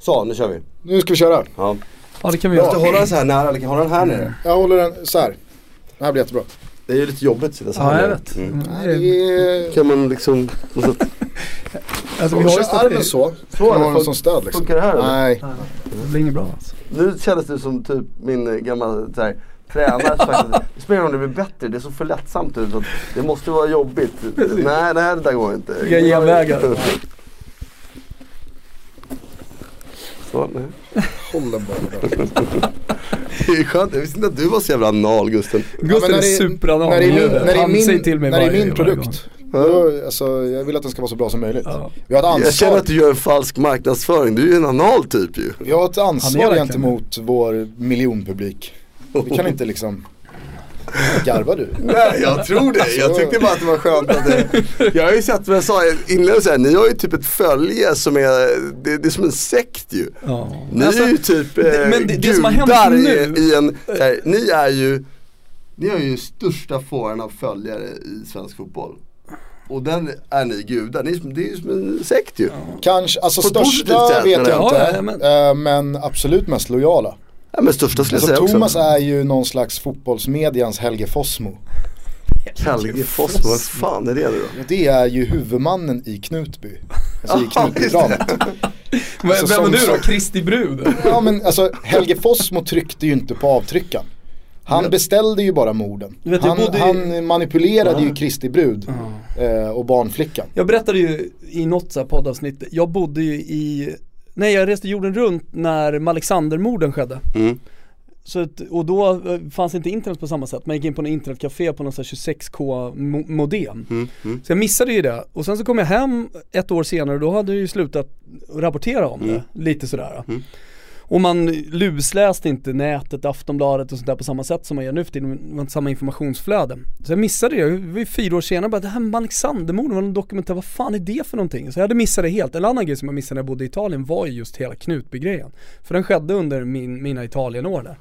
Så, nu kör vi. Nu ska vi köra. Ja. Ja det kan vi Jag måste göra. hålla den så här nära, eller kan jag hålla den här nere? Jag håller den så här. Det här blir jättebra. Det är ju lite jobbigt att sitta så här Ja jag nere. vet. Mm. Mm, Nej, det är- det är... Kan man liksom, och så, Alltså, Om vi har ju armen stativ. så, Så, så har eller? den som stöd liksom. funkar det här eller? Nej. Nej, Det blir inget bra alltså. Nu kändes du som typ min eh, gamla så här, tränare som faktiskt, det spelar ingen roll om det blir bättre, det är så för lättsamt ut så att det måste vara jobbigt. Nej det här det där går inte. Vilka genvägar. Så, nej. Håll den bara. Det är skönt, jag visste inte att du var så jävla anal Gusten. Gustav men när är superanal. När det är min, när det är min, till mig när det är min produkt. Då, alltså, jag vill att den ska vara så bra som möjligt. Ja. Vi har ett Jag känner ansvar, att du gör en falsk marknadsföring, du är ju en anal typ ju. vi har ett ansvar gentemot vår miljonpublik. Vi kan inte liksom Garvar du? Nej jag tror det, jag tyckte bara att det var skönt att det, Jag har ju sett, vad jag sa inledningsvis, ni har ju typ ett följe som är, det, det är som en sekt ju. Ja. Ni Alltså, är ju typ eh, det- men det- det som har hänt nu- i, i en, här, ni är ju, ni har ju största fåran av följare i svensk fotboll. Och den är ni gudar, ni, är som- det är ju som en sekt ju. Kanske, alltså På största vet jag inte. Ja, ja, eh, men absolut mest lojala. Ja men största skulle jag Alltså, säga Thomas också. är ju någon slags fotbollsmedians Helge Fossmo. Helge Fossmo, vad fan är det då? Det är ju huvudmannen i Knutby. Alltså i. Knutbydramat. Vem Alltså, vem är du då? Kristi brud? Ja men alltså Helge Fossmo tryckte ju inte på avtryckaren. Han beställde ju bara morden. Vet, jag han, bodde han manipulerade ju Kristi brud eh, och barnflickan. Jag berättade ju i något så här poddavsnitt, jag bodde ju i, nej jag reste jorden runt när Alexandermorden skedde. Mm. Så att, och då eh, fanns inte internet på samma sätt, man gick in på en internetcafé på någon sån här 26k mo- modem. Mm. Mm. Så jag missade ju det. Och sen så kom jag hem ett år senare och då hade jag ju slutat rapportera om det, lite sådär. Och man lusläste inte nätet, Aftonbladet och sånt där på samma sätt som man gör nu för tiden, det var inte samma informationsflöde. Så jag missade det, det var ju fyra år senare bara, det här med Alexandermorden var en dokumentär, vad fan är det för någonting? Så jag hade missat det helt. En annan grej som jag missade när jag bodde i Italien var ju just hela Knutby-grejen. För den skedde under min, mina Italienår där.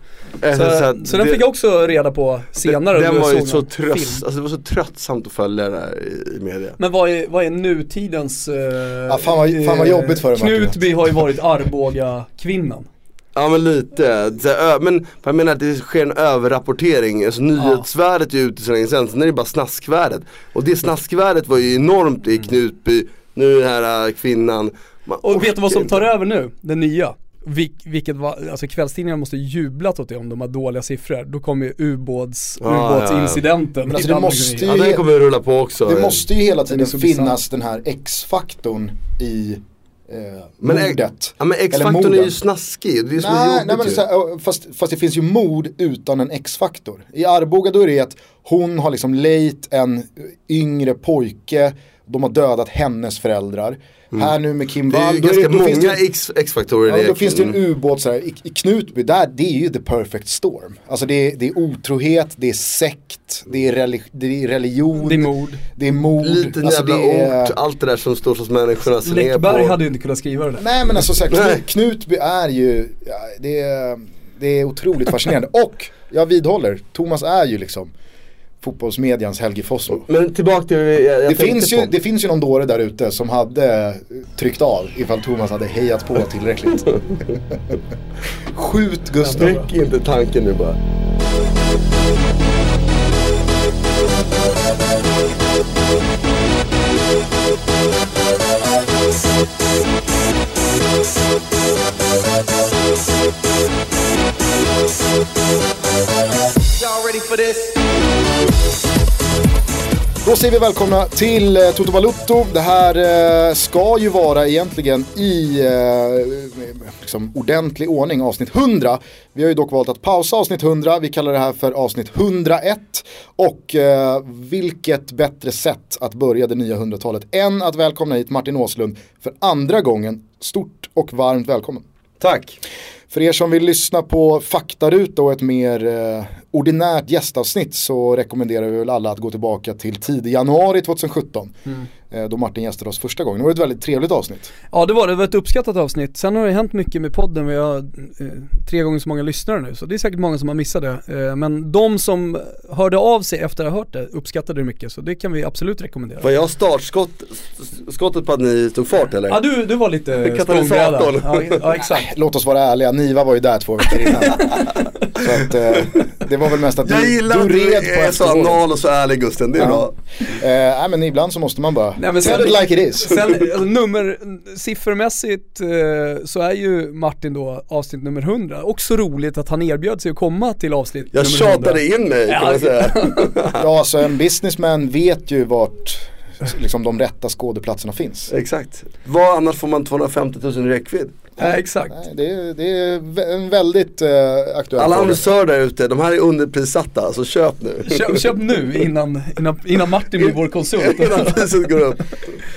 Eh, Så, att så den det- fick jag också reda på senare. Den då jag var ju så tröst, alltså det var så tröttsamt att följa det där i, media. Men vad är, vad är nutidens... Uh, Ja, fan vad- fan vad jobbigt för dig, Martin. Knutby har ju varit Arboga-kvinnan. Ja men lite, men jag menar att det sker en överrapportering, alltså nyhetsvärdet är ju ute så länge sedan, sen är det bara snaskvärdet. Och det snaskvärdet var ju enormt i Knutby, nu den här äh, kvinnan. Man Och vet du vad som tar inte. över nu? Det nya. Vil, vilket var, alltså kvällstidningarna måste jublat åt det om de har dåliga siffror. Då kommer ju ubåts, Ja, ubåtsincidenten. Alltså, i det Danmark. måste Ja ju- den kommer ju rulla på också. Det måste ju hela tiden finnas den här X-faktorn i eh, Men, mordet. Ja men X-faktorn är ju snaskig, det är det som Nej, nej men ju. så här, fast, fast det finns ju mord utan en X-faktor. I Arboga då är det att hon har liksom lejt en yngre pojke, de har dödat hennes föräldrar. Här nu med Kim Mm. Det är Wall, ganska det, många X-faktorer Ja, då finns det en ubåt så här, i, i Knutby, där, det är ju the perfect storm. Alltså det är, det är otrohet, det är sekt, det är, relig, det är religion, Det är mord. det är mord. Liten alltså, jävla det är, ort, allt det där som storstadsmänniskorna ser ner Läckberg på. hade ju inte kunnat skriva det där. Nej men alltså så här. Knut, Knutby är ju, ja, det, är, det är otroligt fascinerande. Och jag vidhåller, Thomas är ju liksom fotbollsmedians Helge Fossmo. Men tillbaka till det jag, jag Det finns, ju, på. det finns ju någon dåre där ute som hade tryckt av ifall Thomas hade hejat på tillräckligt. Skjut Gustav. Väck inte tanken nu bara. Ready for this? Då säger vi välkomna till eh, Toto Balutto. Det här eh, ska ju vara egentligen i eh, liksom ordentlig ordning avsnitt 100. Vi har ju dock valt att pausa avsnitt 100. Vi kallar det här för avsnitt 101. Och eh, vilket bättre sätt att börja det nya 100-talet än att välkomna hit Martin Åslund för andra gången. Stort och varmt välkommen. Tack. För er som vill lyssna på faktaruta och ett mer eh, ordinärt gästavsnitt så rekommenderar vi väl alla att gå tillbaka till tidig januari 2017. Mm. Eh, då Martin gästade oss första gången. Det var ett väldigt trevligt avsnitt. Ja det var det, det var ett uppskattat avsnitt. Sen har det hänt mycket med podden, vi har eh, tre gånger så många lyssnare nu. Så det är säkert många som har missat det. Eh, men de som hörde av sig efter att ha hört det uppskattade det mycket. Så det kan vi absolut rekommendera. Var jag startskottet på att ni tog fart eller? Ja du, du var lite Katalysatorn. Ja, ja exakt. Låt oss vara ärliga, Niva var ju där två veckor innan. så att, eh, det var väl mest att jag du, gillar du red att du är så anal och så ärlig Gusten, det är ja. bra. Nej men ibland så måste man bara, nej, men sen, it like it is. Sen alltså, nummer, siffermässigt eh, så är ju Martin då avsnitt nummer 100. Också roligt att han erbjöd sig att komma till avsnitt jag nummer 100. Jag tjatade in mig kan man säga. ja alltså en businessman vet ju vart liksom de rätta skådeplatserna finns. Exakt. Vad annars får man 250 000 i räckvidd? Ja, exakt. Nej, det, är, det är en väldigt uh, aktuell Alla annonsörer där ute, de här är underprissatta, så köp nu. Köp, köp nu innan, innan, innan Martin blir vår konsult. innan priset går upp.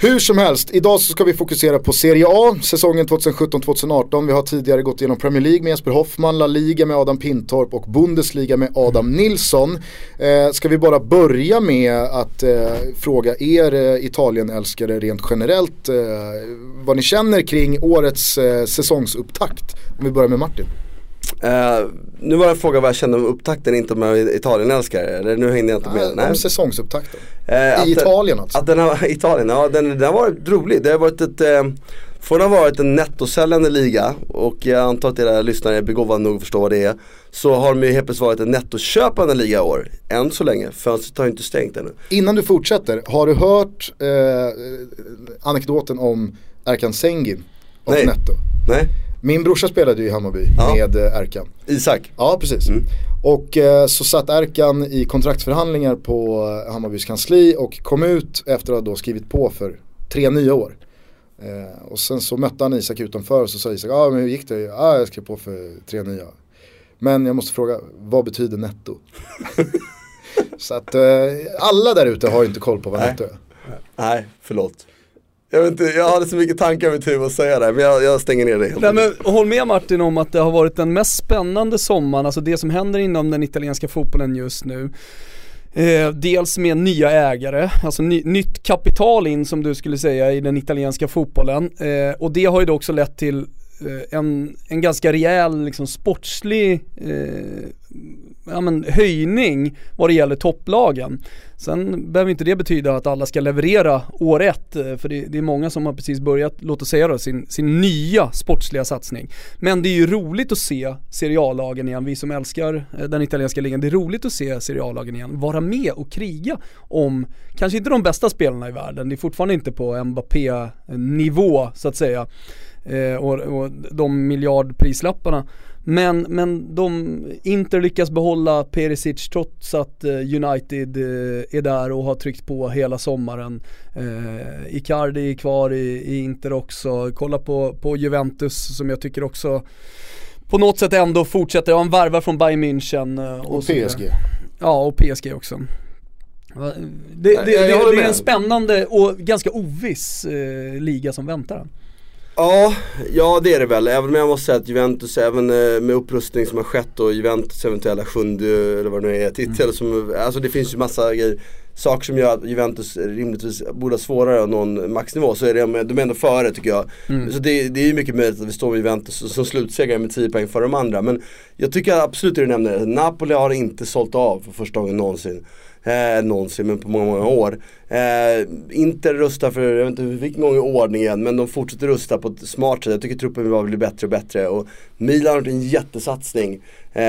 Hur som helst, idag så ska vi fokusera på Serie A, säsongen 2017-2018. Vi har tidigare gått igenom Premier League med Jesper Hoffman, La Liga med Adam Pintorp och Bundesliga med Adam Nilsson. Eh, ska vi bara börja med att eh, fråga er eh, Italienälskare rent generellt eh, vad ni känner kring årets eh, säsongsupptakt. Om vi börjar med Martin. Uh, nu var det en fråga vad jag kände om upptakten, inte om jag är Italienälskare. Eller nu hängde jag inte med. Nej, om säsongsupptakten. Uh, I Italien alltså. Att den har, Italien, ja den, den har varit rolig. Det har varit ett uh, Från att ha varit en nettosäljande liga och jag antar att era lyssnare är begåvade nog att förstå vad det är. Så har de ju helt plötsligt varit en nettoköpande liga i år. Än så länge, fönstret har ju inte stängt ännu. Innan du fortsätter, har du hört eh, anekdoten om Erkan Sengin och Nej. Netto? Nej. Min brorsa spelade ju i Hammarby Ja. med eh, Erkan. Isak. Ja, precis. Mm. Och eh, så satt Erkan i kontraktsförhandlingar på eh, Hammarbys kansli och kom ut efter att ha då skrivit på för tre nya år. Eh, och sen så mötte han Isak utanför och så sa Isak, ja ah, men hur gick det? Ja, ah, jag skrev på för tre nya. Men jag måste fråga, vad betyder netto? så att eh, alla där ute har ju inte koll på vad Nej. netto är. Nej, förlåt. Jag, vet inte, jag hade så mycket tankar i mitt huvud att säga det, men jag, jag stänger ner det helt Nej, men håll med Martin om att det har varit den mest spännande sommaren, alltså det som händer inom den italienska fotbollen just nu. Eh, dels med nya ägare, alltså ny, nytt kapital in som du skulle säga i den italienska fotbollen. Eh, och det har ju då också lett till eh, en, en ganska rejäl liksom, sportslig eh, ja, men, höjning vad det gäller topplagen. Sen behöver inte det betyda att alla ska leverera år ett, eh, för det, det, är många som har precis börjat, låt oss säga då, sin, sin nya sportsliga satsning. Men det är ju roligt att se Serie A-lagen igen, vi som älskar eh, den italienska ligan, det är roligt att se Serie A-lagen igen vara med och kriga om, kanske inte de bästa spelarna i världen, det är fortfarande inte på Mbappé-nivå så att säga, eh, och, och de miljardprislapparna. Men, men de, Inter lyckas behålla Perisic trots att eh, United eh, är där och har tryckt på hela sommaren. Eh, Icardi är kvar i, i Inter också. Kolla på, på Juventus som jag tycker också på något sätt ändå fortsätter, han värvar från Bayern München. eh, Och PSG. Ja, och PSG också. Det, det, det, det är en spännande och ganska oviss eh, liga som väntar. Ja, ja det är det väl. Även om jag måste säga att Juventus, även eh, med upprustning som har skett och Juventus eventuella sjunde, eller vad det nu är, titel som, alltså det finns ju massa grejer, saker som gör att Juventus rimligtvis borde ha svårare att nå en maxnivå. Så är det, de är ändå före tycker jag. Så det, det är ju mycket möjligt att vi står med Juventus som slutsegrare med 10 poäng före de andra. Men jag tycker absolut det du nämner, Napoli har inte sålt av för första gången någonsin. Eh, någonsin, men på många, många år. Eh, Inter rustar för, jag vet inte vilken gång i ordningen, men de fortsätter rusta på ett smart sätt. Jag tycker truppen bara blir bättre och bättre. Och Milan har gjort en jättesatsning. Eh,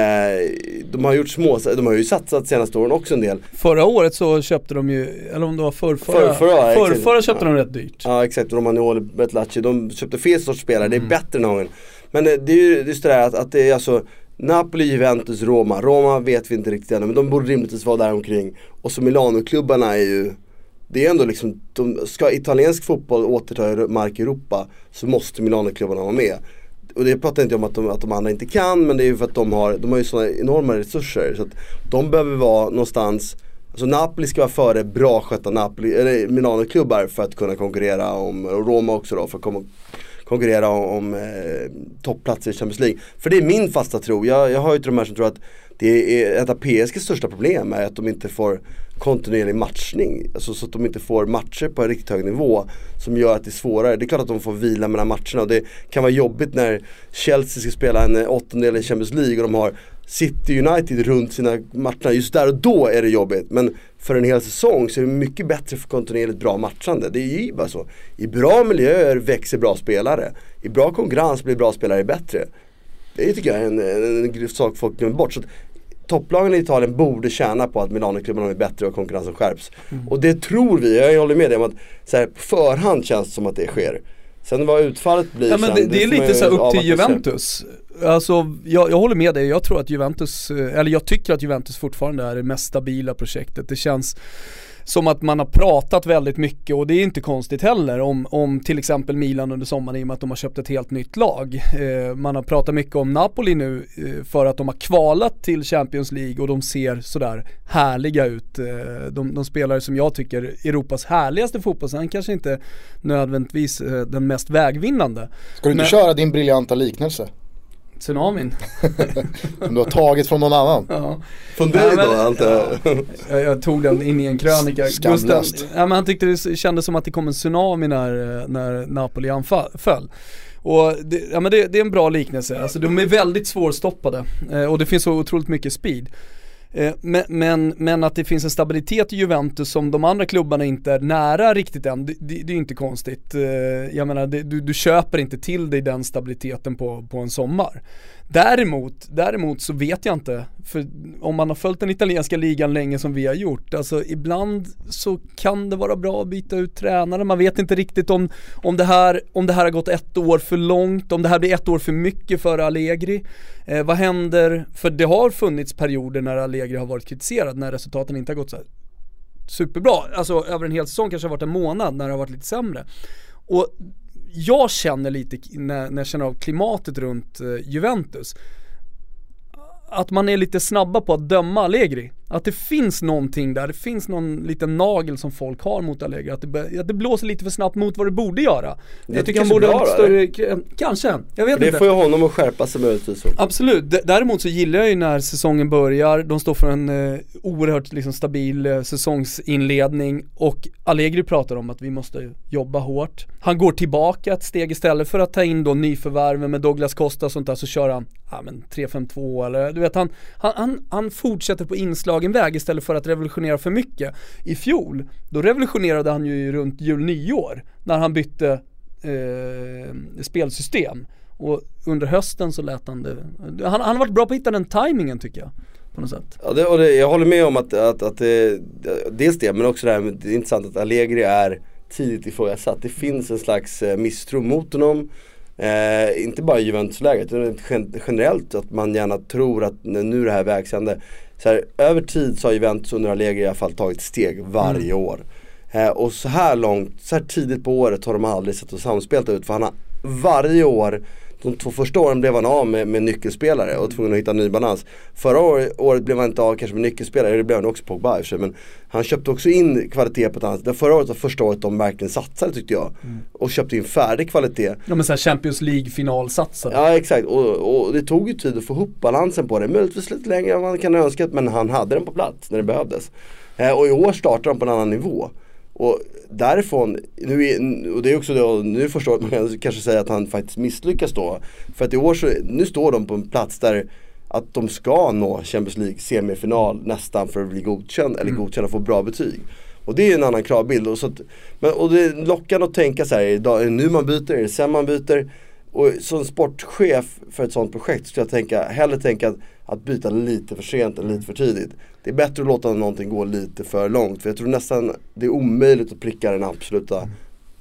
de har gjort små, de har ju satsat senaste åren också en del. Förra året så köpte de ju, eller om det var förrförra, Förrförra, förrförra köpte Ja. de rätt dyrt. Ja exakt, Romagnoli, Betlacci, de köpte fel sorts spelare, det är bättre än gången. Men eh, det är ju just det där att, att det är alltså Napoli, Juventus, Roma. Roma vet vi inte riktigt ännu men de borde rimligtvis vara där omkring. Och så Milano-klubbarna är ju det är ändå liksom, de, ska italiensk fotboll återta mark i Europa så måste Milano-klubbarna vara med. Och det pratar inte om att de, att de andra inte kan men det är ju för att de har, de har ju sådana enorma resurser. Så att de behöver vara någonstans Alltså Napoli ska vara före bra skötta Napoli, eller Milano-klubbar för att kunna konkurrera om, och Roma också då för att komma, konkurrera om, om eh, toppplatser i Champions League. För det är min fasta tro, jag, jag har ju till de här som tror att det är ett av PSGs största problem är att de inte får kontinuerlig matchning. Alltså så att de inte får matcher på en riktigt hög nivå som gör att det är svårare. Det är klart att de får vila mellan matcherna och det kan vara jobbigt när Chelsea ska spela en åttondel i Champions League och de har City United runt sina matcher. Just där och då är det jobbigt. Men för en hel säsong så är det mycket bättre för kontinuerligt bra matchande. Det är ju bara så. I bra miljöer växer bra spelare. I bra konkurrens blir bra spelare bättre. Det tycker jag är en, en, en sak folk glömmer bort. Så topplagen i Italien borde tjäna på att Milanoklubbarna är bättre och konkurrensen skärps. Mm. Och det tror vi, jag håller med dig om att så här, på förhand känns det som att det sker. Sen vad utfallet blir ja, men sen, det, det är lite så upp till Juventus. Alltså jag, jag, håller med dig, jag tror att Juventus, eller jag tycker att Juventus fortfarande är det mest stabila projektet. Det känns som att man har pratat väldigt mycket och det är inte konstigt heller om, om till exempel Milan under sommaren i och med att de har köpt ett helt nytt lag. Eh, man har pratat mycket om Napoli nu eh, för att de har kvalat till Champions League och de ser sådär härliga ut. Eh, de, de spelare som jag tycker Europas härligaste fotboll, sen kanske inte nödvändigtvis eh, den mest vägvinnande. Ska du inte Men, köra din briljanta liknelse? Tsunamin. Som du har tagit från någon annan. Ja. Från dig då antar jag. Ja, jag tog den in i en krönika. Skamlöst. ja, men han tyckte det kändes som att det kom en tsunami när, när Napoli anföll. Och det, ja, men det, det, är en bra liknelse, alltså de är väldigt svårstoppade eh, och det finns så otroligt mycket speed. Eh, men, men, men, att det finns en stabilitet i Juventus som de andra klubbarna inte är nära riktigt än, det, det, det är inte konstigt. Eh, jag menar, det, du, du köper inte till dig den stabiliteten på, på en sommar. Däremot, däremot så vet jag inte, för om man har följt den italienska ligan länge som vi har gjort, alltså ibland så kan det vara bra att byta ut tränare. Man vet inte riktigt om, om, det, här, om det här har gått ett år för långt, om det här blir ett år för mycket för Allegri. Eh, vad händer, för det har funnits perioder när Allegri har varit kritiserad, när resultaten inte har gått så superbra. Alltså över en hel säsong kanske har varit en månad när det har varit lite sämre. Och jag känner lite när, när jag känner av klimatet runt eh, Juventus att man är lite snabba på att döma Allegri. Att det finns någonting där, det finns någon liten nagel som folk har mot Allegri. Att det, att det blåser lite för snabbt mot vad det borde göra. Det jag tycker han borde ha större, kanske, jag vet det inte. Det får ju honom att skärpa sig möjligtvis. Absolut, D däremot så gillar jag ju när säsongen börjar, de står för en eh, oerhört liksom, stabil eh, säsongsinledning och Allegri pratar om att vi måste jobba hårt. Han går tillbaka ett steg istället för att ta in då nyförvärven med Douglas Costa och sånt där så kör han, ja men 3-5-2 eller du vet han, han, han, han fortsätter på egen väg istället för att revolutionera för mycket. I fjol, då revolutionerade han ju runt jul nyår när han bytte eh, spelsystem. Och under hösten så lät han det, han, han har varit bra på att hitta den tajmingen tycker jag. På något sätt. Ja, det, och det, jag håller med om att, att, att det, dels det, men också det här med, det är intressant att Allegri är tidigt ifrågasatt. Det finns en slags eh, misstro mot honom. Eh, inte bara i Juventus-läget utan generellt att man gärna tror att nu är det här vägsände. Så här, över tid så har Juventus under Allegri i alla fall tagit steg varje mm. år. Eh, och så här långt, så här tidigt på året har de aldrig sett och samspelt ut för han har varje år de två första åren blev han av med, med nyckelspelare och tvungen att hitta en ny balans. Förra året, året blev han inte av kanske med nyckelspelare, det blev han också Pogba i men han köpte också in kvalitet på ett annat sätt. Förra året var första året de verkligen satsade tyckte jag. Mm. Och köpte in färdig kvalitet. Ja men såhär Champions League finalsatsare. Ja exakt och, och, det tog ju tid att få ihop balansen på det. Möjligtvis lite längre än man kan ha önskat men han hade den på plats när det behövdes. Eh, och i år startar de på en annan nivå. Och därifrån, nu är, och det är också då, nu förstår man kan kanske säga att han faktiskt misslyckas då. För att i år så, nu står de på en plats där att de ska nå Champions League semifinal nästan för att bli godkänd eller mm. godkänd och få bra betyg. Och det är en annan kravbild. Och, så att, men, och det är lockande att tänka så här, är det nu man byter, är det sen man byter? Och som sportchef för ett sånt projekt skulle jag tänka, hellre tänka att, att byta lite för sent än lite för tidigt. Det är bättre att låta någonting gå lite för långt. För jag tror nästan det är omöjligt att pricka den absoluta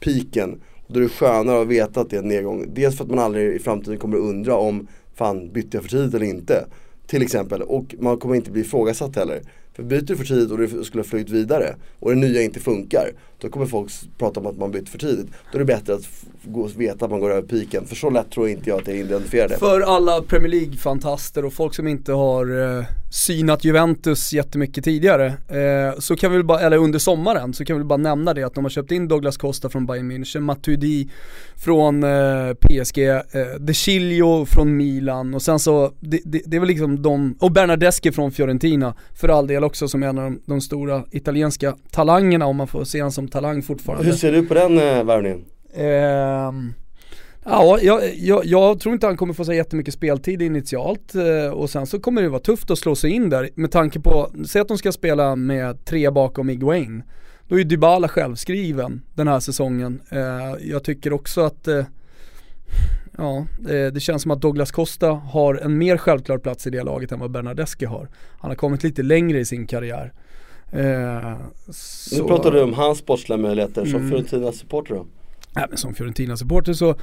piken. Och då är det skönare att veta att det är en nedgång. Dels för att man aldrig i framtiden kommer att undra om fan bytte jag för tidigt eller inte. Till exempel. Och man kommer inte bli ifrågasatt heller. För byter du för tidigt och du skulle ha flugit vidare och det nya inte funkar. Då kommer folk prata om att man byter för tidigt. Då är det bättre att gå och veta att man går över piken. För så lätt tror inte jag att jag identifierar det. För alla Premier League-fantaster och folk som inte har eh, synat Juventus jättemycket tidigare, eh, så kan vi väl bara, eller under sommaren, så kan vi bara nämna det att de har köpt in Douglas Costa från Bayern München, Matuidi från eh, PSG, eh, De Chilio från Milan och sen så, det, det, det är väl liksom de, och Bernardeschi från Fiorentina för all del också som är en av de, de stora italienska talangerna om man får se honom som talang fortfarande. Hur ser du på den eh, värvningen? Ehm, Ja, jag, jag, jag, tror inte han kommer få så jättemycket speltid initialt eh, och sen så kommer det vara tufft att slå sig in där med tanke på, säg att de ska spela med tre bakom Iguain. Då är ju Dybala självskriven den här säsongen. Eh, jag tycker också att eh, Ja, det känns som att Douglas Costa har en mer självklar plats i det laget än vad Bernardeschi har. Han har kommit lite längre i sin karriär. nu pratar du om hans sportsliga möjligheter som mm. Fiorentina-supporter då? Nej men som Fiorentina-supporter så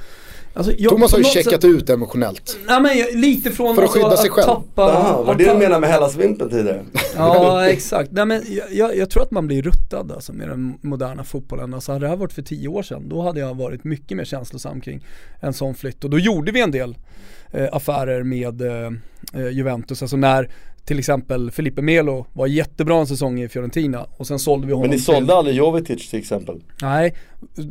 alltså, jag, Thomas har ju checkat sätt, ut emotionellt. Nej men lite från För att skydda sig själv. Tappa, Aha, var det du menade med Hellasvimpen tidigare? Ja exakt. Nej men jag, jag, tror att man blir ruttad alltså med den moderna fotbollen. Alltså hade det här varit för tio år sedan då hade jag varit mycket mer känslosam kring en sån flytt. Och då gjorde vi en del eh, affärer med eh, eh Juventus. Alltså när till exempel Felipe Melo var jättebra en säsong i Fiorentina och sen sålde vi honom Men ni sålde till... aldrig Jovetic till exempel? Nej,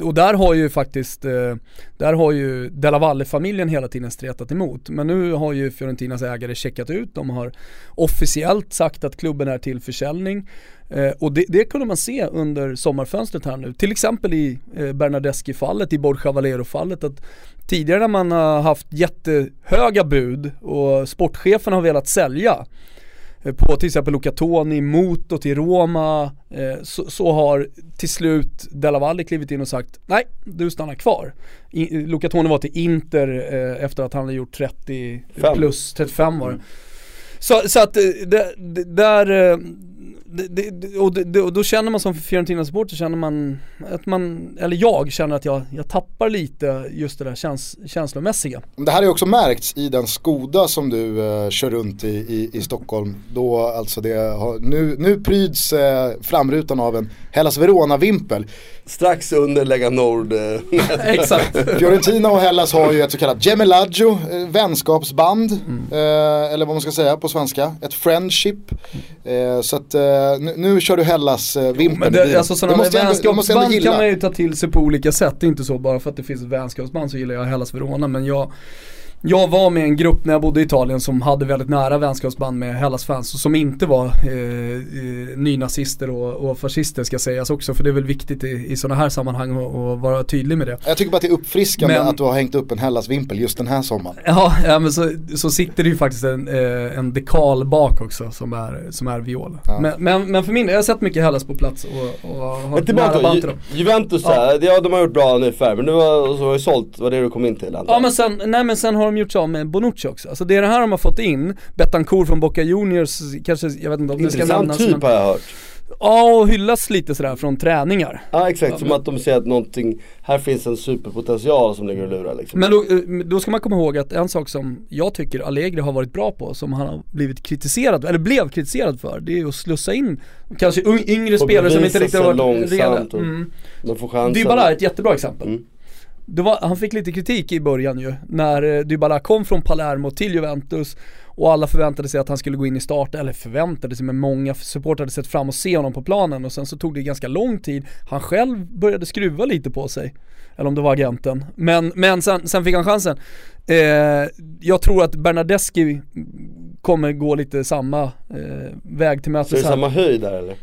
och där har ju faktiskt, eh, där har ju Della Valle-familjen hela tiden stretat emot. Men nu har ju Fiorentinas ägare checkat ut, de har officiellt sagt att klubben är till försäljning. Eh, och det, det kunde man se under sommarfönstret här nu. Till exempel i eh, Bernadeschi-fallet, i Borja Valero-fallet. Att tidigare när man har haft jättehöga bud och sportchefen har velat sälja Eh, på till exempel Luca Toni, Moto till Roma, eh, så, så, har till slut Della Valle klivit in och sagt nej, du stannar kvar. I, Luca Toni var till Inter eh, efter att han hade gjort 30 Fem. plus 35 var det. Mm. Så, så att det, det, där, det, det, och, det, och då känner man som Fiorentina-supporter känner man att man, eller jag känner att jag, jag tappar lite just det där käns, känslomässiga. Det här har ju också märkts i den Skoda som du eh, kör runt i, i, i, Stockholm. Då alltså det har, nu, nu pryds eh, framrutan av en Hellas Verona-vimpel. Strax under Lega Nord. Eh, Exakt. Fiorentina och Hellas har ju ett så kallat Gemelaggio, eh, vänskapsband. Mm. Eh, eller vad man ska säga på svenska. Ett friendship. Eh, så att eh, nu, nu, kör du Hellas eh, alltså sådana vänskapsband kan man ju ta till sig på olika sätt. Det är inte så bara för att det finns ett vänskapsband så gillar jag Hellas Verona. Men jag jag var med en grupp när jag bodde i Italien som hade väldigt nära vänskapsband med Hellas fans och som inte var eh, nynazister och, och fascister ska sägas också för det är väl viktigt i, i sådana här sammanhang att vara tydlig med det. Jag tycker bara att det är uppfriskande men, att du har hängt upp en Hellas-vimpel just den här sommaren. Ja, ja men så, så sitter det ju faktiskt en, eh, en dekal bak också som är, som är viol. Ja. Men, men, men, för min del, jag har sett mycket Hellas på plats och, och har men nära band till dem. Juventus ja. ja de har gjort bra nu men nu har, så har ju sålt, vad det du kom in till antar. Ja men sen, nej men sen har de gjort så med Bonucci också. Alltså det är det här de har fått in, Betancourt från Boca Juniors, kanske, jag vet inte om det ska nämnas typ men... har jag hört. Ja, och hyllas lite sådär från träningar. Ja exakt, ja, som men... att de ser att någonting, här finns en superpotential som ligger och lurar liksom. Men då, eh, då, ska man komma ihåg att en sak som jag tycker Allegri har varit bra på, som han har blivit kritiserad, eller blev kritiserad för, det är att slussa in kanske yngre spelare som inte riktigt har varit redo. Mm. De får chansen. Dybala är ett jättebra exempel. Mm. Var, han fick lite kritik i början ju, när eh, Dybala kom från Palermo till Juventus och alla förväntade sig att han skulle gå in i start, eller förväntade sig, men många supportrar hade sett fram och se honom på planen och sen så tog det ganska lång tid. Han själv började skruva lite på sig, eller om det var agenten. Men, men sen, sen fick han chansen. Eh, jag tror att Bernadeschi kommer gå lite samma eh, väg till mötes. Så är det samma höjd där eller?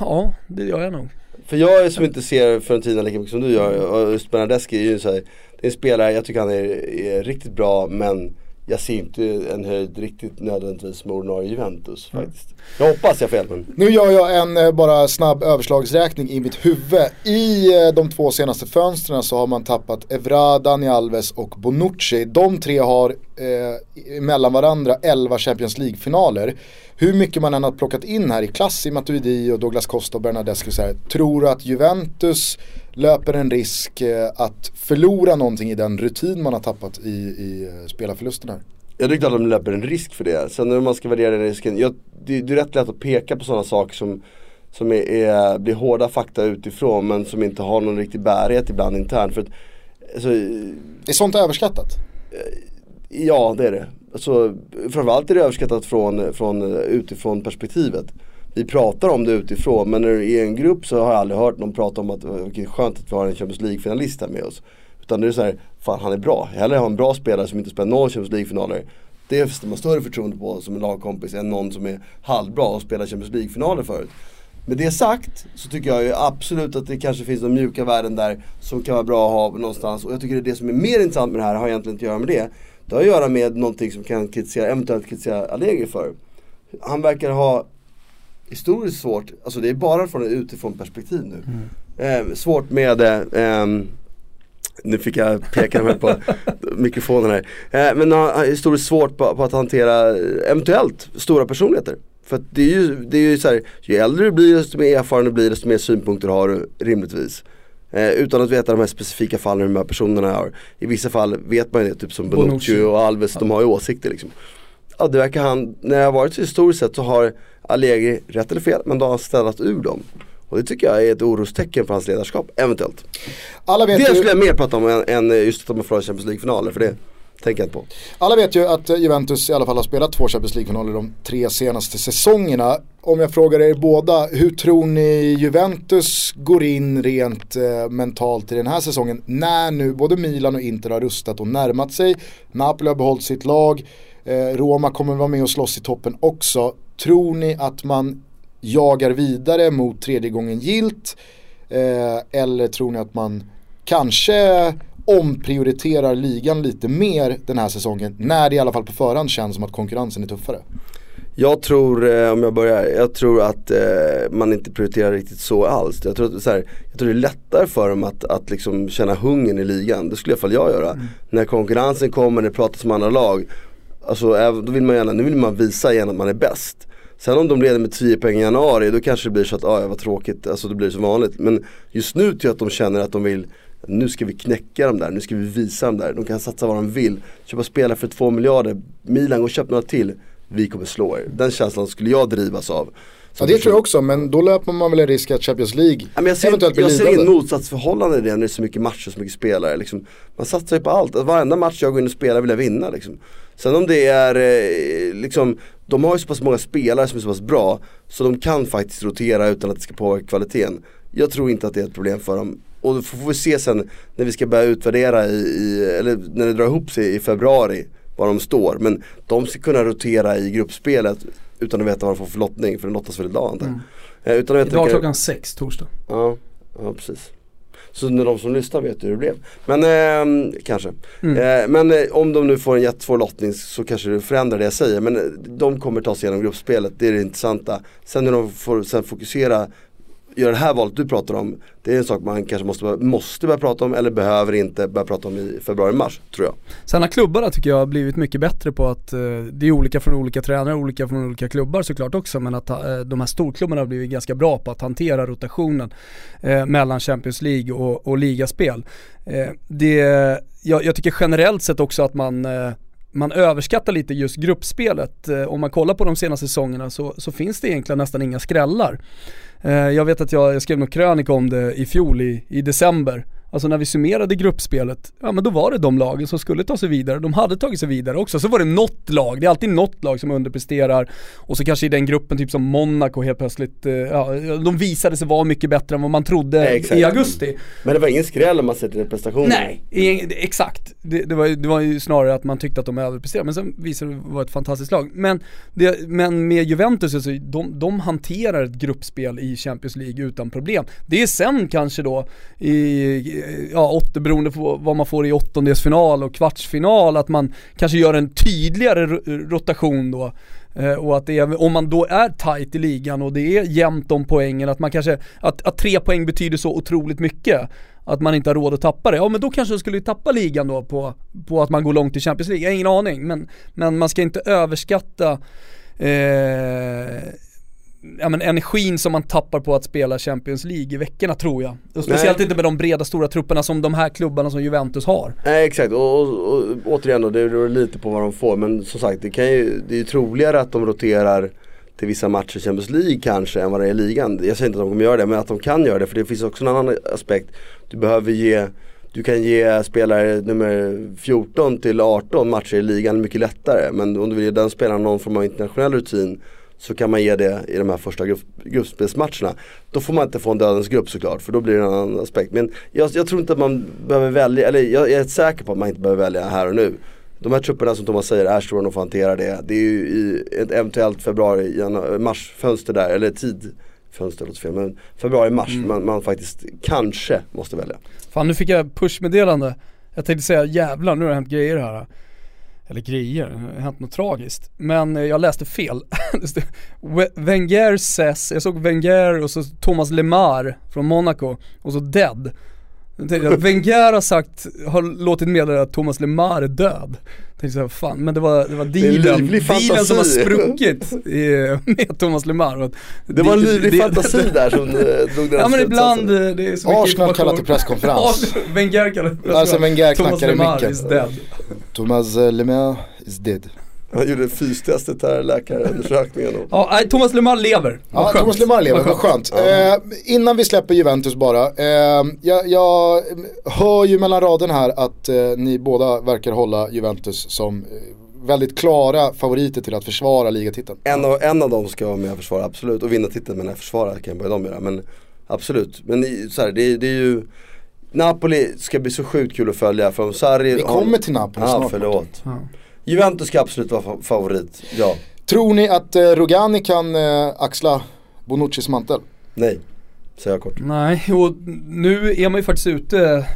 Ja, det gör jag nog. För jag som inte ser Fiorentina lika mycket som du gör och just Bernadeschi är ju så här, det är en spelare, jag tycker han är, är, riktigt bra men jag ser inte en höjd riktigt nödvändigtvis med ordinarie Juventus mm. faktiskt. Jag hoppas jag fel men. Nu gör jag en eh, bara snabb överslagsräkning i mitt huvud. I eh, de två senaste fönstren så har man tappat Evra, Dani Alves och Bonucci. De tre har eh, mellan varandra 11 Champions League-finaler hur mycket man än har plockat in här i klass i Matuidi och Douglas Costa och Bernadeschi så här, tror att Juventus löper en risk eh, att förlora någonting i den rutin man har tappat i, i eh, spelarförlusterna? Jag tycker att de löper en risk för det. Sen när man ska värdera den risken, jag, det, det, är rätt lätt att peka på sådana saker som, som är, är, blir hårda fakta utifrån men som inte har någon riktig bärighet ibland internt. För att, alltså, är sånt överskattat? Ja det är det. Alltså, framförallt är det överskattat från, från eh, utifrån perspektivet. Vi pratar om det utifrån men när du är i en grupp så har jag aldrig hört någon prata om att det är skönt att vi har en Champions League-finalist här med oss. Utan det är så här, fan han är bra. Hellre ha en bra spelare som inte spelar någon Champions League-finaler. Det fäster man större förtroende på som en lagkompis än någon som är halvbra och spelar Champions League-finaler förut. Med det sagt så tycker jag ju absolut att det kanske finns de mjuka värden där som kan vara bra att ha någonstans. Och jag tycker att det som är mer intressant med det här har egentligen inte att göra med det. Det har att göra med någonting som kan kritisera, eventuellt kritisera Allegri för. Han verkar ha historiskt svårt, alltså det är bara från ett utifrån perspektiv nu. Mm. Eh, svårt med eh, nu fick jag peka mig på mikrofonen här. Eh, men har historiskt svårt på, på, att hantera eventuellt stora personligheter. För att det är ju, det är ju så här, ju äldre du blir desto mer erfaren du blir desto mer synpunkter har du rimligtvis. Eh, utan att veta de här specifika fallen hur de här personerna har. I vissa fall vet man ju det, typ som Bonucci och Alves, ja. de har ju åsikter liksom. Ja det verkar han, när det har varit så historiskt sett så har Allegri, rätt eller fel, men då har han ställt ur dem. Och det tycker jag är ett orostecken för hans ledarskap, eventuellt. Alla vet det ju... skulle jag mer prata om än, än just att de har förlorat Champions League-finaler, för det tänka på. Alla vet ju att Juventus i alla fall har spelat två Champions League-finaler de tre senaste säsongerna. Om jag frågar er båda, hur tror ni Juventus går in rent eh, mentalt i den här säsongen? När nu både Milan och Inter har rustat och närmat sig. Napoli har behållit sitt lag. Eh, Roma kommer vara med och slåss i toppen också. Tror ni att man jagar vidare mot tredje gången gilt? Eh, eller tror ni att man kanske omprioriterar ligan lite mer den här säsongen när det i alla fall på förhand känns som att konkurrensen är tuffare? Jag tror, eh, om jag börjar, jag tror att eh, man inte prioriterar riktigt så alls. Jag tror, att, så här, jag tror det är lättare för dem att, att liksom känna hungern i ligan. Det skulle i alla fall jag göra. Mm. När konkurrensen kommer, det pratas om andra lag. Alltså då vill man gärna, nu vill man visa igen att man är bäst. Sen om de leder med 10 poäng i januari då kanske det blir så att, ah, ja vad tråkigt, alltså det blir som vanligt. Men just nu tror jag att de känner att de vill nu ska vi knäcka dem där, nu ska vi visa dem där. De kan satsa vad de vill. Köpa spelare för 2 miljarder, Milan går och köp några till. Vi kommer slå er. Den känslan skulle jag drivas av. Ja det tror jag också, men då löper man väl en risk att Champions League ja, jag ser, eventuellt blir Jag ser inget motsatsförhållande i det när det är så mycket matcher och så mycket spelare. Liksom. Man satsar ju på allt, varenda match jag går in och spelar vill jag vinna. Liksom. Sen om det är, eh, liksom, de har ju så pass många spelare som är så pass bra så de kan faktiskt rotera utan att det ska påverka kvaliteten. Jag tror inte att det är ett problem för dem. Och då får vi se sen när vi ska börja utvärdera i, i eller när det drar ihop sig i februari var de står. Men de ska kunna rotera i gruppspelet utan att veta vad de får för lottning för det lottas väl idag antar mm. eh, utan att veta Idag klockan sex torsdag. Ja, ja precis. Så när de som lyssnar vet hur det blev. Men eh, kanske. Mm. Eh, men eh, om de nu får en jättesvår lottning så kanske det förändrar det jag säger. Men eh, de kommer ta sig igenom gruppspelet, det är det intressanta. Sen när de får sen fokusera göra det här valet du pratar om, det är en sak man kanske måste, måste börja prata om eller behöver inte börja prata om i februari-mars tror jag. Sen har klubbarna tycker jag blivit mycket bättre på att, eh, det är olika från olika tränare, olika från olika klubbar såklart också, men att eh, de här storklubbarna har blivit ganska bra på att hantera rotationen eh, mellan Champions League och, och ligaspel. Eh, det, jag, jag, tycker generellt sett också att man eh, man överskattar lite just gruppspelet. Eh, om man kollar på de senaste säsongerna så, så finns det egentligen nästan inga skrällar. Eh, jag vet att jag, jag skrev någon krönika om det i fjol i, i december. Alltså när vi summerade gruppspelet, ja men då var det de lagen som skulle ta sig vidare, de hade tagit sig vidare också. Så var det något lag, det är alltid något lag som underpresterar och så kanske i den gruppen typ som Monaco helt plötsligt, eh, ja de visade sig vara mycket bättre än vad man trodde Nej, i augusti. Men det var ingen skräll om man sett till prestationen. Nej, exakt. Det, det, var, det var ju snarare att man tyckte att de överpresterade, men sen visade det vara ett fantastiskt lag. Men, det, men med Juventus, alltså, de, de hanterar ett gruppspel i Champions League utan problem. Det är sen kanske då i ja, åtta, beroende på vad man får i åttondelsfinal och kvartsfinal, att man kanske gör en tydligare rotation då. Eh, och att det är, om man då är tight i ligan och det är jämnt om poängen, att man kanske, att, att tre poäng betyder så otroligt mycket att man inte har råd att tappa det. Ja men då kanske de skulle tappa ligan då på, på att man går långt i Champions League. Jag har ingen aning men, men man ska inte överskatta eh, ja, men energin som man tappar på att spela Champions League i veckorna tror jag. Och speciellt Nej. inte med de breda stora trupperna som de här klubbarna som Juventus har. Nej exakt, och, och, och återigen då, det beror lite på vad de får. Men som sagt, det, kan ju, det är ju troligare att de roterar till vissa matcher i Champions League kanske än vad det är i ligan. Jag säger inte att de kommer göra det, men att de kan göra det. För det finns också en annan aspekt. Du behöver ge du kan ge spelare nummer 14 till 18 matcher i ligan mycket lättare. Men om du vill ge den spelaren någon form av internationell rutin så kan man ge det i de här första grupp, gruppspelsmatcherna. Då får man inte få en dödens grupp såklart för då blir det en annan aspekt. Men jag, jag tror inte att man behöver välja, eller jag, jag är säker på att man inte behöver välja här och nu. De här trupperna som Thomas säger nog för att hantera det. Det är ju i ett eventuellt februari, januari, mars fönster där, eller tid fönster låter fel, men februari-mars Mm. man, man faktiskt kanske måste välja. Fan nu fick jag pushmeddelande. Jag tänkte säga jävlar nu har det hänt grejer här. Eller grejer, det har hänt något tragiskt. Men eh, jag läste fel. Wenger says, jag såg Wenger och så Thomas Lemar från Monaco och så dead. Wenger har sagt, har låtit meddela att Thomas Lemar är död. Jag tänkte såhär, fan, men det var, det var en dealen, livlig dealen som har spruckit i, med Thomas Lemar. Att Det var en livlig det- fantasi där som eh, drog den Ja men ibland, eh, det är så mycket Arsenal kallar till presskonferens. Wenger kallar till presskonferens. Alltså Wenger Thomas knackar i Lemar micken. is dead. Thomas eh, Lemar is dead. Han gjorde fystestet här, läkarundersökningen och Ja, Thomas Lemar lever. Ja, skönt. Thomas Lemar lever, vad skönt. Eh, innan vi släpper Juventus bara. Eh, jag, jag hör ju mellan raderna här att eh, ni båda verkar hålla Juventus som eh, väldigt klara favoriter till att försvara ligatiteln. en av, en av dem ska vara med och försvara, absolut. Och vinna titeln men försvara kan bara de göra. Men absolut. Men så här, det, det är ju Napoli ska bli så sjukt kul att följa för om Sarri Vi kommer till Napoli Ja, snart. förlåt. Ja. Juventus ska absolut vara fa- favorit, ja. Tror ni att eh, Rogani kan eh, axla Bonuccis mantel? Nej, säger jag kort. Nej, och nu är man ju faktiskt ute,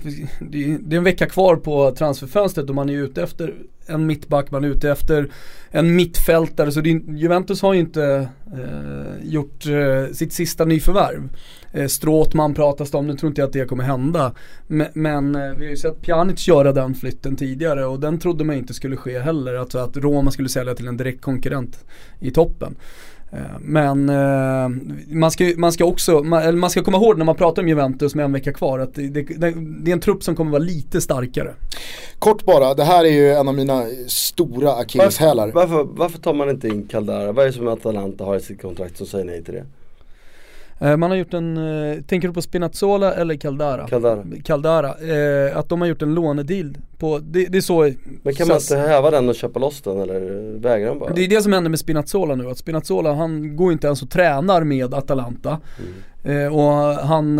det är en vecka kvar på transferfönstret och man är ute efter en mittback, man är ute efter en mittfältare. Så det, är- Juventus har ju inte eh, gjort eh, sitt sista nyförvärv. Eh, Stråtman pratas det om, nu tror inte jag att det kommer hända. Men, men eh, vi har ju sett Pjanic göra den flytten tidigare och den trodde man inte skulle ske heller. Alltså att Roma skulle sälja till en direkt konkurrent i toppen. Eh, Men man, ska, man ska också, man, man ska komma ihåg när man pratar om Juventus med en vecka kvar att det, det, det är en trupp som kommer vara lite starkare. Kort bara, det här är ju en av mina stora akilleshälar. Varför, varför tar man inte in Caldara? Vad är det som Atalanta har i sitt kontrakt som säger nej till det? Eh, Man har gjort en, eh, tänker du på Spinazzola eller Caldara? Caldara. Caldara, eh, att de har gjort en lånedeal på, det, det är så Men kan man så- inte häva den och köpa loss den eller vägrar den bara? Det är det som händer med Spinazzola nu, att Spinazzola han går inte ens och tränar med Atalanta. Eh, och han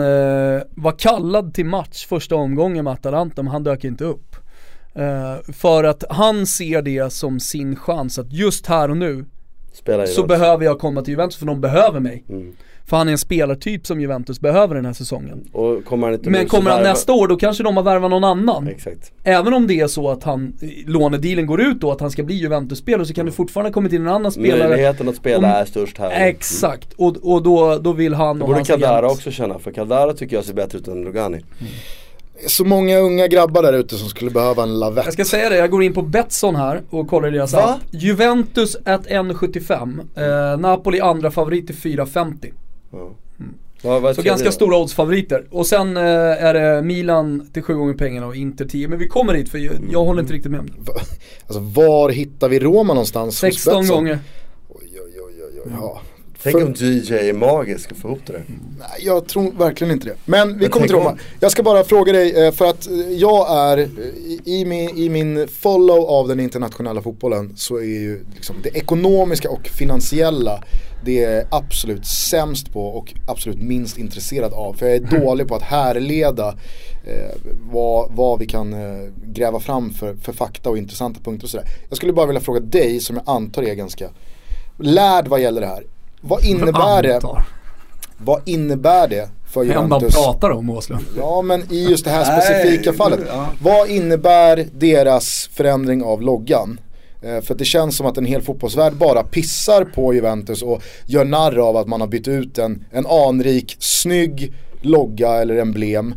var kallad till match första omgången med Atalanta men han dök inte upp. För att han ser det som sin chans att just här och nu så behöver jag komma till Juventus för de behöver mig. Mm. För han är en spelartyp som Juventus behöver den här säsongen. Och kommer han inte Men kommer han värva- nästa år då kanske de har värvat någon annan. Exakt. Även om det är så att han, lånedealen går ut då att han ska bli Juventus-spelare så kan det fortfarande komma till en annan spelare. Möjligheten att spela Om- är störst här. Mm. Exakt, och, och då, då vill han Det och borde Caldara också känna, för Caldara tycker jag ser bättre ut än Rogani. Så många unga grabbar där ute som skulle behöva en lavett. Jag ska säga det, jag går in på Betsson här och kollar deras Va? app. Juventus 1,75. Eh, Napoli andra favorit till 4,50. Ja. Är Så ganska då? stora oddsfavoriter. Och sen eh, är det Milan till 7 gånger pengarna och Inter 10. Men vi kommer dit för jag, jag håller inte riktigt med om det. Alltså var hittar vi Roma någonstans? hos 16 Betsson? gånger. Oj, oj, oj, oj, oj. Ja. Tänk om DJ är magisk och få ihop det där. Nej, jag tror verkligen inte det. Men vi Men kommer till Roma. om- Jag ska bara fråga dig, eh, för att eh, jag är, eh, i, min, i min follow av den internationella fotbollen så är ju liksom det ekonomiska och finansiella det är jag absolut sämst på och absolut minst intresserad av. För jag är dålig på att härleda eh, vad, vad vi kan eh, gräva fram för, för fakta och intressanta punkter och sådär. Jag skulle bara vilja fråga dig som jag antar är ganska lärd vad gäller det här. Vad innebär det? Vad innebär det för Det enda de Juventus? pratar om Åslund. Ja men i just det här Nej, specifika fallet. ja. Vad innebär deras förändring av loggan? Eh, För det känns som att en hel fotbollsvärld bara pissar på Juventus och gör narr av att man har bytt ut en, en anrik, snygg logga eller emblem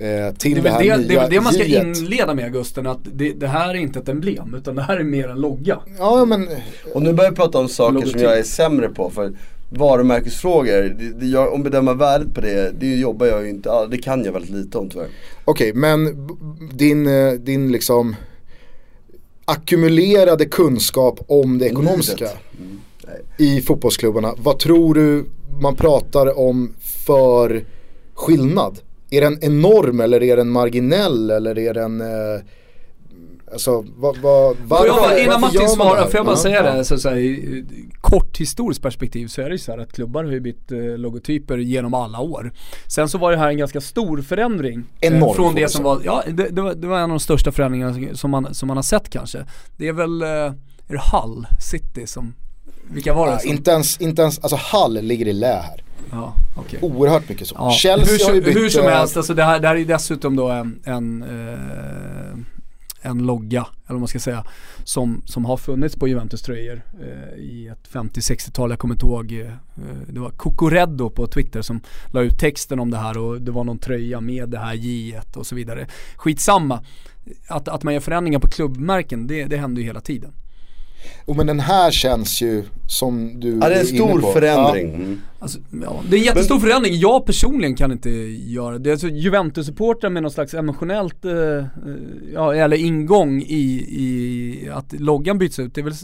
eh, till Det det, är, här väl det, nya det är väl det man ska J-et. inleda med Augusten, att det, det här är inte ett emblem utan det här är mer en logga. Ja men Och nu börjar vi prata om saker som jag är sämre på. För varumärkesfrågor, det, det, jag, om bedöma värdet på det, det jobbar jag ju inte Det kan jag väldigt lite om tyvärr. okej men b- din, eh, din liksom ackumulerade kunskap om det ekonomiska. Mm. I fotbollsklubbarna. Vad tror du man pratar om för skillnad är den enorm eller är den marginell eller är den eh, Alltså vad, vad, Får jag bara, innan Martin svarar, får jag bara Ja, säga ja. det, så, så här, i kort historiskt perspektiv så är det ju så här att klubbar har ju bytt eh, logotyper genom alla år. Sen så var det här en ganska stor förändring. eh, Enorm, från får det som var, ja det, det, var, det var en av de största förändringarna som man, som man har sett kanske. Det är väl, eh, är det Hull City som, vilka var det? Ja, inte ens, inte ens, alltså Hall ligger i lä här. ja, okej. Oerhört mycket så. Ja. Chelsea hur, har ju som- bytt, hur som eh, helst, alltså det här, det här är dessutom då en, en, eh, en logga, eller vad man ska säga, som, som har funnits på Juventus tröjor eh, i ett 50-60-tal, jag kommer inte ihåg, eh, det var Cocoreddo på Twitter som la ut texten om det här och det var någon tröja med det här J och så vidare. Skitsamma, att, att man gör förändringar på klubbmärken, det, det händer ju hela tiden. Oh, men den här känns ju som du Ja det är en stor på. förändring. Mm. Alltså, ja, det är en jättestor förändring. Jag personligen kan inte göra det. Alltså, Juventus-supportrar med någon slags emotionellt, eh, eh, ja, eller ingång i, i att loggan byts ut. Det är väl,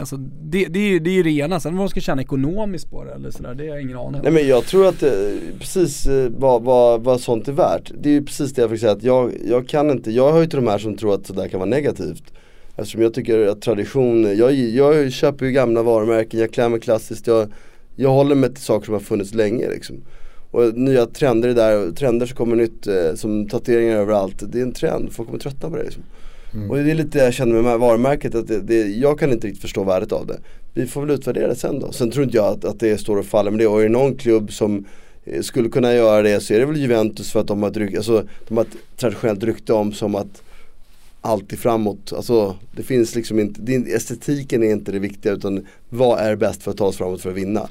alltså, det, det, är, det är ju rena. Sen vad de ska tjäna ekonomiskt på det eller sådär, det har jag ingen aning om. Nej men jag tror att eh, precis eh, vad, vad, vad sånt är värt. Det är ju precis det jag fick säga att jag, jag kan inte, jag hör ju till de här som tror att sådär kan vara negativt. Eftersom jag tycker att tradition, jag, jag köper ju gamla varumärken, jag klär mig klassiskt, jag, jag håller mig till saker som har funnits länge liksom. Och nya trender är där, trender som kommer nytt, eh, som tatueringar överallt, det är en trend, folk kommer tröttna på det liksom. Och det är lite det jag känner med varumärket, att det, det, jag kan inte riktigt förstå värdet av det. Vi får väl utvärdera det sen då. Sen tror inte jag att, att det står och faller med det. Och är det någon klubb som eh, skulle kunna göra det så är det väl Juventus för att de har ett, ryk, alltså, de har ett traditionellt rykte om som att alltid framåt. Alltså det finns liksom inte, din, estetiken är inte det viktiga utan vad är bäst för att ta oss framåt för att vinna.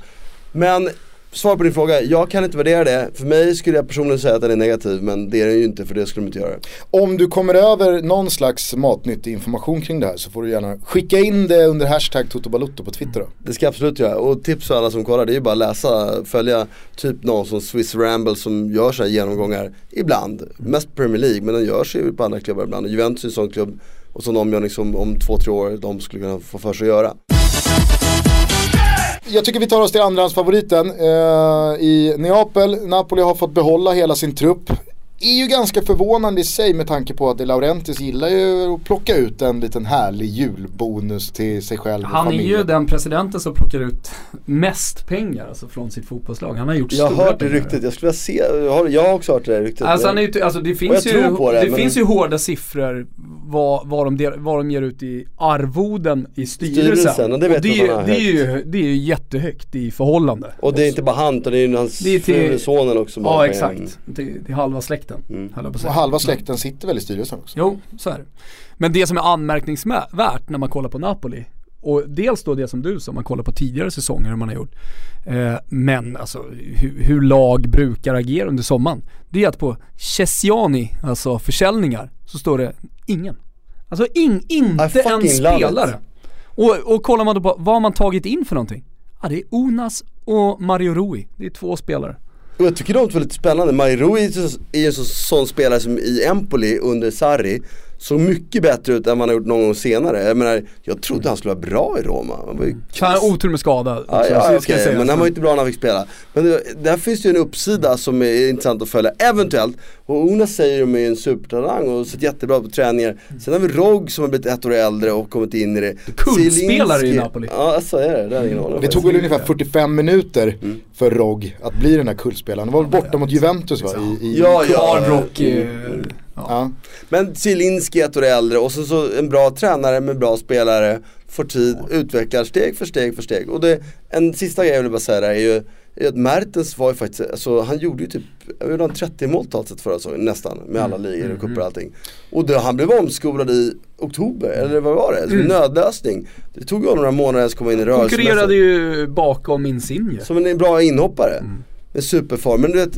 Men svar på din fråga, jag kan inte värdera det. För mig skulle jag personligen säga att den är negativ men det är den ju inte för det skulle de inte göra. Om du kommer över någon slags matnyttig information kring det här så får du gärna skicka in det under hashtag Totobalutto på Twitter då. Det ska jag absolut göra och tips för alla som kollar det är ju bara att läsa, följa typ någon som Swiss Ramble som gör så här genomgångar ibland. Mest Premier League men den görs ju på andra klubbar ibland Juventus är en sån klubb och sån omgörning som om två, tre år de skulle kunna få för sig att göra. Jag tycker vi tar oss till andrahandsfavoriten eh, i Neapel. Napoli har fått behålla hela sin trupp. Är ju ganska förvånande i sig med tanke på att De Laurentiis gillar ju att plocka ut en liten härlig julbonus till sig själv och Han är familjen. ju den presidenten som plockar ut mest pengar alltså, från sitt fotbollslag. Han har gjort Jag har stora hört det pengar. ryktet, jag skulle vilja se, jag har, jag har också hört det där ryktet. Alltså, han är, alltså det finns jag ju, tror på det, det, men- finns ju hårda siffror vad, vad, de, del- vad de ger ut i arvoden i styrelsen. Styrelsen, och det vet det, jag att han är, har det, är ju, det är ju jättehögt i förhållande. och det är inte bara han utan det är ju hans Det är fru och sonen också. Ja exakt, till, till halva släkten. Mm. på att Och halva släkten sitter väl i styrelsen också. Jo, så är det. Men det som är anmärkningsvärt när man kollar på Napoli och dels då det som du sa, man kollar på tidigare säsonger hur man har gjort. Eh, men alltså hur, hur lag brukar agera under sommaren. Det är att på Chessiani, alltså försäljningar, så står det ingen. Alltså in, inte en spelare. Och, och kollar man då på vad har man tagit in för någonting? Ja det är Onas och Mario Rui. Det är två spelare. Och jag tycker de två är lite spännande. Mairo är ju en sån spelare som i Empoli under Sarri såg mycket bättre ut än han har gjort någon gång senare. Jag menar, jag trodde han skulle vara bra i Roma. Han var ju Han har otur med skada. Ja, ja, sägas. men han var ju inte bra när han fick spela. Men det, där finns det ju en uppsida som är intressant att följa, eventuellt. Och Ona säger de är en supertalang och sett jättebra på träningar. Sen har vi Rogg som har blivit ett år äldre och kommit in i det. Kultspelare i Napoli. Ja, så är det. Det, är om Det tog väl ungefär 45 minuter Mm. för Rogg att bli den här kullspelaren. Han var väl borta mot Juventus va? I, i, Ja, ja. Hard rock. eh, ja. ja. Men Zielinski ett år äldre och så, så en bra tränare med bra spelare, får tid, utvecklar steg för steg för steg. Och det, en sista grej jag vill bara säga där är ju att Mertens var ju faktiskt, alltså han gjorde ju typ, gjorde han 30 mål totalt sett förra säsongen nästan med alla ligor och cuper och allting. Och det, han blev omskolad i oktober, eller vad var det? Som en nödlösning. Det tog ju några månader att komma in i rörelsen. Konkurrerade ju bakom Insigne. Som en bra inhoppare. Med superform. Men du vet,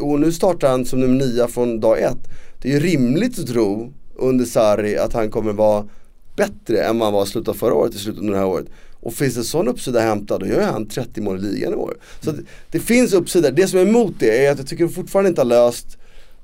och nu startar han som nummer nia från dag ett. Det är ju rimligt att tro under Sarri att han kommer vara bättre än vad han var i slutet av förra året, i slutet av det här året. Och finns det sån uppsida att hämta då gör han 30 mål i ligan i år. Så att det finns uppsida. Det som är emot det är att jag tycker fortfarande inte har löst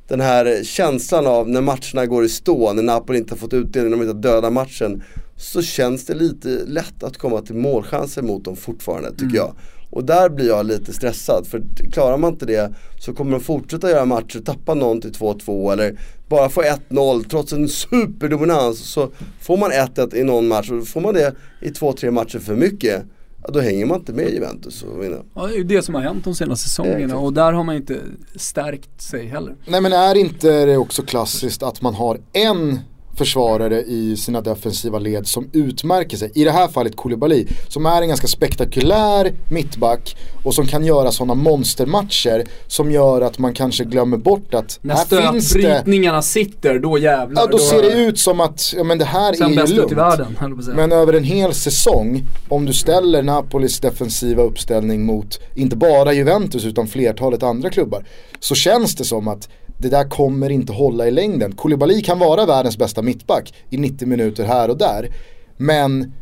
den här känslan av när matcherna går i stå, när Napoli inte har fått utdelning, när de inte har dödat matchen. Så känns det lite lätt att komma till målchanser mot dem fortfarande tycker jag. Och där blir jag lite stressad för klarar man inte det så kommer de fortsätta göra matcher, tappa någon till 2-2 eller bara få 1-0 trots en superdominans. Så får man 1-1 i någon match och får man det i 2-3 matcher för mycket Ja, då hänger man inte med Juventus och vinner. Ja, det är ju det som har hänt de senaste säsongerna och där har man inte stärkt sig heller. Nej men är inte det också klassiskt att man har en försvarare i sina defensiva led som utmärker sig. I det här fallet Koulibaly som är en ganska spektakulär mittback och som kan göra sådana monstermatcher som gör att man kanske glömmer bort att När här finns det stötbrytningarna sitter, då jävlar. Ja då ser det ut som att, ja men det här Sen är ju ut i lugnt. världen. Men över en hel säsong, om du ställer Napolis defensiva uppställning mot inte bara Juventus utan flertalet andra klubbar. Så känns det som att det där kommer inte hålla i längden. Koulibaly kan vara världens bästa mittback i 90 minuter här och där. Men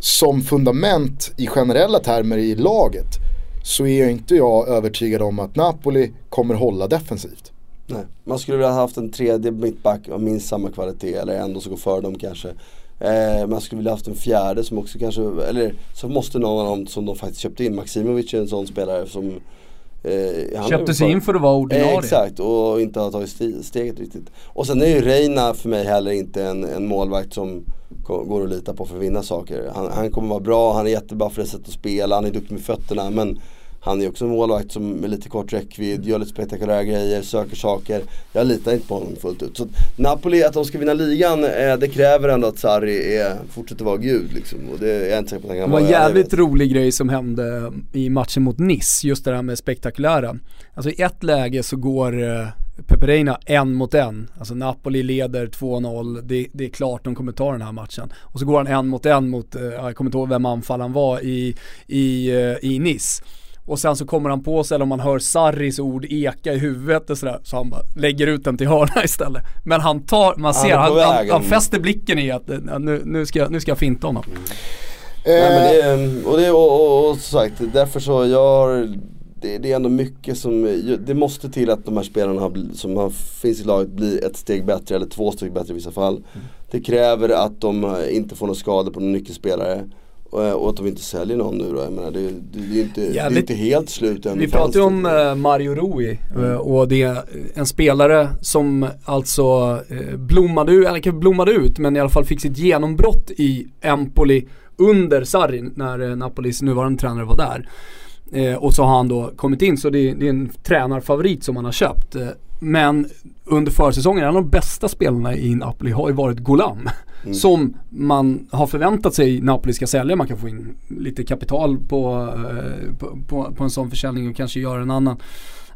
som fundament i generella termer i laget så är jag inte jag övertygad om att Napoli kommer hålla defensivt. Nej. Man skulle vilja ha haft en tredje mittback av minst samma kvalitet eller ändå som går före dem kanske. Eh, man skulle vilja haft en fjärde som också kanske, eller så måste någon av dem som de faktiskt köpte in. Maximovic är en sån spelare som eh, Köpte sig in för att vara ordinarie. Eh, exakt och inte har tagit steget riktigt. Och sen är ju Reina för mig heller inte en, en målvakt som går att lita på för att vinna saker. Han, han kommer vara bra, han är jättebra för det sättet att spela, han är duktig med fötterna men han är också en målvakt som med lite kort räckvidd, gör lite spektakulära grejer, söker saker. Jag litar inte på honom fullt ut. Så Napoli, att de ska vinna ligan, eh, det kräver ändå att Sarri är, fortsätter vara gud liksom. Och det är jag inte säker på att han Det kan var en vara. jag jävligt rolig grej som hände i matchen mot Nice, just det här med spektakulära. Alltså i ett läge så går eh, Peperina en mot en. Alltså Napoli leder 2-0, det, det är klart de kommer ta den här matchen. Och så går han en mot en mot, eh, jag kommer inte ihåg vem anfallaren var i, i, eh, i Nice. Och sen så kommer han på sig, eller om man hör Sarris ord eka i huvudet och sådär, så han bara lägger ut den till hörna istället. Men han tar, man ser, han, han, han fäster blicken i att nu, nu, ska, jag- nu ska jag finta honom. Nej, men det, Eh, är- och, det, och, och, och som sagt, därför så jag har, det, det är ändå mycket som, det måste till att de här spelarna har, som har, finns i laget blir ett steg bättre eller två steg bättre i vissa fall. Det kräver att de inte får några skador på någon nyckelspelare. Och, eh, och att de inte säljer någon nu då. Jag menar, det, det, är inte, det är inte helt slut än Vi pratar ju om eh, Mario Rui eh, och det är en spelare som alltså eh, blommade, ut, eller blommade ut men i alla fall fick sitt genombrott i Empoli under Sarri när eh, Napolis nuvarande tränare var där. Eh, och så har han då kommit in så det, det är en tränarfavorit som han har köpt. Men under försäsongen, en av de bästa spelarna i Napoli har ju varit Golam. Som man har förväntat sig Napoli ska sälja. Man kan få in lite kapital på, eh, på, på, på en sån försäljning och kanske göra en annan,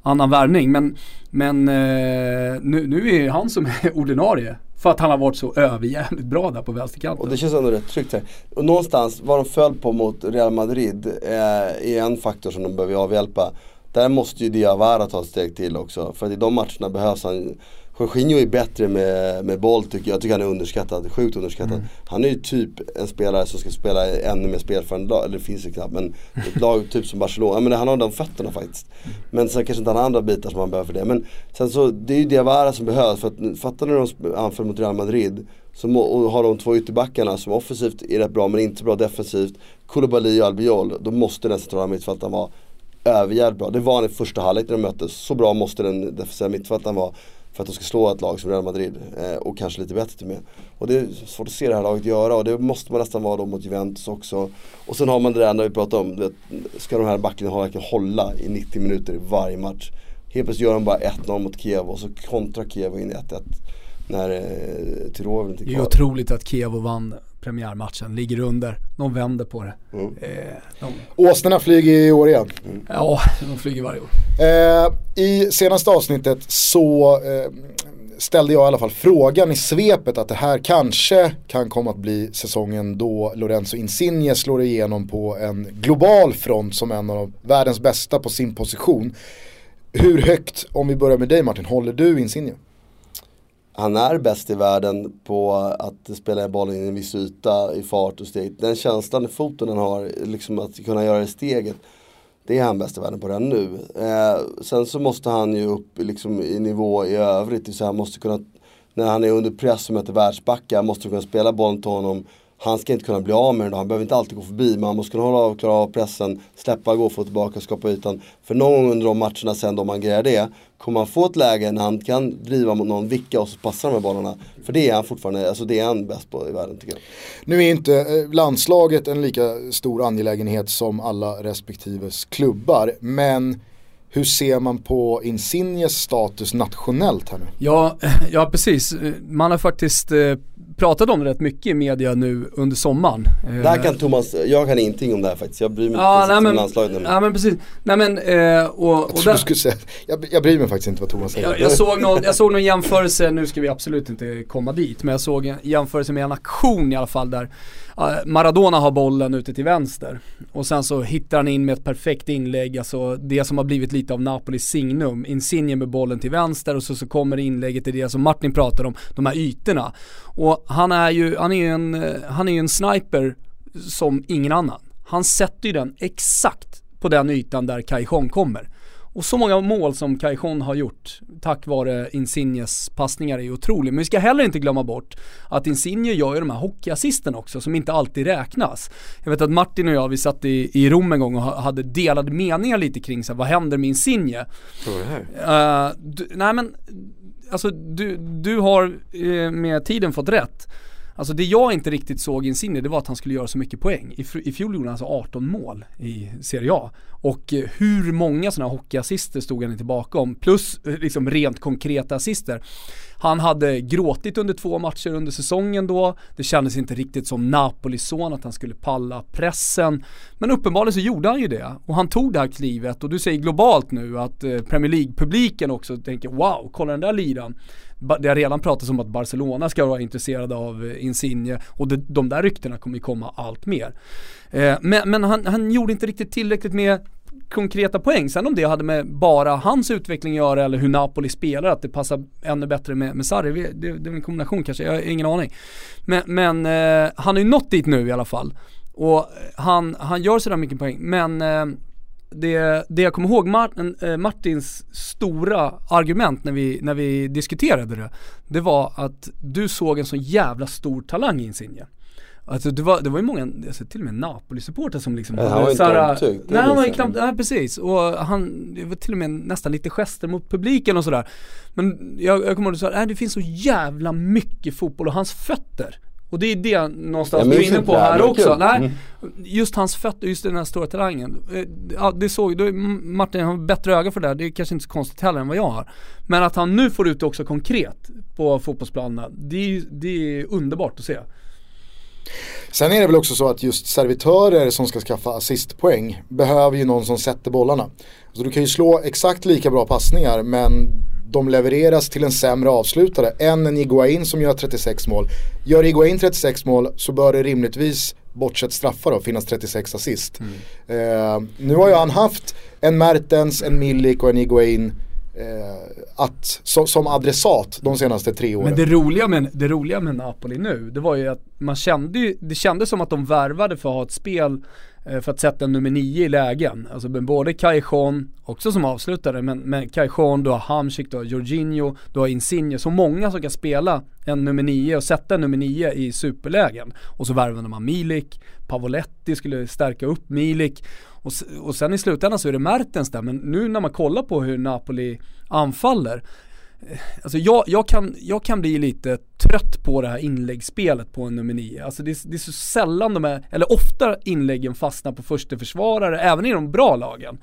annan värvning. Men, men eh, nu, nu är han som är ordinarie. För att han har varit så överjävligt bra där på vänsterkanten. Och det känns ändå rätt tryggt här. Och någonstans, vad de föll på mot Real Madrid eh, är en faktor som de behöver avhjälpa. Där måste ju Diawara ta ett steg till också. För att i de matcherna behövs han Jorginho är bättre med, med boll tycker jag. Jag tycker han är underskattad, sjukt underskattad. Han är ju typ en spelare som ska spela ännu mer spel för en lag, eller det finns ju knappt men ett lag typ som Barcelona, men han har de fötterna faktiskt. Men sen kanske inte han har andra bitar som han behöver för det. Men sen så, det är ju Diawara som behövs för att fattar när de anför mot Real Madrid så må, och har de två ytterbackarna som offensivt är rätt bra men inte så bra defensivt. Koulibaly och Albiol, då måste den centrala mittfältaren vara överjävligt bra. Det var han i första halvlek när de möttes. Så bra måste den defensiva mittfältaren vara för att de ska slå ett lag som Real Madrid. Eh, och kanske lite bättre till och med. Och det är svårt att se det här laget göra och det måste man nästan vara då mot Juventus också. Och sen har man det där när vi pratar om, vet, ska de här backlinjerna verkligen hålla i 90 minuter i varje match. Helt plötsligt gör de bara 1-0 mot Kiev och så kontrar Kiev in i 1-1. När eh, Tirol inte är Det är kvar. otroligt att Kiev vann premiärmatchen, ligger under, de vänder på det. Mm. Eh, de, Åsnorna flyger i år igen. ja, de flyger varje år. Eh, I senaste avsnittet så eh, ställde jag i alla fall frågan i svepet att det här kanske kan komma att bli säsongen då Lorenzo Insigne slår igenom på en global front som en av världens bästa på sin position. Hur högt, om vi börjar med dig Martin, håller du Insigne? Han är bäst i världen på att spela bollen i en viss yta i fart och steg. Den känslan i foten han har, liksom att kunna göra det steget. Det är han bäst i världen på redan nu. Eh, sen så måste han ju upp liksom, i nivå i övrigt. Så han måste kunna, när han är under press och möter världsbackar, måste kunna spela bollen till honom han ska inte kunna bli av med den då. Han behöver inte alltid gå förbi men han måste kunna hålla av, klara av pressen, släppa, gå, få tillbaka, skapa ytan. För någon gång under de matcherna sen då man grejar det, kommer han få ett läge när han kan driva mot någon, vicka och så passar de här bollarna. För det är han fortfarande, alltså det är han bäst på i världen tycker jag. Nu är inte eh, landslaget en lika stor angelägenhet som alla respektives klubbar, men hur ser man på Insignes status nationellt här nu? Ja, ja precis. Man har faktiskt eh, pratat om det rätt mycket i media nu under sommaren. Där kan Thomas, jag kan ingenting om det här faktiskt. Jag bryr mig ja, inte nej, om landslaget nu. Ja men precis. Nej men eh, och, och jag, där, säga, jag, jag bryr mig faktiskt inte vad Thomas säger. Jag, jag, såg någon, jag såg någon jämförelse, nu ska vi absolut inte komma dit, men jag såg en jämförelse med en aktion i alla fall där Maradona har bollen ute till vänster och sen så hittar han in med ett perfekt inlägg, alltså det som har blivit lite av Napolis signum. Insigne med bollen till vänster och så, så kommer inlägget till det som Martin pratar om, de här ytorna. Och han är ju, han är ju en, han är ju en sniper som ingen annan. Han sätter ju den exakt på den ytan där Cajon kommer. Och så många mål som Cajon har gjort tack vare Insignes passningar är otroligt. Men vi ska heller inte glömma bort att Insigne gör ju de här hockeyassisten också som inte alltid räknas. Jag vet att Martin och jag, vi satt i, i Rom en gång och hade delade meningar lite kring så här, vad händer med Insigne? Vad det här? Uh, du, nej men, alltså du, du har uh, med tiden fått rätt. Alltså det jag inte riktigt såg i Insigne det var att han skulle göra så mycket poäng. I, I fjol gjorde han alltså 18 mål i Serie A. Och eh, hur många sådana hockeyassister stod han inte bakom? Plus eh, liksom rent konkreta assister. Han hade gråtit under två matcher under säsongen då. Det kändes inte riktigt som Napolis son att han skulle palla pressen. Men uppenbarligen så gjorde han ju det. Och han tog det här klivet och du säger globalt nu att eh, Premier League-publiken också tänker wow, kolla den där liran det har redan pratats om att Barcelona ska vara intresserade av eh, Insigne och det, de där ryktena kommer ju komma allt mer. Eh, men, men han, han gjorde inte riktigt tillräckligt med konkreta poäng. Sen om det hade med bara hans utveckling att göra eller hur Napoli spelar, att det passar ännu bättre med, med Sarri, det, det, är en kombination kanske, jag har ingen aning. Men, men eh, han har ju nått dit nu i alla fall. Och han, han gör sådär mycket poäng, men eh, det, det jag kommer ihåg Martin, eh, Martins stora argument när vi, när vi diskuterade det, det var att du såg en så jävla stor talang i Insigne. Alltså det var, det var ju många, alltså till och med Napoli-supportrar som liksom Nej, han var inte omtyckt. Nej han var ju knappt, nej precis. Och han, det var till och med nästan lite gester mot publiken och sådär. Men jag, jag kommer ihåg att du sa, det finns så jävla mycket fotboll och hans fötter och det är det någonstans du är inne på här också. Nej, mm. Just hans fötter, just den här stora talangen. Eh, ja, det såg, då, Martin har bättre öga för det där, det är kanske inte så konstigt heller än vad jag har. Men att han nu får ut det också konkret på fotbollsplanerna, det är, det är underbart att se. Sen är det väl också så att just servitörer som ska skaffa assistpoäng behöver ju någon som sätter bollarna. Så du kan ju slå exakt lika bra passningar men de levereras till en sämre avslutare än en Iguain som gör 36 mål. Gör Iguain 36 mål så bör det rimligtvis, bortsett straffar då, finnas 36 assist. Mm. Eh, nu har ju han haft en Mertens, en Milik och en Iguain eh, att, som, som adressat de senaste tre åren. Men det roliga, med, det roliga med Napoli nu, det var ju att man kände ju, det kändes som att de värvade för att ha ett spel Eh, för att sätta en nummer nio i lägen. Alltså både Kajon, också som avslutare, men, men Kajon, du har Hamsik, du har Jorginho, du har Insigne. Så många som kan spela en nummer nio och sätta en nummer nio i superlägen. Och så värvade man Milik, Pavoletti skulle stärka upp Milik. Och, och sen i slutändan så är det Mertens där, men nu när man kollar på hur Napoli anfaller Alltså jag, jag, kan, jag kan bli lite trött på det här inläggsspelet på en nummer 9. Alltså det är, det är så sällan de är, eller ofta inläggen fastnar på första försvarare, även i de bra lagen.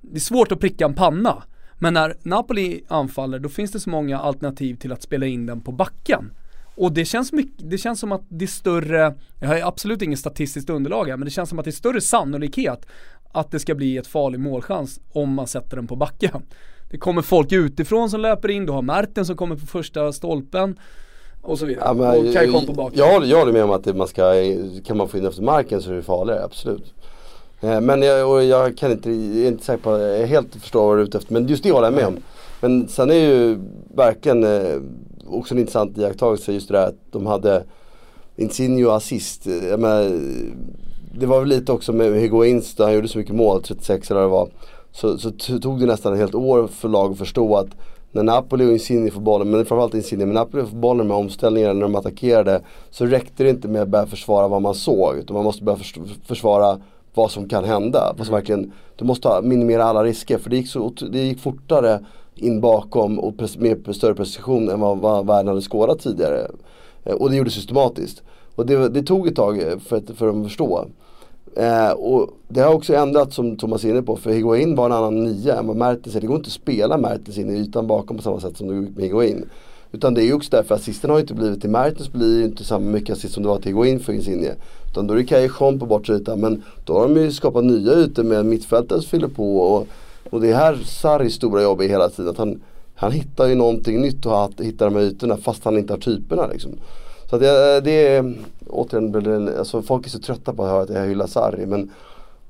Det är svårt att pricka en panna. Men när Napoli anfaller, då finns det så många alternativ till att spela in den på backen. Och det känns, mycket, det känns som att det är större, jag har absolut inget statistiskt underlag här, men det känns som att det är större sannolikhet att det ska bli ett farlig målchans om man sätter den på backen. Det kommer folk utifrån som löper in, du har Merten som kommer på första stolpen och så vidare. Ja, men, och Kaj på baken. Jag, jag håller med om att det, man ska, kan man få in efter marken så är det farligare, absolut. Eh, men jag, jag kan inte, jag är inte säker på, jag helt förstår vad du är ute efter. Men just det håller jag med om. Men sen är ju verkligen eh, också en intressant iakttagelse just det där att de hade Insigne assist. Jag menar, det var väl lite också med Higuains, han gjorde så mycket mål, 36 eller vad det var. Så, så tog det nästan ett helt år för lag att förstå att när Napoli och Insigne får bollen, men framförallt Insigne, men Napoli får bollen med omställningarna när de attackerade så räckte det inte med att börja försvara vad man såg utan man måste börja försvara vad som kan hända. Vad som mm. verkligen, du måste minimera alla risker för det gick, så, det gick fortare in bakom och med större precision än vad, vad världen hade skådat tidigare. Eh, och det gjordes systematiskt. Och det, det tog ett tag för, att, för att förstå. Eh, och det har också ändrats som Thomas är inne på för Higuain var en annan nia än vad Mertens är. Det går inte att spela Mertens in i ytan bakom på samma sätt som det gick med Higuain. Utan det är ju också därför att assisten har inte blivit till Mertens blir ju inte samma mycket assist som det var till Higuain för Insigne. Utan då är det Callejon på bortre ytan men då har de ju skapat nya ytor med mittfältare som fyller på och, och det är här Sarris stora jobb är hela tiden. Att han, han hittar ju någonting nytt och hittar de här ytorna fast han inte har typerna liksom. Så att det, eh, det är, återigen, alltså folk är så trötta på att höra att jag hyllar Sarri men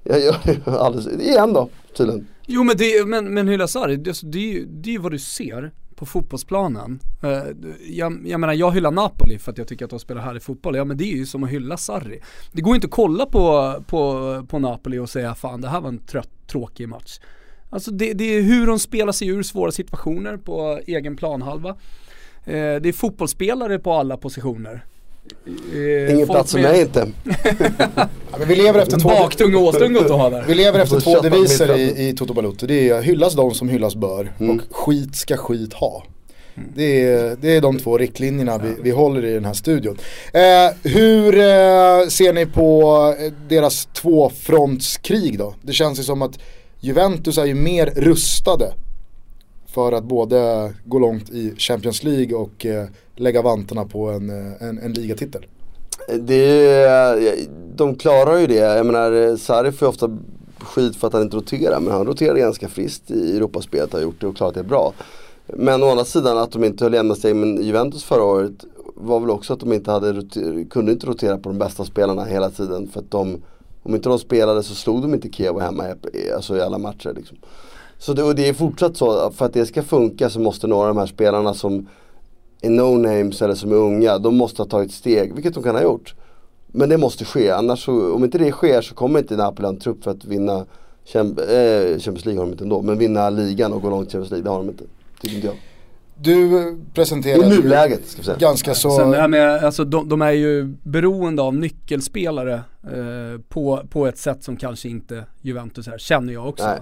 jag gör det alldeles, igen då tydligen. Jo men, det, men, men hylla Sarri, det, det, är, det är ju vad du ser på fotbollsplanen. Eh, jag, jag menar jag hyllar Napoli för att jag tycker att de spelar här i fotboll. Ja men det är ju som att hylla Sarri. Det går inte att kolla på, på, på Napoli och säga fan det här var en trött, tråkig match. Alltså det, det är hur de spelar sig ur svåra situationer på egen planhalva. Eh, det är fotbollsspelare på alla positioner. Eh, Ingen plats för mig inte. ja, men vi lever efter två, Baktung Åström att ha där. Vi lever efter två deviser i, i Toto Balotto. Det är hyllas de som hyllas bör mm. och skit ska skit ha. Mm. Det, är, det är de två riktlinjerna vi, vi håller i den här studion. Eh, hur eh, ser ni på eh, deras tvåfrontskrig då? Det känns ju som att Juventus är ju mer rustade för att både gå långt i Champions League och eh, lägga vantarna på en, eh, en, en ligatitel. Det, de klarar ju det. Jag menar Sarri får ju ofta skit för att han inte roterar men han roterar ganska friskt i Europaspelet har gjort det och klarat det bra. Men å andra sidan att de inte höll jämna steg med Juventus förra året var väl också att de inte hade, kunde inte rotera på de bästa spelarna hela tiden för att de om inte de spelade så slog de inte Kiev hemma alltså i alla matcher. Liksom. Så det, och det är fortsatt så, för att det ska funka så måste några av de här spelarna som är no-names eller som är unga, de måste ha tagit steg, vilket de kan ha gjort. Men det måste ske, annars så, om inte det sker så kommer inte Napoli ha en trupp för att vinna äh, Champions League har de inte ändå, men vinna ligan och gå långt i Champions League, det har de inte. Tycker inte jag. Du presenterade I nuläget ska vi säga. ganska så Sen här med, alltså de, de är ju beroende av nyckelspelare eh, på, på ett sätt som kanske inte Juventus är, känner jag också. Nej.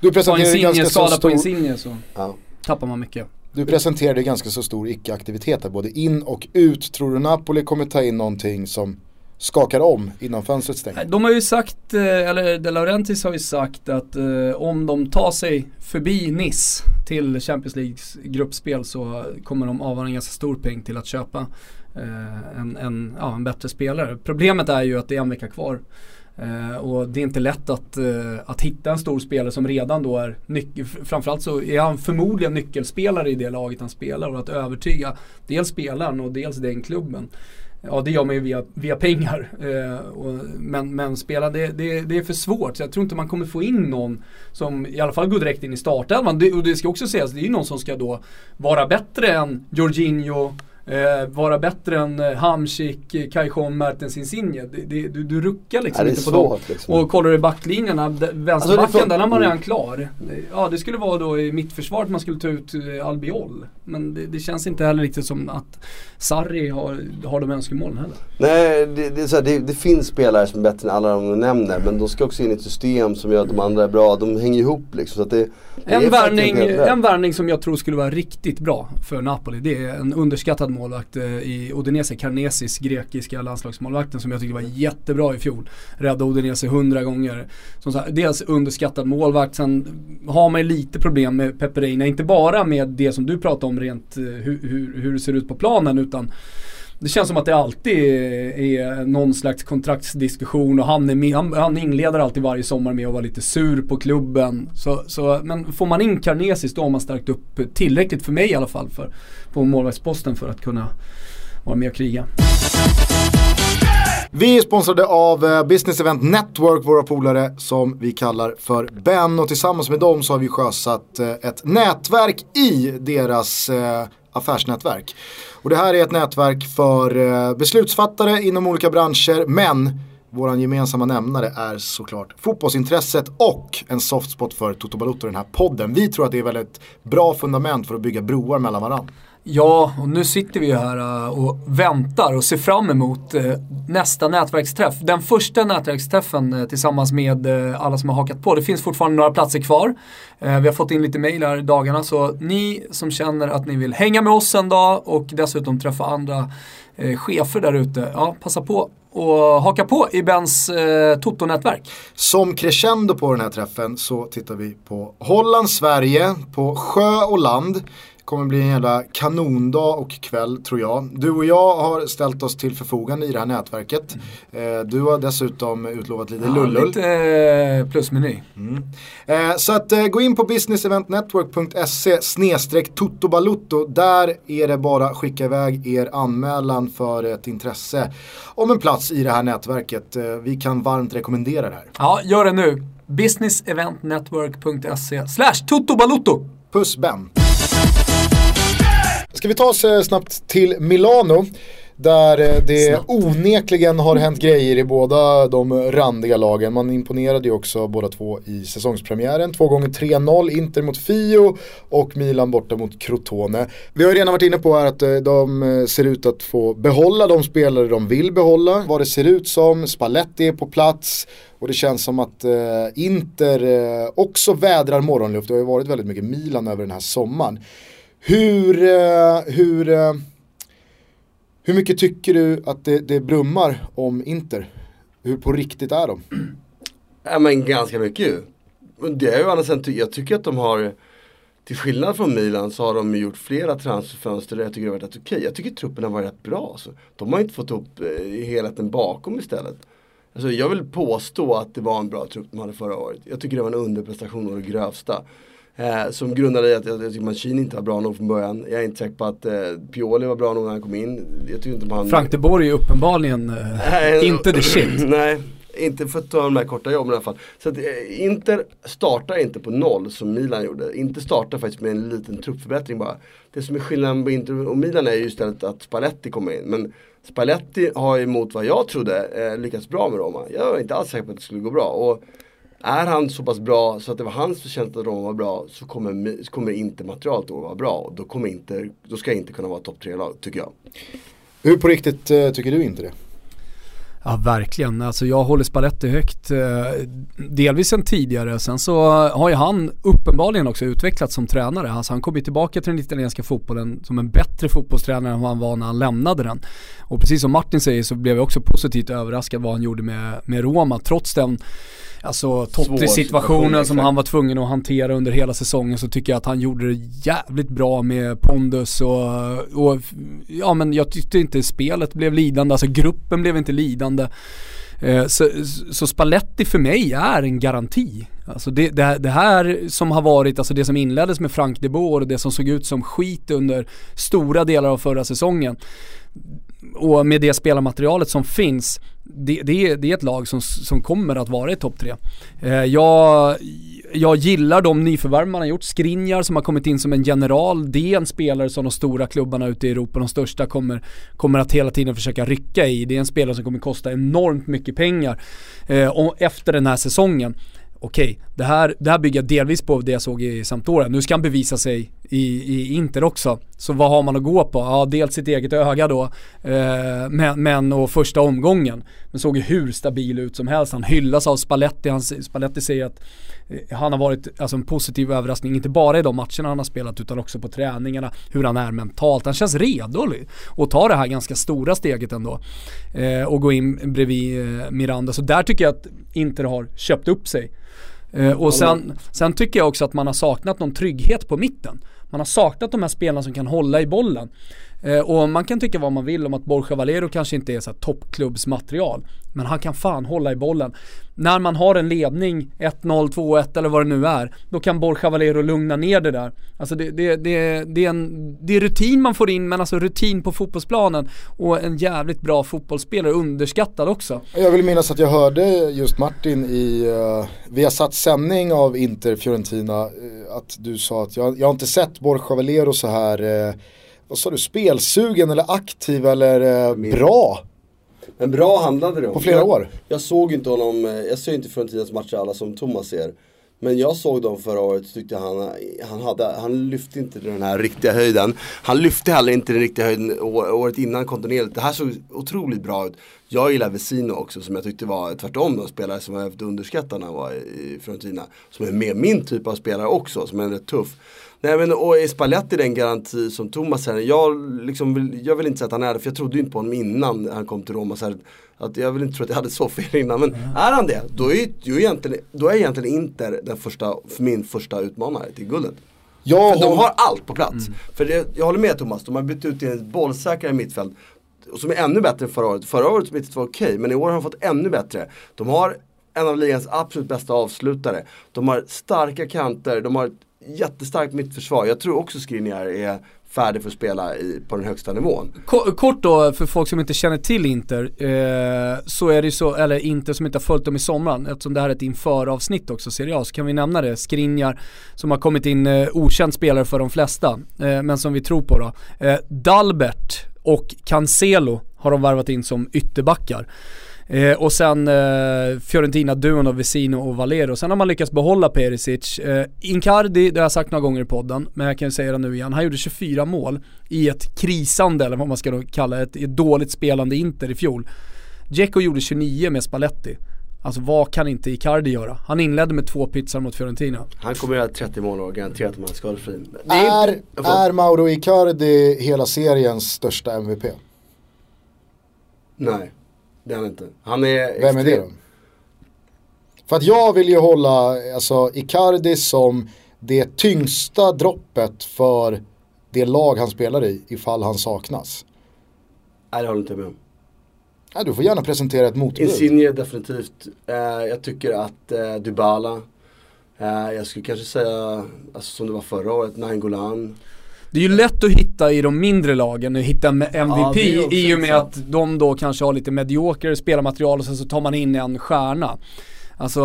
Du presenterade ganska så stor... på Insigne så ja. tappar man mycket. Du presenterade ganska så stor icke-aktivitet här, både in och ut. Tror du Napoli kommer ta in någonting som skakar om innan fönstret stänger? De har ju sagt, eh, eller De Laurentiis har ju sagt att eh, om de tar sig förbi Nice till Champions Leagues gruppspel så kommer de avvara en ganska stor peng till att köpa eh, en, en, ja, en bättre spelare. Problemet är ju att det är en vecka kvar. Eh, och det är inte lätt att, eh, att hitta en stor spelare som redan då är nyckel. framförallt så är han förmodligen nyckelspelare i det laget han spelar och att övertyga dels spelaren och dels den klubben. Ja det gör man ju via, via pengar. Eh, och, men, men spela det, det, det, är för svårt. Så jag tror inte man kommer få in någon som i alla fall går direkt in i startelvan. Och det ska också sägas, det är ju någon som ska då vara bättre än Jorginho, eh, vara bättre än eh, Hamsik, Kajjon, Mertens, Insigne. Det, det, du, du ruckar liksom ja, inte på dem. Liksom. Och kollar du backlinjerna, vänsterbacken alltså, den har man redan klar. Ja det skulle vara då i mittförsvaret man skulle ta ut eh, Albiol. Men det, det, känns inte heller riktigt som att Sarri har, har de önskemålen heller. Nej, det, det, så här, det, finns spelare som är bättre än alla de du nämner. Men de ska också in i ett system som gör att de andra är bra. De hänger ihop liksom. Så det, en, värvning, en värvning som jag tror skulle vara riktigt bra för Napoli. Det är en underskattad målvakt eh, i Udinese, Karnesis, grekiska landslagsmålvakten som jag tycker var jättebra i fjol. Räddade Udinese hundra gånger. Som sagt, dels underskattad målvakt, sen har man lite problem med Peperina. Inte bara med det som du pratade om rent eh, hur, hur, hur det ser ut på planen utan det känns som att det alltid är någon slags kontraktsdiskussion och han, är med, han, han inleder alltid varje sommar med att vara lite sur på klubben. Så, så, men får man in Karnesis då har man stärkt upp tillräckligt för mig i alla fall för, på målvaktsposten för att kunna vara med och kriga. Vi är sponsrade av eh, Business Event Network, våra polare som vi kallar för Ben. Och tillsammans med dem så har vi sjösatt eh, ett nätverk i deras eh, affärsnätverk. Och det här är ett nätverk för beslutsfattare inom olika branscher men vår gemensamma nämnare är såklart fotbollsintresset och en softspot för Toto Balotto den här podden. Vi tror att det är väldigt bra fundament för att bygga broar mellan varandra. Ja, och nu sitter vi ju här eh, och väntar och ser fram emot eh, nästa nätverksträff. Den första nätverksträffen eh, tillsammans med alla som har hakat på. Det finns fortfarande några platser kvar. Vi har fått in lite mail här i dagarna så ni som känner att ni vill hänga med oss en dag och dessutom träffa andra chefer där ute. Ja, passa på och haka på i Bens eh, Toto-nätverk. Som crescendo på den här träffen så tittar vi på Holland-Sverige, på sjö och land kommer bli en jävla kanondag och kväll tror jag. Du och jag har ställt oss till förfogande i det här nätverket. Mm. Du har dessutom utlovat lite ja, lullull. Lite eh, plusmeny. Mm. Eh, så att gå in på businesseventnetwork.se snedstreck totobalutto. Där är det bara att skicka iväg er anmälan för ett intresse om en plats i det här nätverket. Vi kan varmt rekommendera det här. Ja, gör det nu. businesseventnetwork.se slash totobalutto. Puss Ben. Ska vi ta oss eh, snabbt till Milano. Där eh, det Snabbt. onekligen har hänt grejer i båda de randiga lagen. Man imponerade ju också båda två i säsongspremiären. Två gånger 3-0, Inter mot Fio och Milan borta mot Crotone. Vi har ju redan varit inne på här att eh, de ser ut att få behålla de spelare de vill behålla. Vad det ser ut som, Spalletti är på plats. Och det känns som att eh, Inter eh, också vädrar morgonluft. Det har ju varit väldigt mycket Milan över den här sommaren. Hur, eh, hur, eh, hur mycket tycker du att det, det brummar om Inter? Hur på riktigt är de? Ja men ganska mycket ju. Det är ju annars jag tycker att de har till skillnad från Milan så har de gjort flera transferfönster där jag tycker det har varit rätt okej. Jag tycker truppen har varit rätt bra. Så De har inte fått upp eh, helheten bakom istället. Alltså, jag vill påstå att det var en bra trupp de hade förra året. Jag tycker det var en underprestation och det grövsta. Eh, som grundade i att jag, jag tycker Mancini inte var bra nog från början. Jag är inte säker på att eh, Pioli var bra nog när han kom in. Jag tycker inte han... Frank de Boer är uppenbarligen eh, inte the shit. Nej, inte för att ta de här korta jobben i alla fall. Så att eh, Inter startar inte på noll som Milan gjorde. Inter startar faktiskt med en liten truppförbättring bara. Det som är skillnaden på Inter och Milan är ju istället att Spalletti kommer in. Men Spalletti har ju mot vad jag trodde eh, lyckats bra med Roma. Jag var inte alls säker på att det skulle gå bra. Och är han så pass bra så att det var hans förtjänst att Roma var bra så kommer, så kommer inte materialet att vara bra. Och då, kommer inte, då ska inte kunna vara topp tre lag tycker jag. Hur på riktigt eh, tycker du inte det? Ja verkligen, alltså jag håller Spalletti högt. Eh, delvis sen tidigare, sen så har ju han uppenbarligen också utvecklats som tränare. Alltså han kom ju tillbaka till den italienska fotbollen som en bättre fotbollstränare än vad han var när han lämnade den. Och precis som Martin säger så blev jag också positivt överraskad vad han gjorde med, med Roma trots den Alltså Totti-situationen som han var tvungen att hantera under hela säsongen så tycker jag att han gjorde det jävligt bra med pondus och, och ja men jag tyckte inte spelet blev lidande, alltså gruppen blev inte lidande. Eh, så, så Spalletti för mig är en garanti. Alltså det, det, det, här som har varit, alltså det som inleddes med Frank de Boer och det som såg ut som skit under stora delar av förra säsongen och med det spelarmaterialet som finns, det, det, det är ett lag som, som kommer att vara i topp tre. Eh, jag, jag gillar de nyförvärv man har gjort. Skriniar som har kommit in som en general, det är en spelare som de stora klubbarna ute i Europa, de största, kommer, kommer att hela tiden försöka rycka i. Det är en spelare som kommer kosta enormt mycket pengar eh, och efter den här säsongen okej, okay, det, här, det här bygger jag delvis på det jag såg i Sampdoria. Nu ska han bevisa sig i, i Inter också. Så vad har man att gå på? Ja, dels sitt eget öga då, eh, men, men och första omgången. Men såg ju hur stabil ut som helst. Han hyllas av Spalletti. Han, Spalletti säger att han har varit alltså, en positiv överraskning, inte bara i de matcherna han har spelat utan också på träningarna, hur han är mentalt. Han känns redo att ta det här ganska stora steget ändå. Eh, och gå in bredvid eh, Miranda. Så där tycker jag att Inter har köpt upp sig. Eh, och sen, sen tycker jag också att man har saknat någon trygghet på mitten. Man har saknat de här spelarna som kan hålla i bollen. Eh, och man kan tycka vad man vill om att Borja Valero kanske inte är så toppklubbsmaterial. Men han kan fan hålla i bollen. När man har en ledning, 1-0, 2-1 eller vad det nu är, då kan Borja Valero lugna ner det där. Alltså det, det, det, det, är en, det är rutin man får in, men alltså rutin på fotbollsplanen. Och en jävligt bra fotbollsspelare, underskattad också. Jag vill minnas att jag hörde just Martin i, uh, vi har satt sändning av Inter Fiorentina, uh, att du sa att jag, jag har inte sett Borja Valero så här uh, vad sa du, spelsugen eller aktiv eller eh, bra? Men bra handlade det om. På flera jag, år. Jag såg inte honom, eh, jag ser inte Fiorentinas matcher alla som Thomas ser. Men jag såg dem förra året tyckte han, han, hade, han lyfte inte den här riktiga höjden. Han lyfte heller inte den riktiga höjden året innan kontinuerligt. Det här såg otroligt bra ut. Jag gillar Vesino också som jag tyckte var tvärtom de spelare som jag haft underskattade när han var i Fiorentina. Som är med min typ av spelare också, som är rätt tuff. Nej men och är Spalletti den garanti som Thomas säger, jag, liksom vill, jag vill inte säga att han är det för jag trodde inte på honom innan han kom till Roma. Så här, att jag vill inte tro att jag hade så fel innan men mm. är han det, då är, ju egentligen, då är egentligen Inter den första, för min första utmanare till guldet. Ja, för de har allt på plats. Mm. För det, jag håller med Thomas, de har bytt ut till en bollsäkrare mittfält. Som är ännu bättre än förra året. Förra årets mittfält var okej, okay, men i år har de fått ännu bättre. De har en av ligans absolut bästa avslutare. De har starka kanter, de har jättestarkt mittförsvar. Jag tror också Skriniar är färdig för att spela i, på den högsta nivån. Kort då, för folk som inte känner till Inter, eh, så är det så, eller Inter som inte har följt dem i sommaren, eftersom det här är ett införavsnitt också, Serie A, så kan vi nämna det. Skriniar, som har kommit in, eh, okänd spelare för de flesta, eh, men som vi tror på då. Eh, Dalbert och Cancelo har de värvat in som ytterbackar. Eh, och sen eh, Fiorentina-duon av Vesino och Valero. Sen har man lyckats behålla Perisic. Eh, Incardi, det har jag sagt några gånger i podden, men jag kan säga det nu igen. Han gjorde 24 mål i ett krisande, eller vad man ska då kalla det, ett, ett dåligt spelande Inter i fjol. Dzeko gjorde 29 med Spalletti. Alltså vad kan inte Icardi göra? Han inledde med två pizzor mot Fiorentina. Han kommer göra 30 mål och garanterat om han är skadefri. Är, är Mauro Icardi hela seriens största MVP? Nej. Det är han inte. Han är Vem är det då? För att jag vill ju hålla alltså, Icardi som det tyngsta droppet för det lag han spelar i ifall han saknas. Nej det håller inte med om. Ja, du får gärna presentera ett motbud. Insigne definitivt. Eh, jag tycker att eh, Dybala. Eh, jag skulle kanske säga, alltså, som det var förra året, Nainggolan. Det är ju lätt att hitta i de mindre lagen, att hitta MVP ja, i och med att de då kanske har lite medioker spelarmaterial och sen så tar man in en stjärna. Alltså,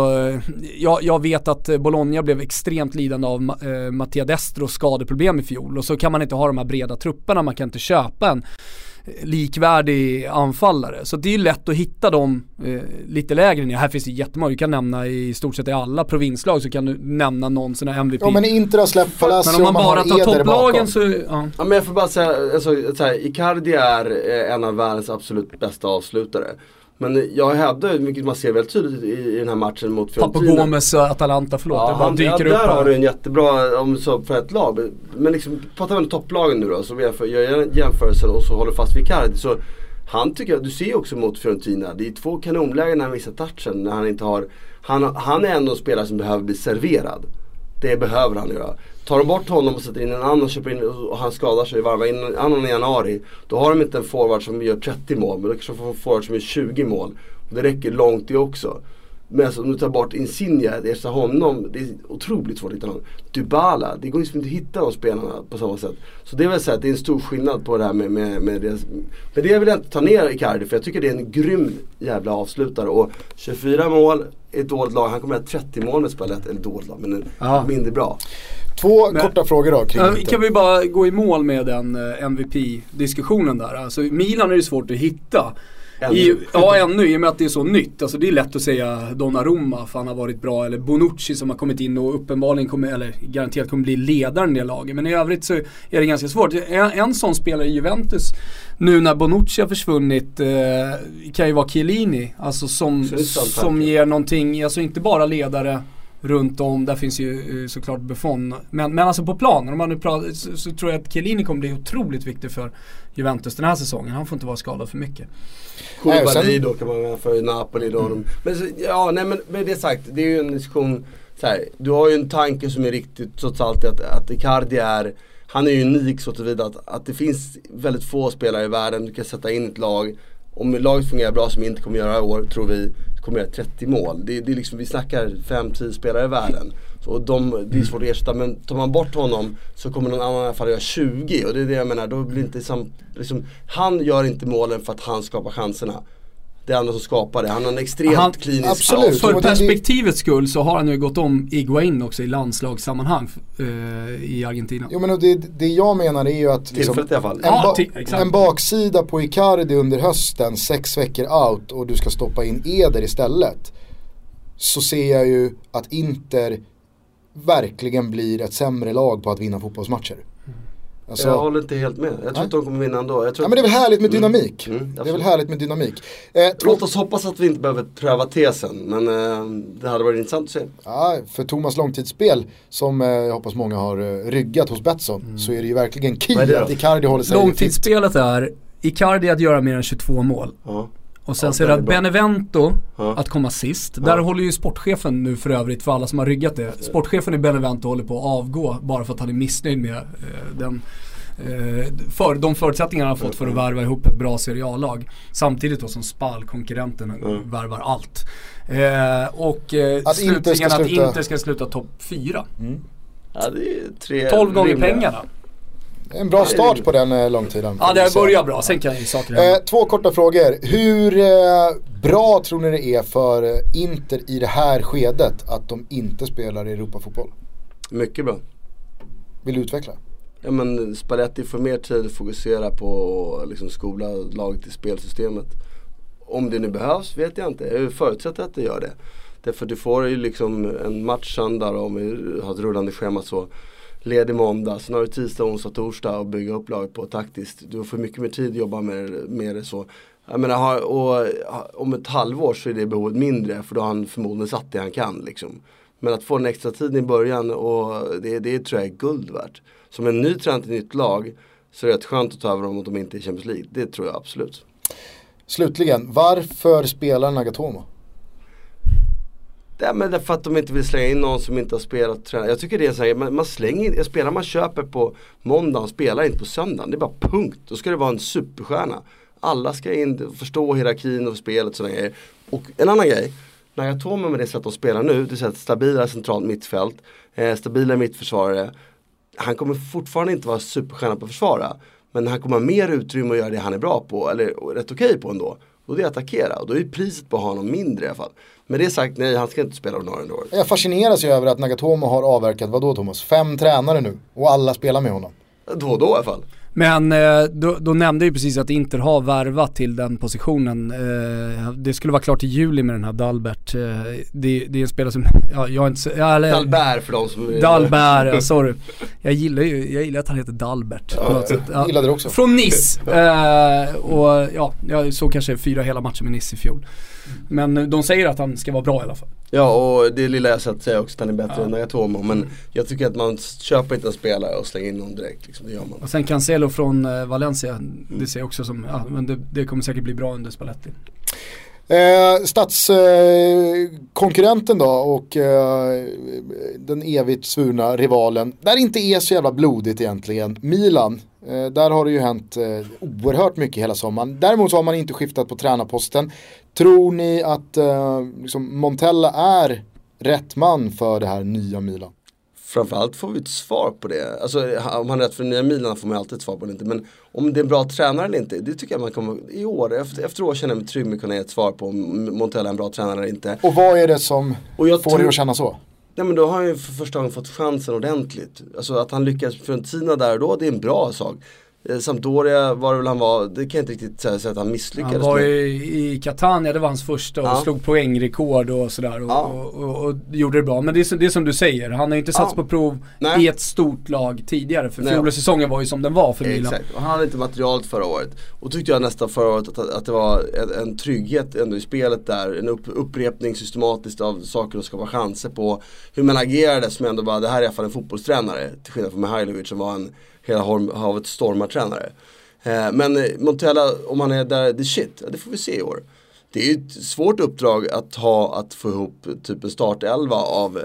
jag, jag, vet att Bologna blev extremt lidande av eh, Mattia Destros skadeproblem i fjol och så kan man inte ha de här breda trupperna, man kan inte köpa en likvärdig anfallare. Så det är ju lätt att hitta dem eh, lite lägre ner. Här finns det jättemånga, du kan nämna i stort sett i alla provinslag så kan du nämna någon sån här MVP. Ja men Inter har släppt Palacio Men om man bara tar topplagen så, ja. ja. men jag får bara säga, alltså, så här, Icardi är eh, en av världens absolut bästa avslutare. Men jag hävdar, vilket man ser väldigt tydligt i, i den här matchen mot Fiorentina. Papu Gomes Atalanta, förlåt. Ja, han, dyker ja, upp där har du en jättebra, om så för ett lag. Men liksom, pratar vi om topplagen nu då, så jag gör jämförelsen och så håller fast vid Cardi. Så han tycker jag, du ser också mot Fiorentina, det är två kanonlägen när han missar touchen. När han inte har, han, han är ändå en spelare som behöver bli serverad. Det behöver han göra. Tar de bort honom och sätter in en annan köper in, och han skadar sig, varvar in en annan i januari. Då har de inte en forward som gör 30 mål, men då kanske de får en forward som gör 20 mål. Och det räcker långt det också. Men alltså, om du tar bort Insigne, ersätta honom, det är otroligt svårt att hitta någon. Dybala, det går liksom inte att hitta de spelarna på samma sätt. Så det är väl så att det är en stor skillnad på det här med, med, med det. Men det vill jag inte ta ner Icardi för jag tycker det är en grym jävla avslutare. Och 24 mål ett dåligt lag, han kommer att ha 30 mål med spelet, eller dåligt lag, men ja. mindre bra. Två men, korta frågor då kring äh, Kan vi bara gå i mål med den eh, MVP-diskussionen där? Alltså Milan är det svårt att hitta. I, ja ännu, i och med att det är så nytt. Alltså det är lätt att säga Donnarumma för han har varit bra. Eller Bonucci som har kommit in och uppenbarligen kommer, eller garanterat kommer bli ledaren i det laget. Men i övrigt så är det ganska svårt. En, en sån spelare i Juventus, nu när Bonucci har försvunnit, eh, kan ju vara Chiellini. Alltså som, som ger någonting, alltså inte bara ledare runt om. Där finns ju eh, såklart Buffon. Men, men alltså på planen, om man nu pratar, så, så, tror jag att Chiellini kommer bli otroligt viktig för Juventus den här säsongen. Han får inte vara skadad för mycket. Koulibaly då kan man väl för Napoli då. Mm. Men ja, nej men med det sagt, det är ju en diskussion. Så här, du har ju en tanke som är riktigt trots allt att, att Icardi är han är ju unik så tillvida att, att det finns väldigt få spelare i världen du kan sätta in ett lag. Om laget fungerar bra som vi inte kommer göra i år tror vi kommer göra 30 mål. Det, det är liksom, vi snackar 5-10 spelare i världen. och de, det är svårt att ersätta men tar man bort honom så kommer någon annan i alla fall göra 20 och det är det jag menar, då blir inte sam, liksom, Han gör inte målen för att han skapar chanserna det andra som skapar det. Han har en extremt Han- klinisk absolut. För perspektivets skull så har han ju gått om Iguain också i landslagssammanhang eh, i Argentina. Jo men det, det jag menar är ju att liksom, Tillfället i alla fall. en, Ja, ba- exakt. en baksida på Icardi under hösten, sex veckor out och du ska stoppa in Eder istället. Så ser jag ju att Inter verkligen blir ett sämre lag på att vinna fotbollsmatcher. Alltså, Jag håller inte helt med. Jag tror Nej. att de kommer vinna ändå. Jag tror ja, men det är väl härligt med dynamik. Mm, det är väl härligt med dynamik. Eh, Låt oss hoppas att vi inte behöver pröva tesen. Men eh, det hade varit intressant att se. ja, för Thomas långtidsspel, som eh, jag hoppas många har eh, ryggat hos Betsson, så är det ju verkligen key att Icardi håller sig. Långtidsspelet är Icardi att göra mer än 22 mål. Ja. Och sen Ja, det är bra. Benevento Ja. att komma sist. Där håller ju sportchefen nu för övrigt, för alla som har ryggat det. Sportchefen i Benevento håller på att avgå bara för att han är missnöjd med eh, den eh, för, de förutsättningarna han har fått för att värva ihop ett bra Serie A-lag. Samtidigt då som Spal, konkurrenten, Mm. värvar allt. Eh, och eh, Att slutligen att sluta- Inter ska sluta topp 4. Ja, det är tre 12 gånger pengarna. En bra start på den eh, långtiden. Ja det säga. börjar bra, sen kan ju saker hända. Eh, två korta frågor. Hur eh, bra tror ni det är för eh, Inter i det här skedet att de inte spelar i Europafotboll? Mycket bra. Vill du utveckla? Ja men Spalletti får mer tid att fokusera på att liksom skola laget i spelsystemet. Om det nu behövs vet jag inte. Jag förutsätter att det gör det. Därför du får ju liksom en match söndag om vi har ett rullande schema så. Ledig måndag, sen har du tisdag, onsdag, torsdag och bygga upp laget på taktiskt. Du får mycket mer tid att jobba med, med det så. Jag menar, har, och, om ett halvår så är det behovet mindre för då har han förmodligen satt det han kan liksom. Men att få den extra tiden i början och det, det tror jag är guld värt. Som en ny tränare till ett nytt lag så är det rätt skönt att ta över dem om de inte är i Champions League. Det tror jag absolut. Slutligen, varför spelar Nagatomo? Det är men därför att de inte vill slänga in någon som inte har spelat och tränat. Jag tycker det är så här, man, man slänger in, spelar man köper på måndagen spelar inte på söndagen. Det är bara punkt. Då ska det vara en superstjärna. Alla ska in, förstå hierarkin och spelet och sådana grejer. Och en annan grej. när Nagatomo med det sätt de spelar nu, det vill säga ett stabilare centralt mittfält, eh, stabilare mittförsvarare. Han kommer fortfarande inte vara superstjärna på att försvara. Men han kommer ha mer utrymme att göra det han är bra på, eller rätt okej på ändå. Och det är att attackera och då är priset på honom mindre i alla fall. Med det sagt, nej han ska inte spela ordinarie under året. Jag fascineras ju över att Nagatomo har avverkat, vad då Thomas? Fem tränare nu och alla spelar med honom. Då och då i alla fall. Men eh, då, då nämnde jag ju precis att Inter har värvat till den positionen. Eh, det skulle vara klart i juli med den här Dalbert. Eh, det, det är en spelare som, ja, jag inte ja, eller, Dalbert för de som Dalbert, ja, sorry. Jag gillar ju, jag gillar att han heter Dalbert på något sätt. Jag gillade det också. Från Nice. Och ja, jag såg kanske fyra hela matcher med Nice i fjol. Men de säger att han ska vara bra i alla fall. Ja och det lilla jag sett säger också att han är bättre än Nagatomo. Men jag tycker att man köper inte en spelare och slänger in någon direkt. Liksom. Det gör man. Och sen Cancelo från eh, Valencia, det ser jag också som, ja men det, det kommer säkert bli bra under Spalletti. Eh, Stadskonkurrenten då och eh, den evigt svurna rivalen. Där inte är så jävla blodigt egentligen. Milan, eh, där har det ju hänt eh, oerhört mycket hela sommaren. Däremot så har man inte skiftat på tränarposten. Tror ni att eh, liksom Montella är rätt man för det här nya Milan? Framförallt får vi ett svar på det. Alltså om han är rätt för nya Milan får man alltid ett svar på det inte. Men om det är en bra tränare eller inte, det tycker jag man kommer, i år, efter, efter år känner jag mig trygg med att kunna ge ett svar på om Montella är en bra tränare eller inte. Och vad är det som får tror- dig att känna så? Nej men då har han ju för första gången fått chansen ordentligt. Alltså att han lyckas för en Tina där och då, det är en bra sak. Eh, Sampdoria var det väl han var, det kan jag inte riktigt säga, att han misslyckades Han var med. i Catania, det var hans första och Ja. slog poängrekord och sådär och, Ja. och, och, och gjorde det bra. Men det är, det är som du säger, han har ju inte satts Ja. på prov Nej. i ett stort lag tidigare. För Nej. fjolårets säsongen var ju som den var för Milan. Exakt, och han hade inte materialet förra året. Och tyckte jag nästan förra året att, att det var en, en trygghet ändå i spelet där. En upp, upprepning systematiskt av saker att skapa chanser på. Hur man agerade som ändå bara, det här är i alla fall en fotbollstränare. Till skillnad från Mihailovic som var en hela havet stormar-tränare. Eh, men eh, Montella, om han är där, the shit, det får vi se i år. Det är ju ett svårt uppdrag att ha, att få ihop typ en startelva av eh,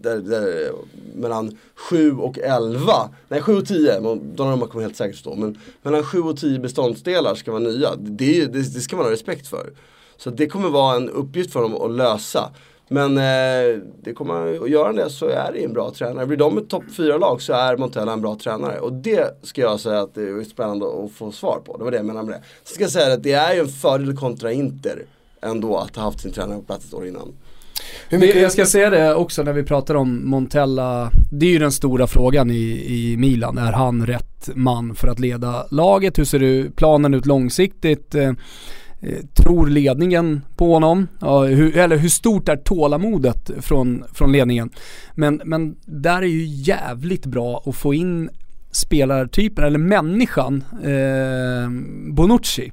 där, där, mellan 7 och 11, nej 7 och 10, Donnarumma kommer helt säkert stå, men mellan 7 och 10 beståndsdelar ska vara nya. Det, det, det ska man ha respekt för. Så det kommer vara en uppgift för dem att lösa. Men eh, det kommer att göra det så är det en bra tränare. Blir de ett topp 4-lag så är Montella en bra tränare. Och det ska jag säga att det är spännande att få svar på. Det var det jag menade med det. Så ska jag säga att det är ju en fördel kontra Inter ändå att ha haft sin tränare på plats ett år innan. Hur mycket... Jag ska säga det också när vi pratar om Montella, det är ju den stora frågan i, i Milan. Är han rätt man för att leda laget? Hur ser du planen ut långsiktigt? Eh, Eh, tror ledningen på honom? Ja, hur, eller hur stort är tålamodet från, från ledningen? Men, men där är ju jävligt bra att få in spelartypen, eller människan, eh, Bonucci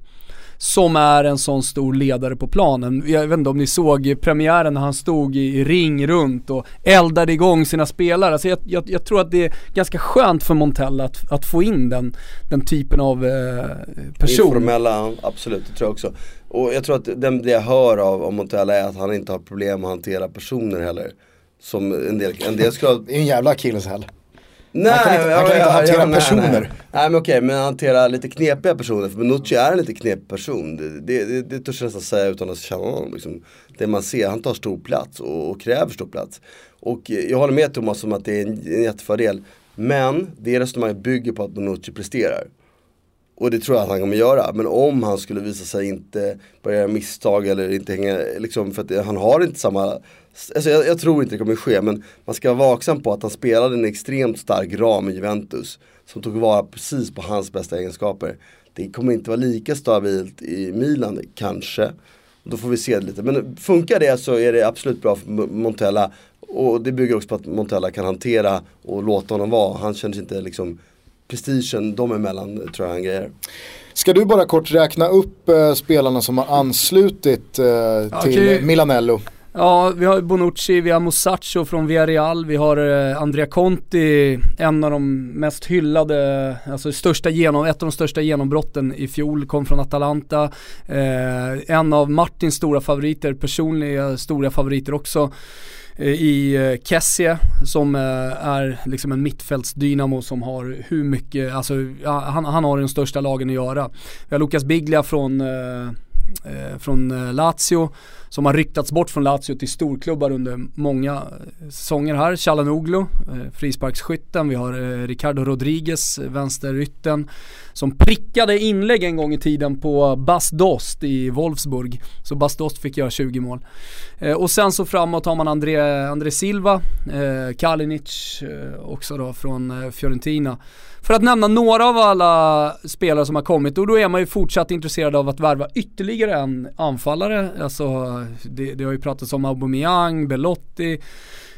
som är en sån stor ledare på planen. Jag vet inte om ni såg premiären när han stod i ring runt och eldade igång sina spelare. Alltså jag, jag, jag tror att det är ganska skönt för Montella att, att få in den, den typen av eh, person. Informella, absolut, det tror jag också. Och jag tror att det, det jag hör av, av Montella är att han inte har problem att hantera personer heller. Som en del, en del ska... det är en jävla akilleshäl. Nej, han kan inte, han kan inte hantera ja, nej, personer. Nej, nej men okej, men hantera lite knepiga personer. För Bonucci är en lite knepig person. Det, det, det, det törs jag nästan säga utan att känna honom. Liksom. Det man ser, han tar stor plats och, och kräver stor plats. Och jag håller med Thomas om att det är en, en jättefördel. Men det resonemanget bygger på att Bonucci presterar. Och det tror jag att han kommer göra. Men om han skulle visa sig inte börja göra misstag eller inte hänga, liksom, för att han har inte samma Alltså jag, jag, tror inte det kommer ske men man ska vara vaksam på att han spelade en extremt stark ram i Juventus. Som tog vara precis på hans bästa egenskaper. Det kommer inte vara lika stabilt i Milan kanske. Då får vi se det lite. Men funkar det så är det absolut bra för Montella. Och det bygger också på att Montella kan hantera och låta honom vara. Han känner sig inte liksom prestigen dem emellan tror jag han grejer. Ska du bara kort räkna upp eh, spelarna som har anslutit eh, till okay. Milanello? Ja, vi har Bonucci, vi har Musacho från Villarreal, vi har eh, Andrea Conti, en av de mest hyllade, alltså största genom, ett av de största genombrotten i fjol, kom från Atalanta. Eh, en av Martins stora favoriter, personliga stora favoriter också eh, i eh, Kessie som eh, är liksom en mittfältsdynamo som har hur mycket, alltså han, han har den största lagen att göra. Vi har Lucas Biglia från, eh, Eh, från eh, Lazio som har ryktats bort från Lazio till storklubbar under många eh, säsonger här. Chalanoglu, eh, frisparksskytten. Vi har eh, Ricardo Rodriguez, vänsterytten. Som prickade inlägg en gång i tiden på Bas Dost i Wolfsburg. Så Bas Dost fick göra 20 mål. och sen så framåt har man André, André Silva, Kalinic också då från Fiorentina. För att nämna några av alla spelare som har kommit och då är man ju fortsatt intresserad av att värva ytterligare en anfallare. Alltså det, det har ju pratats om Aubameyang, Belotti,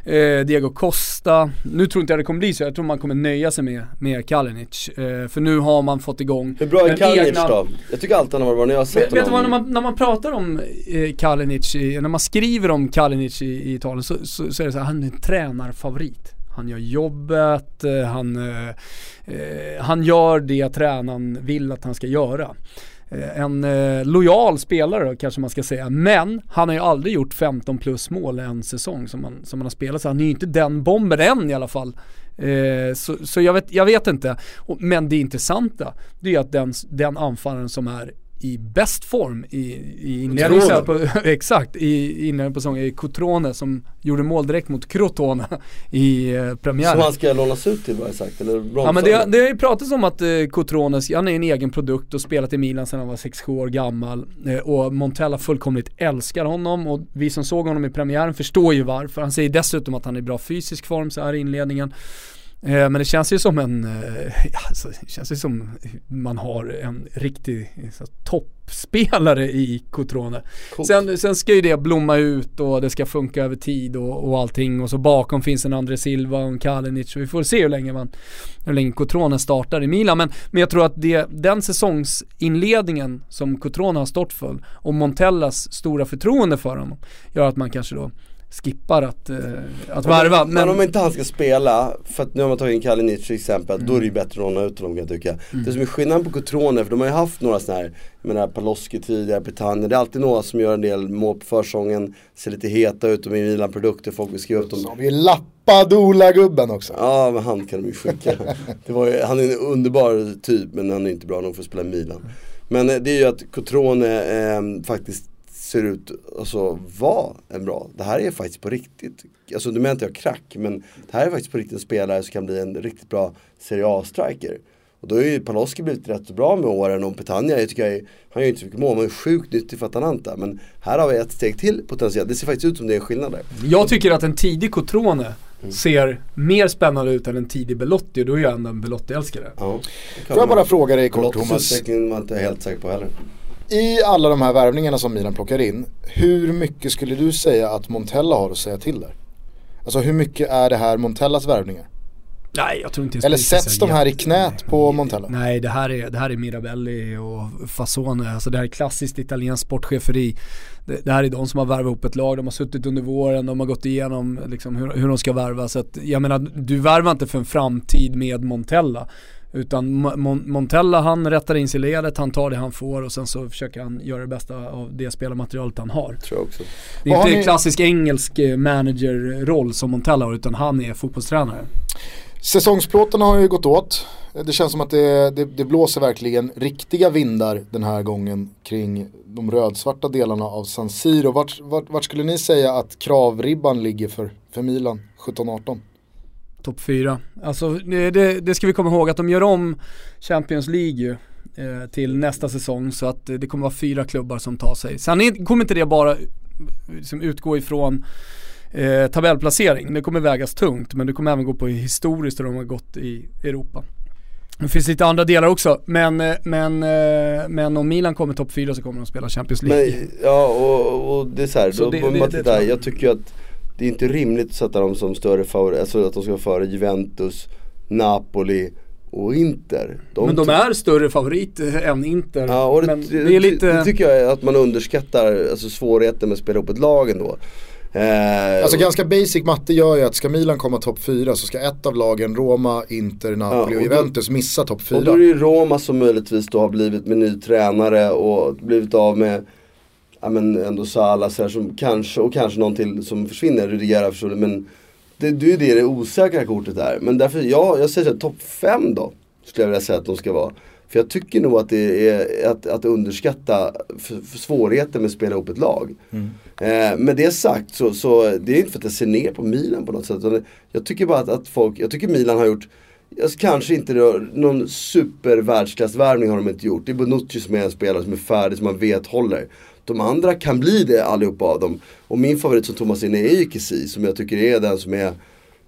eh, Diego Costa. Nu tror inte jag det kommer bli så, jag tror man kommer nöja sig med, med Kalinic. Eh, för nu har man fått igång Hur bra är Kalinic egna... då? Jag tycker alltid han har varit bra när jag har sett Vet du vad, när man, när man pratar om eh, Kalinic, när man skriver om Kalinic i, i Italien så, så, så är det så här, han är en tränarfavorit. Han gör jobbet, eh, han, eh, eh, han gör det tränaren vill att han ska göra. Eh, en eh, lojal spelare kanske man ska säga. Men han har ju aldrig gjort 15 plus mål en säsong som han, som han har spelat. Så han är ju inte den bomben än i alla fall. Eh, så, så jag, vet, jag vet inte. Men det intressanta, det är att den, den anfallaren som är i bäst form i, i inledningen på, exakt, i inledningen på säsongen är Cotrone som gjorde mål direkt mot Crotone i eh, premiären. Som han ska lånas ut till vad jag sagt eller Ja men det, det har ju pratats om att eh, Cotrone, han är en egen produkt och spelat i Milan sedan han var 6-7 år gammal. Eh, och Montella fullkomligt älskar honom och vi som såg honom i premiären förstår ju varför. Han säger dessutom att han är i bra fysisk form så här i inledningen. Eh, men det känns ju som en, eh, alltså, det känns ju som man har en riktig toppspelare i Cotrone. Sen, sen ska ju det blomma ut och det ska funka över tid och, och allting och så bakom finns en André Silva och en Kalinic och vi får se hur länge man, hur länge Cotrone startar i Milan. Men, men jag tror att det, den säsongsinledningen som Cotrone har stått för och Montellas stora förtroende för honom gör att man kanske då skippar att, eh, att varva. Men, men om inte han ska spela, för att nu har man tagit in Kalinic till exempel, mm. då är det ju bättre att låna ut honom kan jag tycka. Mm. Det som är skillnaden på Cotrone, för de har ju haft några sådana här, jag menar Paloski tidigare, Britannia, det är alltid några som gör en del mål på försången, ser lite heta ut, de är Milan-produkter, folk vill skriva upp dem. Så har vi Lappadula-gubben också. Ja, men han kan de ju skicka. det var ju, han är en underbar typ, men han är inte bra nog för att spela i Milan. Men eh, det är ju att Cotrone eh, faktiskt ser ut att alltså, vara en bra, det här är faktiskt på riktigt. Alltså nu menar inte jag krack, men det här är faktiskt på riktigt en spelare som kan bli en riktigt bra Serie A-striker. Och då har ju Paloski blivit rätt bra med åren och Petagna, jag tycker jag, han gör ju inte så mycket mål men är sjukt nyttig för Atalanta. Men här har vi ett steg till potentiellt, det ser faktiskt ut som det är en skillnad där. Jag tycker att en tidig Cotrone mm. ser mer spännande ut än en tidig Belotti och då är jag ändå en Belotti-älskare. Ja, Får jag bara fråga dig kort Thomas? utveckling var inte helt säker på heller. I alla de här värvningarna som Milan plockar in, hur mycket skulle du säga att Montella har att säga till där? Alltså hur mycket är det här Montellas värvningar? Nej jag tror inte Eller sätts de här i knät på Montella? Nej det här är, det här är Mirabelli och Fasone, alltså det här är klassiskt italienskt sportcheferi. Det, det, här är de som har värvat ihop ett lag, de har suttit under våren, de har gått igenom liksom, hur, hur de ska värva. Så att, jag menar, du värvar inte för en framtid med Montella. Utan Mon Montella han rättar in sig i ledet, han tar det han får och sen så försöker han göra det bästa av det spelarmaterialet han har. Tror jag också. Det är inte en klassisk engelsk eh, managerroll som Montella har utan han är fotbollstränare. Säsongsplåtarna har ju gått åt. Det känns som att det, det, det, blåser verkligen riktiga vindar den här gången kring de rödsvarta delarna av San Siro. Vart, vart, vart skulle ni säga att kravribban ligger för, för Milan 17-18? Topp 4. Alltså det, det, det, ska vi komma ihåg att de gör om Champions League ju, eh, till nästa säsong så att det kommer vara fyra klubbar som tar sig. Sen kommer inte det bara liksom, utgå ifrån eh, tabellplacering. Det kommer vägas tungt men det kommer även gå på historiskt hur de har gått i Europa. Det finns lite andra delar också, men, eh, men, eh, men om Milan kommer topp 4 så kommer de spela Champions League. Men, ja och, och, det är så här, så då, det, det, det, jag tycker att det är inte rimligt att sätta dem som större favoriter, alltså att de ska vara före Juventus, Napoli och Inter. De men de är större favorit än Inter. Ja, och det, det, det, är lite... det tycker jag att man underskattar alltså svårigheten med att spela upp ett lag ändå. Eh, alltså ganska basic matte gör ju att ska Milan komma topp 4 så ska ett av lagen, Roma, Inter, Napoli ja, och, och Juventus missa topp 4. Och då är det ju Roma som möjligtvis då har blivit med ny tränare och blivit av med ja men ändå Salah så här, som kanske, och kanske någon till som försvinner, Rüdiger försvunnit men det, det är det det osäkra kortet är. Men därför, ja, jag säger såhär, topp 5 då. Skulle jag vilja säga att de ska vara. För jag tycker nog att det är att, att underskatta för, för svårigheten med att spela ihop ett lag. Mm. Eh, med det sagt så, så det är inte för att jag ser ner på Milan på något sätt. Jag tycker bara att, att folk, jag tycker Milan har gjort Alltså, kanske inte då, någon super världsklassvärvning har de inte gjort. Det är Bonucci som är en spelare som är färdig, som man vet håller. De andra kan bli det allihopa av dem. Och min favorit som Thomas inne är ju Kessie som jag tycker är den som är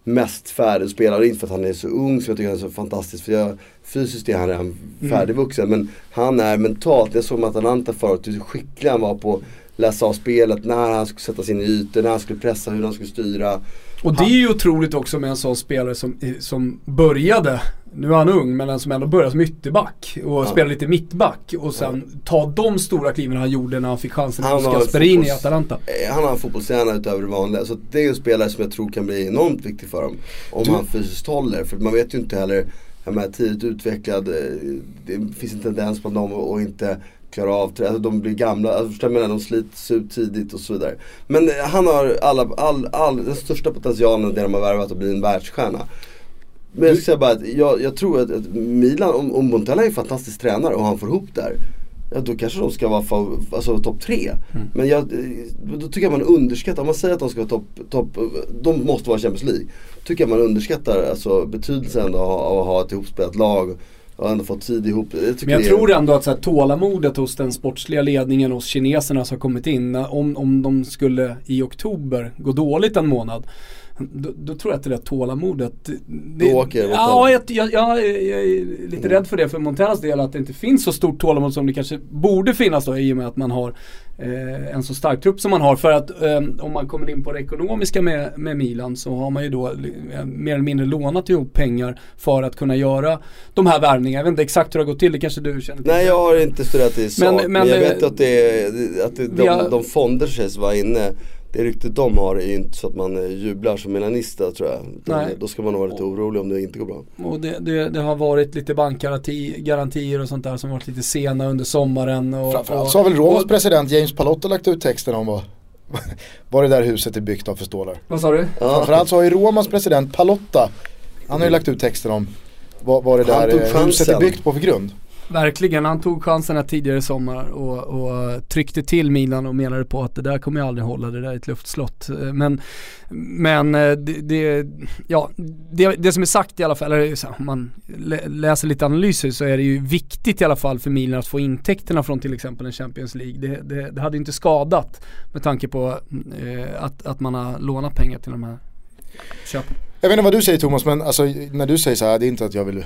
mest färdig spelare. Inte för att han är så ung som jag tycker han är så fantastisk. För jag, fysiskt är han redan mm. färdigvuxen. Mm. Men han är mentalt, jag såg med Atalanta förut hur skicklig han var på att läsa av spelet. När han skulle sätta sig in i ytor, när han skulle pressa, hur han skulle styra. Och det är ju otroligt också med en sån spelare som, som började, nu är han ung, men en som ändå började som ytterback och ja. spelade lite mittback och sen ja. ta de stora kliven han gjorde när han fick chansen han mot Gasperini i Atalanta. Eh, han har en fotbollshjärna utöver det vanliga. Så det är en spelare som jag tror kan bli enormt viktig för dem. Om du... han fysiskt håller. För man vet ju inte heller, jag menar tidigt utvecklad, eh, det finns en tendens bland dem att inte klara av alltså de blir gamla, alltså, jag menar, de slits ut tidigt och så vidare. Men han har alla, all, all, den största potentialen det de har värvat att bli en världsstjärna. Men jag säger bara att jag, jag tror att, att Milan, om, om Montella är en fantastisk tränare och han får ihop det här Ja då kanske de ska vara alltså, topp tre. Mm. Men jag, då tycker jag man underskattar, om man säger att de ska vara topp, top, de måste vara Champions League. Tycker jag man underskattar alltså, betydelsen av, av att ha ett ihopspelat lag och ändå fått tid ihop. Jag Men jag tror ändå att så här, tålamodet hos den sportsliga ledningen hos kineserna som har kommit in, om, om de skulle i oktober gå dåligt en månad då, då, tror jag att det där tålamodet det, Då åker Ja, jag, jag, jag, jag, är lite mm. rädd för det för Montellas del att det inte finns så stort tålamod som det kanske borde finnas då i och med att man har eh, en så stark trupp som man har. För att eh, om man kommer in på det ekonomiska med, med Milan så har man ju då eh, mer eller mindre lånat ihop pengar för att kunna göra de här värvningarna. Jag vet inte exakt hur det har gått till, det kanske du känner till? Nej jag har inte studerat det i sak, men, men, men jag vet att, det, att det, de, har, de fonder som var inne det ryktet de har är ju inte så att man eh, jublar som melanista tror jag. Nej. Då ska man nog vara lite orolig om det inte går bra. Och det, det, det har varit lite bankgarantier och sånt där som varit lite sena under sommaren. Och, Framförallt så har väl Romas president James Palotta lagt ut texten om vad, vad det där huset är byggt av för stålar. Vad sa du? Ja. Framförallt så har ju Romas president Palotta, han har ju lagt ut texten om vad, vad det där huset är byggt på för grund. Verkligen, han tog chansen här tidigare i sommar och, och, tryckte till Milan och menade på att det där kommer jag aldrig hålla, det där är ett luftslott. Men, men eh, det, det ja, det, det, som är sagt i alla fall, eller om man läser lite analyser så är det ju viktigt i alla fall för Milan att få intäkterna från till exempel en Champions League. Det, det, det hade inte skadat med tanke på eh, att, att man har lånat pengar till de här köpen. Jag vet inte vad du säger Thomas, men alltså, när du säger så här, det är inte att jag vill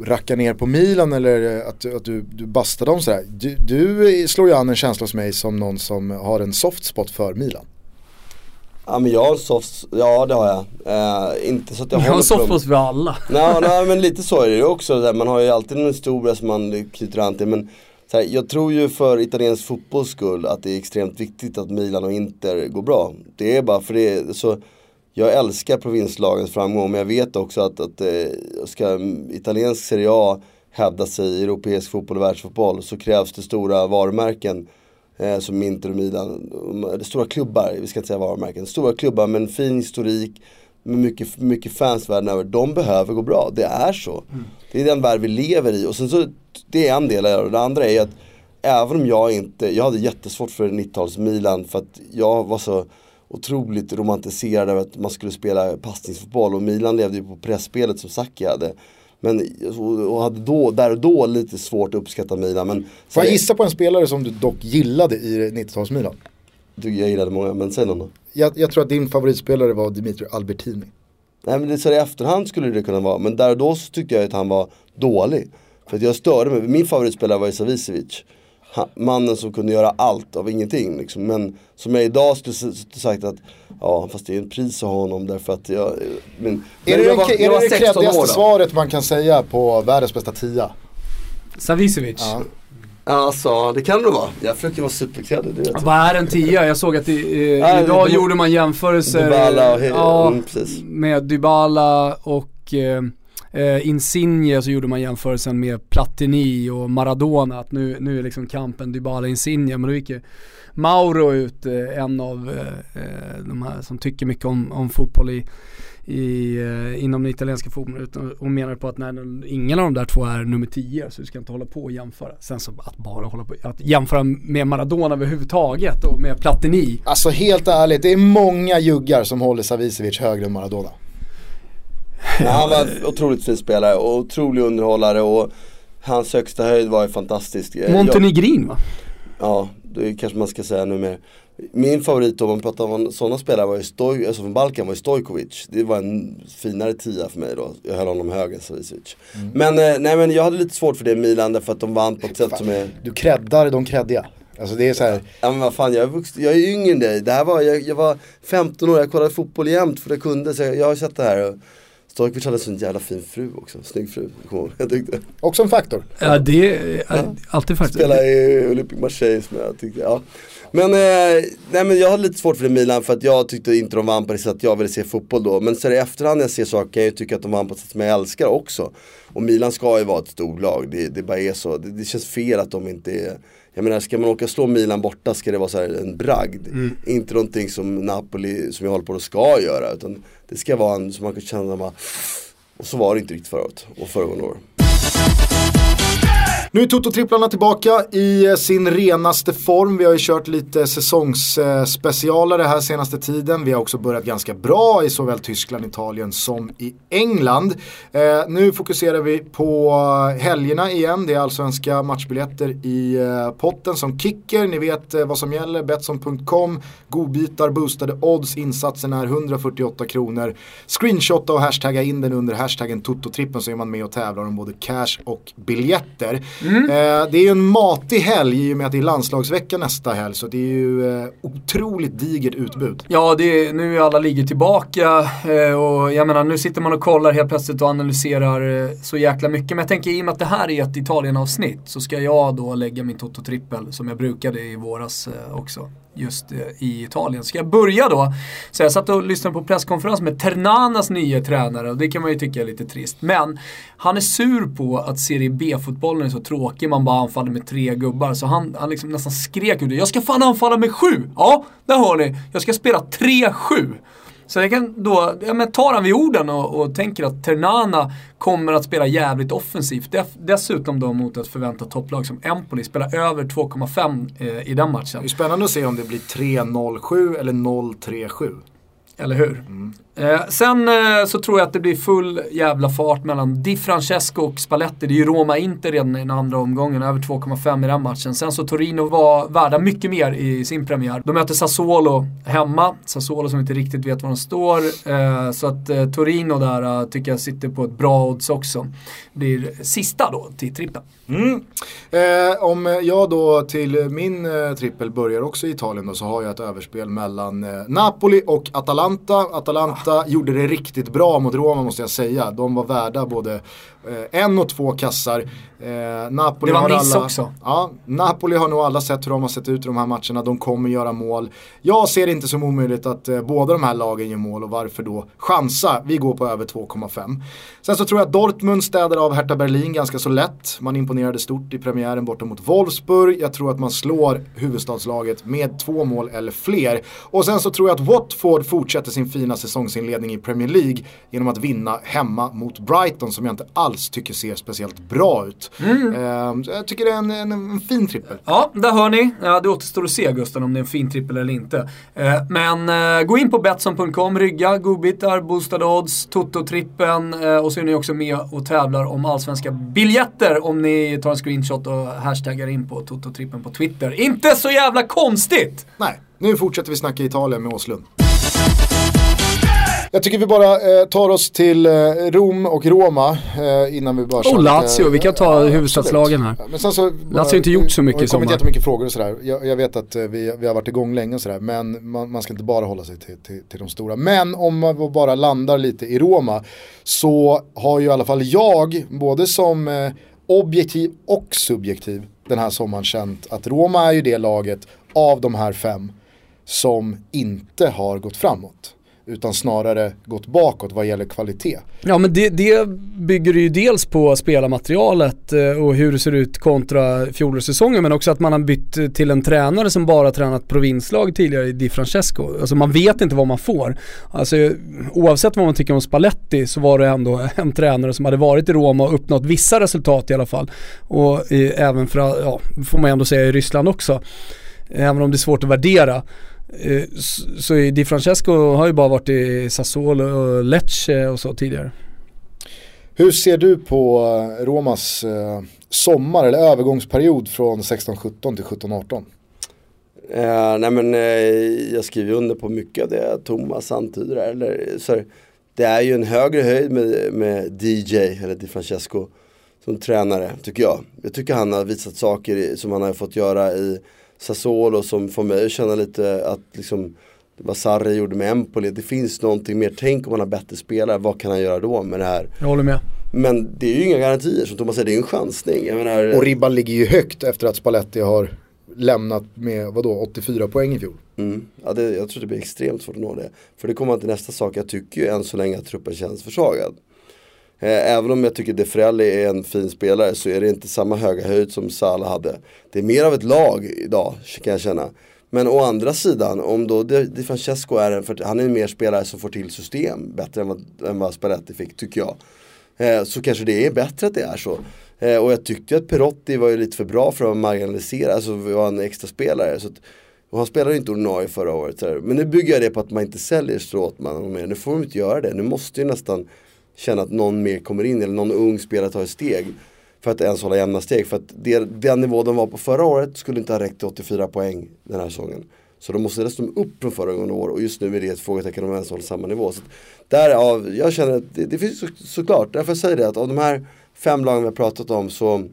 racka ner på Milan eller att, att du, du bastar dem sådär. Du, du slår ju an en känsla hos mig som någon som har en soft spot för Milan. Ja men jag har soft, ja det har jag. Eh, inte så att jag, har soft spot för alla. nej, nej men lite så är det ju också, man har ju alltid en historia som man knyter an till. Men här, jag tror ju för italiensk fotbolls skull att det är extremt viktigt att Milan och Inter går bra. Det är bara för det, så jag älskar provinslagens framgång men jag vet också att, att eh, ska italiensk Serie A hävda sig i europeisk fotboll och världsfotboll så krävs det stora varumärken eh, som Inter och Milan. Det stora klubbar, vi ska inte säga varumärken, stora klubbar med en fin historik med mycket, mycket fans världen över. De behöver gå bra, det är så. Mm. Det är den värld vi lever i och sen så, det är en del av det. Och det andra är att även om jag inte, jag hade jättesvårt för 90-tals Milan för att jag var så otroligt romantiserad över att man skulle spela passningsfotboll och Milan levde ju på pressspelet som Sacchi hade. Men, och hade då, där och då lite svårt att uppskatta Milan. Men, Får jag gissa på en spelare som du dock gillade i 90-tals Milan? Jag gillade många, men säg någon då. Jag, jag tror att din favoritspelare var Dimitri Albertini. Nej men det, så i efterhand skulle det kunna vara, men där och då så tyckte jag att han var dålig. För att jag störde mig, min favoritspelare var Isavicevic mannen som kunde göra allt av ingenting. Liksom. Men som jag idag skulle sagt att, ja fast det är en pris att ha honom därför att jag... Men, är det, jag var, är det det kreddigaste svaret man kan säga på världens bästa tia? Savicevic? Ja. Alltså det kan det nog vara. Jag försöker vara superkreddig. Vad är en tia? Jag såg att det, eh, ja, idag det, gjorde man jämförelser Dybala och, ja, mm, med Dybala och eh, eh, Insigne så gjorde man jämförelsen med Platini och Maradona, att nu, nu är liksom kampen Dybala-Insigne, men då gick ju Mauro ut, eh, en av eh, eh de här som tycker mycket om, om fotboll i, i, eh, inom den italienska fotbollen och menar på att nej, ingen av de där två är nummer 10 så du ska inte hålla på och jämföra. Sen så att bara hålla på, att jämföra med Maradona överhuvudtaget och med Platini. Alltså helt ärligt, det är många juggar som håller Savicevic högre än Maradona. Ja, han var otroligt fin spelare och otrolig underhållare och hans högsta höjd var ju fantastisk. Montenegrin va? Ja, det kanske man ska säga nu mer. Min favorit om man pratar om sådana spelare var ju Stoj, alltså från Balkan var ju Stojkovic. Det var en finare tia för mig då. Jag höll honom högre än Savicevic. Mm. Men, eh, nej, men jag hade lite svårt för det Milan därför att de vann på ett sätt som är... Du creddar de creddiga. Alltså det är så här... Ja men vad fan, jag är, vux... jag är yngre än dig. Det här var, jag, jag var 15 år, jag kollade fotboll jämt för jag kunde. Så jag, jag har sett det här. Och, Stojkovic hade en sån jävla fin fru också, snygg fru. Jag tyckte. Också en faktor. Ja det är ja. alltid faktor. Spela i Olympic Marseille som jag tyckte, ja. Men, eh, nej, men jag hade lite svårt för det Milan för att jag tyckte inte de vann på det sättet jag ville se fotboll då. Men så i efterhand när jag ser saker kan jag tycka att de vann på ett sätt som jag älskar också. Och Milan ska ju vara ett storlag, det, det bara är så. Det, det känns fel att de inte är jag menar ska man åka och slå Milan borta ska det vara så en bragd. Mm. Inte någonting som Napoli, som jag håller på att ska göra. Utan det ska vara en som man kan känna, man, och så var det inte riktigt förut och föregående år. Nu är Toto-tripplarna tillbaka i eh, sin renaste form. Vi har ju kört lite säsongsspecialare här senaste tiden. Vi har också börjat ganska bra i såväl Tyskland, Italien som i England. Eh, nu fokuserar vi på eh, helgerna igen. Det är allsvenska matchbiljetter i eh, potten som kicker. Ni vet eh, vad som gäller. Betsson.com, godbitar, boostade odds. Insatsen är 148 kronor. Screenshotta och hashtagga in den under hashtaggen Toto-trippen så är man med och tävlar om både cash och biljetter. Mm. Eh, det är ju en matig helg i och med att det är landslagsvecka nästa helg. Så det är ju eh, otroligt digert utbud. Ja, det är, nu är alla ligger tillbaka eh, och jag menar nu sitter man och kollar helt plötsligt och analyserar så jäkla mycket. Men jag tänker i och med att det här är ett Italien-avsnitt så ska jag då lägga min Toto-trippel som jag brukade i våras också just eh, i Italien. Ska jag börja då? Så jag satt och lyssnade på presskonferens med Ternanas nya tränare och det kan man ju tycka är lite trist. Men han är sur på att Serie B-fotbollen är så tråkig, man bara anfaller med tre gubbar. Så han, han liksom nästan skrek ut det. Jag ska fan anfalla med sju! Ja, där hör ni. Jag ska spela 3-7. Så jag kan då, ja men tar han vid orden och, och tänker att Ternana kommer att spela jävligt offensivt. Dessutom då mot ett förväntat topplag som Empoli, spelar över 2,5 eh, i den matchen. Det är spännande att se om det blir 3-0-7 eller 0-3-7. Eller hur? Mm. Eh, sen eh, så tror jag att det blir full jävla fart mellan Di Francesco och Spalletti. Det är ju Roma-Inter redan i den andra omgången, över 2,5 i den matchen. Sen så Torino var värda mycket mer i sin premiär. De möter Sassuolo hemma. Sassuolo som inte riktigt vet var de står. Eh, så att eh, Torino där eh, tycker jag sitter på ett bra odds också. Blir sista då till trippen. Mm. Eh, om jag då till min eh, trippel börjar också i Italien då så har jag ett överspel mellan eh, Napoli och Atalanta. Atalanta Atalanta gjorde det riktigt bra mot Roma måste jag säga. De var värda både en och två kassar. Eh, Napoli det var miss alla, också. Ja, Napoli har nog alla sett hur de har sett ut i de här matcherna. De kommer göra mål. Jag ser det inte som omöjligt att eh, båda de här lagen gör mål och varför då chansa? Vi går på över 2,5. Sen så tror jag att Dortmund städar av Hertha Berlin ganska så lätt. Man imponerade stort i premiären borta mot Wolfsburg. Jag tror att man slår huvudstadslaget med två mål eller fler. Och sen så tror jag att Watford fortsätter sin fina säsongsinledning i Premier League genom att vinna hemma mot Brighton som jag inte alls alls tycker ser speciellt bra ut. Mm. Uh, jag tycker det är en, en, en, fin trippel. Ja, där hör ni. Ja, det återstår att se Gusten om det är en fin trippel eller inte. Uh, men uh, gå in på Betsson.com, rygga, godbitar, boostade odds, Toto-trippen uh, och så är ni också med och tävlar om allsvenska biljetter om ni tar en screenshot och hashtaggar in på Toto-trippen på Twitter. Inte så jävla konstigt! Nej, nu fortsätter vi snacka Italien med Åslund. Jag tycker vi bara eh, tar oss till eh, Rom och Roma eh, innan vi bara kör Och Lazio, vi kan ta huvudstadslagen här. Men sen så, Lazio har inte gjort så mycket i sommar. Det har kommit jättemycket frågor och sådär. Jag, jag vet att eh, vi, vi har varit igång länge och sådär. Men man, man, ska inte bara hålla sig till, till, till de stora. Men om man bara landar lite i Roma så har ju i alla fall jag, både som eh, objektiv och subjektiv den här sommaren känt att Roma är ju det laget av de här fem som inte har gått framåt utan snarare gått bakåt vad gäller kvalitet. Ja men det, det bygger ju dels på spelarmaterialet eh, och hur det ser ut kontra fjolårssäsongen men också att man har bytt till en tränare som bara tränat provinslag tidigare i Di Francesco. Alltså man vet inte vad man får. Alltså oavsett vad man tycker om Spalletti så var det ändå en tränare som hade varit i Roma och uppnått vissa resultat i alla fall. Och i, även för, ja, får man ändå säga i Ryssland också. Även om det är svårt att värdera. Eh, så Di Francesco har ju bara varit i Sassuolo och Lecce och så tidigare. Hur ser du på eh, Romas eh, sommar eller övergångsperiod från 16-17 till 17-18? Uh, nej men uh, jag skriver under på mycket av det Thomas antyder Eller, så det är ju en högre höjd med, med DJ, eller Di Francesco, som tränare tycker jag. Jag tycker han har visat saker som han har fått göra i Sassuolo som får mig att känna lite att liksom vad Sarri gjorde med Empoli, det finns någonting mer. Tänk om han har bättre spelare, vad kan han göra då med det här? Jag håller med. Men det är ju inga garantier, som Thomas säger, det är en chansning. Jag menar, och ribban ligger ju högt efter att Spalletti har lämnat med vadå, 84 poäng i fjol. Mm. Ja, det, jag tror det blir extremt svårt att nå det. För det kommer man till nästa sak, jag tycker ju än så länge att truppen känns försvagad. Eh, även om jag tycker De Frelli är en fin spelare så är det inte samma höga höjd som Salah hade. Det är mer av ett lag idag kan jag känna. Men å andra sidan, om då Di Francesco är en, för han är en mer spelare som får till system bättre än vad, än vad Spalletti fick, tycker jag. Eh, så kanske det är bättre att det är så. Eh, och jag tyckte att Perotti var ju lite för bra för att marginalisera alltså var en extra spelare. Så att, och han spelade inte ordinarie förra året. Men nu bygger jag det på att man inte säljer Stråtman mer. Nu får de inte göra det. Nu måste ju nästan känna att någon mer kommer in eller någon ung spelare tar ett steg. För att ens hålla jämna steg. För att det, den nivå de var på förra året skulle inte ha räckt till 84 poäng den här säsongen. Så de måste dessutom upp från föregående år och just nu är det ett frågetecken om de ens håller samma nivå. Så därav, jag känner att det, det finns så, såklart, därför säger jag det att av de här fem lagen vi har pratat om så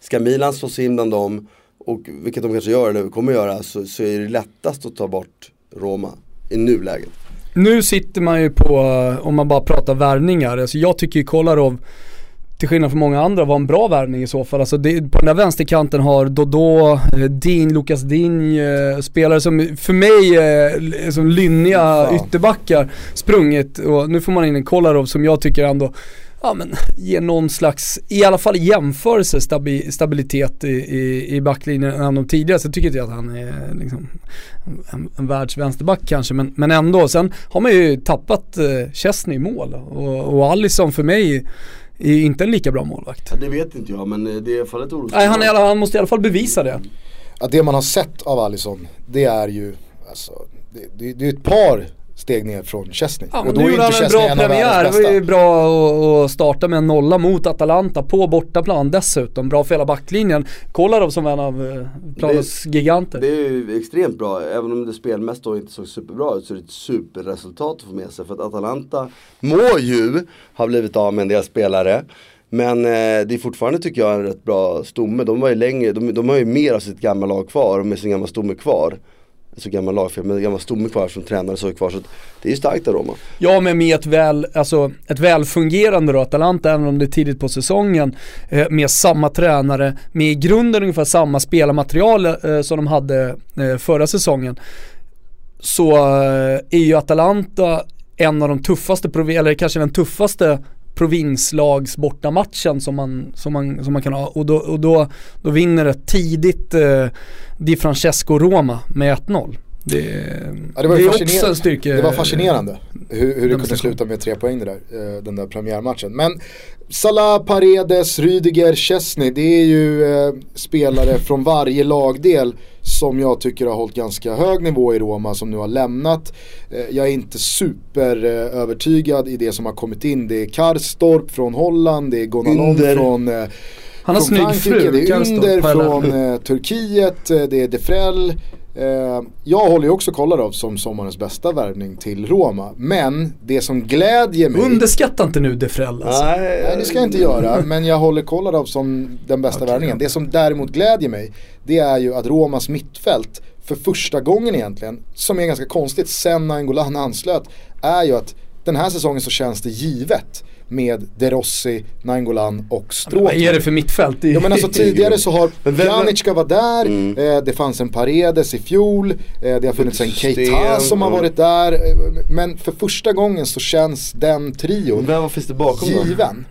ska Milan slå sig in bland dem och vilket de kanske gör eller kommer göra så, så är det lättast att ta bort Roma i nuläget. Nu sitter man ju på, om man bara pratar värvningar, alltså jag tycker ju Kolarov till skillnad från många andra var en bra värvning i så fall. Alltså det, på den där vänsterkanten har Dodo, eh, Dean, Lucas Dean, eh, spelare som för mig eh, som lynniga ja. ytterbackar sprungit och nu får man in en Kolarov som jag tycker ändå ja men ger någon slags, i alla fall jämförelse, stabi, stabilitet i, i, i backlinjen än de tidigare. Så tycker jag att han är liksom en, en världsvänsterback kanske, men, men ändå. Sen har man ju tappat eh, Chesney i mål och, och Alisson för mig är inte en lika bra målvakt. Ja, det vet inte jag men eh, det är i alla fall ett oroligt Nej, han, är, han måste i alla fall bevisa det. Att det man har sett av Alisson, det är ju, alltså, det, det, det är ett par steg ner från Chesney. Ja, och då nu gjorde han en bra premiär. Det var ju bra att starta med en nolla mot Atalanta på bortaplan dessutom. Bra för hela backlinjen. Kolarov som en av eh, planens giganter. Det är ju extremt bra, även om det spelmässigt då inte såg superbra ut så är det ett superresultat att få med sig. För att Atalanta må ju ha blivit av med en del spelare. Men eh, det är fortfarande tycker jag en rätt bra stomme. De, var ju längre, de, de har ju mer av sitt gamla lag kvar och med sin gamla stomme kvar så gammal lagfel, men gammal stomme kvar som tränare så är kvar. Så det är ju starkt av Roma. Ja men med ett väl, alltså ett välfungerande då Atalanta, även om det är tidigt på säsongen, eh, med samma tränare, med i grunden ungefär samma spelarmaterial eh, som de hade eh, förra säsongen. Så eh, är ju Atalanta en av de tuffaste, eller kanske den tuffaste provinslags bortamatchen som man, som man, som man kan ha och då, och då, då vinner ett tidigt eh, Di Francesco Roma med 1-0. Det, ja, det, var det är också en styrka. Det var fascinerande hur, hur det kunde sluta med tre poäng det där, eh, den där premiärmatchen. Men Salah, Paredes, Rydiger, Chesney, det är ju eh, spelare från varje lagdel som jag tycker har hållit ganska hög nivå i Roma som nu har lämnat. Eh, jag är inte super eh, övertygad i det som har kommit in. Det är Karstorp från Holland, det är Gonalon från eh, han har snygg fru, Det är Under från eh, Turkiet, det är Defrell. Eh, jag håller ju också Kolarov som sommarens bästa värvning till Roma. Men det som glädjer mig... Underskatta inte nu Defrell alltså. Nej, Nej, det ska jag inte göra. Men jag håller Kolarov som den bästa okay. värvningen. Det som däremot glädjer mig, det är ju att Romas mittfält för första gången egentligen, som är ganska konstigt sen Angolan anslöt, är ju att den här säsongen så känns det givet med De Rossi, Nainggolan och Stråth. Vad är det för mittfält? Ja men alltså tidigare så har Pjanic var där, mm. eh, det fanns en Paredes i fjol, eh, det har funnits en Keita som har varit där. Eh, men för första gången så känns den trion Vem finns det bakom given.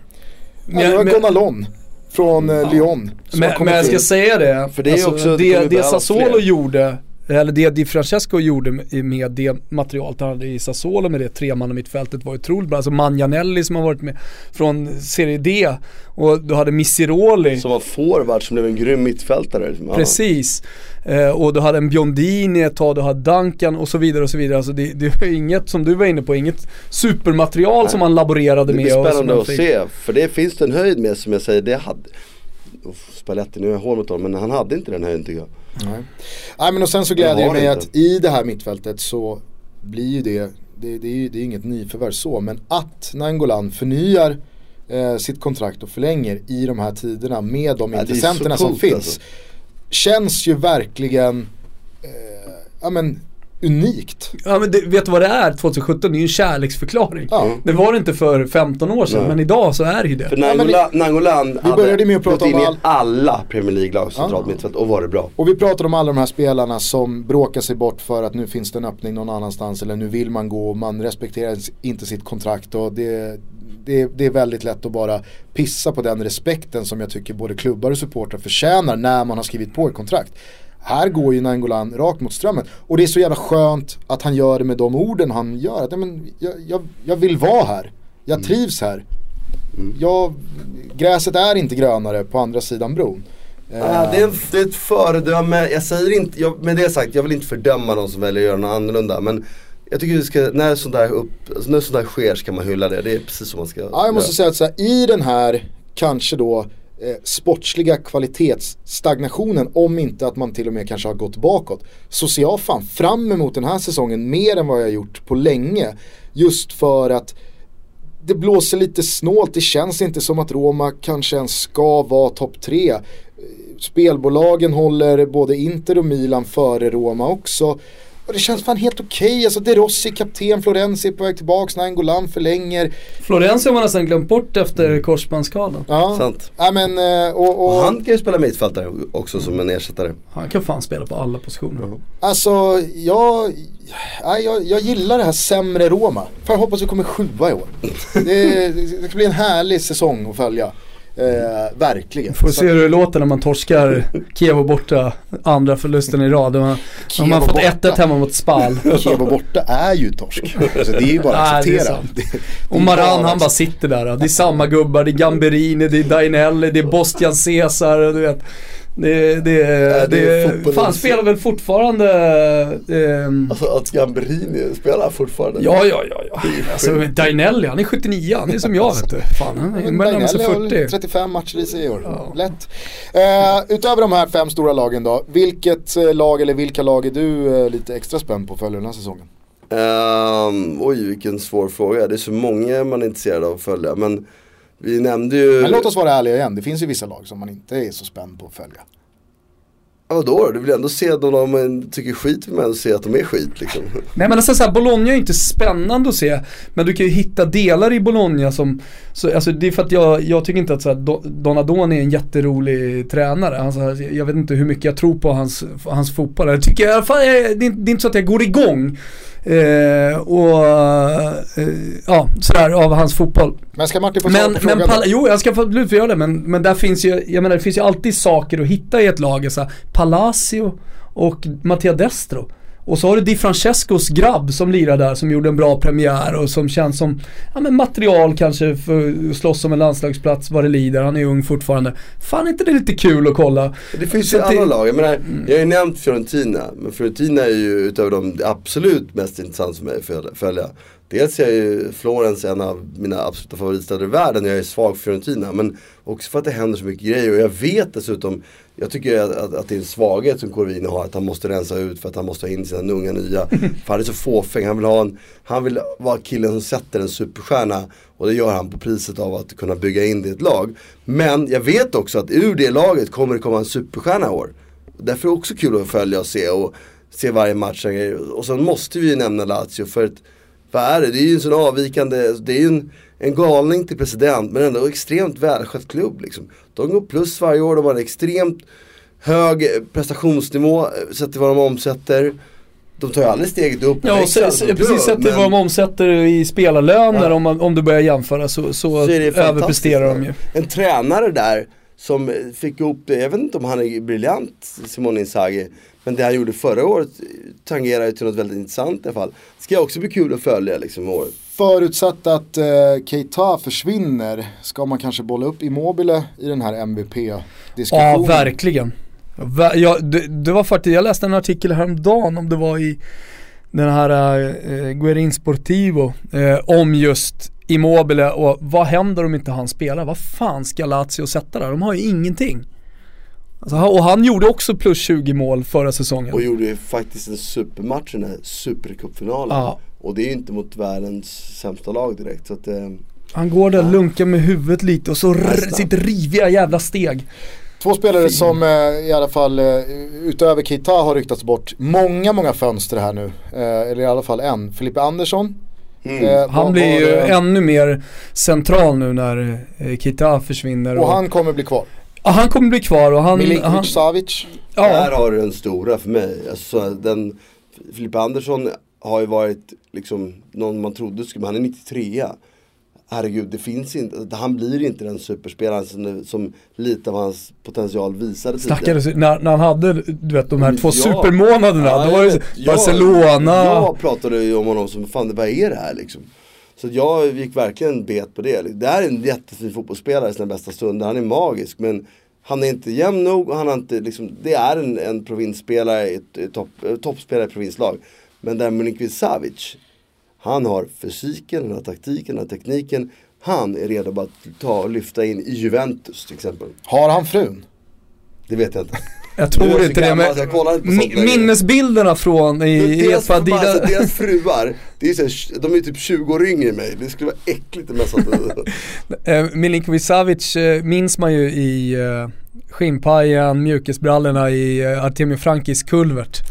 Då? Ja, det var Gonalon från eh, Lyon. Men, men jag ska säga det, för det, alltså, också, det, det Sassuolo gjorde eller det Di Francesco gjorde med det materialet han hade i Sassuolo med det tremannamittfältet var otroligt bra. Alltså Manjanelli som har varit med från Serie D och du hade Missiroli. Som var forward som blev en grym mittfältare. Ja. Precis. Eh, och du hade en Biondini ett tag, du hade Duncan och så vidare och så vidare. Alltså det, det är inget, som du var inne på, inget supermaterial Nej. som man laborerade med. Det blir spännande att se, för det finns det en höjd med som jag säger, det hade Spalletti, nu är jag hård mot honom, men han hade inte den höjden tycker jag. Nej. Nej men och sen så gläder det mig inte. att i det här mittfältet så blir ju det, det, det är ju det är inget nyförvärv så, men att Nangolan förnyar eh, sitt kontrakt och förlänger i de här tiderna med de ja, intressenterna som finns. Alltså. Känns ju verkligen, eh, ja men unikt. Ja men det, vet du vad det är 2017? Det är ju en kärleksförklaring. Ja. Det var det inte för 15 år sedan Nej. men idag så är det ju det. För Nangolan, Nangolan vi började med att prata om all... alla Premier League-lag centralt och var det bra. Och vi pratade om alla de här spelarna som bråkar sig bort för att nu finns det en öppning någon annanstans eller nu vill man gå och man respekterar inte sitt kontrakt och det, det, det, är väldigt lätt att bara pissa på den respekten som jag tycker både klubbar och supportrar förtjänar när man har skrivit på ett kontrakt. Här går ju Nangolan rakt mot strömmen. Och det är så jävla skönt att han gör det med de orden han gör. Att, men, jag, jag, jag vill vara här. Jag mm. trivs här. Mm. Jag, gräset är inte grönare på andra sidan bron. Uh, det, är, det är ett föredöme, jag säger inte, jag, med det sagt, jag vill inte fördöma de som väljer att göra något annorlunda. Men jag tycker vi ska, när sånt där, upp, alltså när sånt där sker ska man hylla det. Det är precis som man ska Ja, jag måste säga att så här, i den här, kanske då eh, sportsliga kvalitetsstagnationen om inte att man till och med kanske har gått bakåt. Så ser jag fan fram emot den här säsongen mer än vad jag har gjort på länge. Just för att det blåser lite snålt, det känns inte som att Roma kanske ens ska vara topp tre. Eh, spelbolagen håller både Inter och Milan före Roma också. Och det känns fan helt okej. Alltså De Rossi, kapten, Florenzi på väg tillbaks, Nainggolan förlänger. Florenzi har man nästan glömt bort efter korsbandsskadan. Ja, Sant. ja men eh, och, och, Och han kan ju spela mittfältare också som en ersättare. Han kan fan spela på alla positioner. Alltså jag, ja, jag, jag gillar det här sämre Roma. Fan jag hoppas vi kommer sjua i år. Det, det ska bli en härlig säsong att följa. Eh, verkligen. Får se hur det låter när man torskar Kievo borta andra förlusten i rad. Man, man har fått borta. 1-1 hemma mot Spal. Kevo borta är ju torsk. Alltså, det är ju bara att acceptera. Det- det Och Maran han bara- bara sitter där. Det är samma gubbar, det är Gamberini, det är Dainelli, det är Bostian Caesar, du vet. Det, det, det är det, fotbollens- fan spelar väl fortfarande... ehm, Alltså att Gamberini spelar fortfarande. Ja, ja, ja, ja. Alltså Dainelli, han är 79, han är som jag vet du. Fan, han är väl 40. 35 matcher i sig i år. Lätt. Eh, utöver de här fem stora lagen då, vilket eh, lag eller vilka lag är du eh, lite extra spänd på följa den här säsongen? Ehm, oj vilken svår fråga. Det är så många man är intresserad av att följa. Men vi nämnde ju... Men låt oss vara ärliga igen, det finns ju vissa lag som man inte är så spänd på att följa. Ja, vadå då? Du vill ändå se dem om man tycker skit vill man ändå se att de är skit liksom. Nej men alltså så här, Bologna är inte spännande att se, men du kan ju hitta delar i Bologna som, så, alltså det är för att jag, jag tycker inte att så här, Do- Donadoni är en jätterolig tränare. Alltså, jag vet inte hur mycket jag tror på hans, hans fotboll. Jag tycker fall, jag, det, är, det är inte så att jag går igång. Eh, och eh, ja, sådär av hans fotboll. Men ska Martin få Men, på men? Pal- jo jag ska absolut få göra det men, men där finns ju, jag menar det finns ju alltid saker att hitta i ett lag. Så Palacio och Mattia Destro. Och så har du Di Francescos grabb som lirar där som gjorde en bra premiär och som känns som ja, men material kanske för att slåss om en landslagsplats vad det lider. Han är ung fortfarande. Fan är inte det lite kul att kolla? Det finns Så ju att det- andra lag. Jag menar, jag har ju nämnt Fiorentina. Men Fiorentina är ju utöver de absolut mest intressant för mig att följa- följa. Dels är ju Florens en av mina absoluta favoritstäder i världen. Jag är svag för Fiorentina. Men också för att det händer så mycket grejer. Och jag vet dessutom, jag tycker att, att, att det är en svaghet som Corvino har. Att han måste rensa ut för att han måste ha in sina unga nya. för han är så fåfäng. Han vill, ha en, han vill vara killen som sätter en superstjärna. Och det gör han på priset av att kunna bygga in det i ett lag. Men jag vet också att ur det laget kommer det komma en superstjärna i år. Därför är det också kul att följa och se och se varje match. och sen måste vi ju nämna Lazio för att vad är det? Det är ju en sån avvikande, det är ju en, en galning till president men ändå extremt välskött klubb liksom. De går plus varje år, de har en extremt hög eh, prestationsnivå eh, sett till vad de omsätter. De tar ju aldrig steget upp. Ja, och se, på precis sett till vad de omsätter i spelarlöner Ja. om, man, om du börjar jämföra så, så, så det överpresterar de ju. En tränare där som fick ihop det, jag vet inte om han är briljant, Simone Inzaghi. Men det han gjorde förra året tangerar ju till något väldigt intressant i alla fall. Ska också bli kul att följa liksom i år. Förutsatt att eh, Keita försvinner, ska man kanske bolla upp Immobile i den här MVP-diskussionen? Ja, verkligen. Ja, det, det var faktiskt, jag läste en artikel häromdagen om det var i den här eh, Guerin Sportivo eh, om just Immobile och vad händer om inte han spelar? Vad fan ska Lazio sätta där? De har ju ingenting. Alltså, han- och han gjorde också plus 20 mål förra säsongen. Och gjorde ju faktiskt en supermatch i den här supercupfinalen. Ja. Och det är ju inte mot världens sämsta lag direkt. Så att, eh, Han går där, lunkar med huvudet lite och så r- snabb. sitt riviga jävla steg. Två spelare som eh, i alla fall eh, utöver Keita har ryktats bort många, många fönster här nu. Eh, eller i alla fall en. Filippe Andersson. mm. Eh, Han blir var ju det- ännu mer central nu när eh, Kita försvinner. Och han kommer bli kvar. ja, han kommer bli kvar och han... Milinkovic han Savic. Där ja, har du den stora för mig. Alltså, den, Filippa Andersson har ju varit liksom någon man trodde skulle, men han är 93 Herregud, det finns inte, han blir inte den superspelaren som, som lite av hans potential visade tidigare. snackades när, när han hade du vet de här två Ja. supermånaderna. Ja, då var det Barcelona. Jag pratade ju om honom som, fan vad är det här liksom? Så jag gick verkligen bet på det. Det här är en jättefin fotbollsspelare i sina bästa stunder, han är magisk men han är inte jämn nog och han har inte liksom, det är en, en provinsspelare, topp, ett toppspelare i provinslag. Men där Milinkovic Savic, han har fysiken, han har taktiken, han har tekniken. Han är redo att ta och lyfta in i Juventus till exempel. Har han frun? Det vet jag inte. Jag tror inte det gammal men mi- längre. minnesbilderna från i deras, Espadilla. alltså, deras fruar, det är så här, de är typ 20 år yngre än mig, det skulle vara äckligt med sånt. Eh, Milinkovic Savic eh, minns man ju i eh, skinnpajen, mjukisbrallorna i Artemio Frankis kulvert.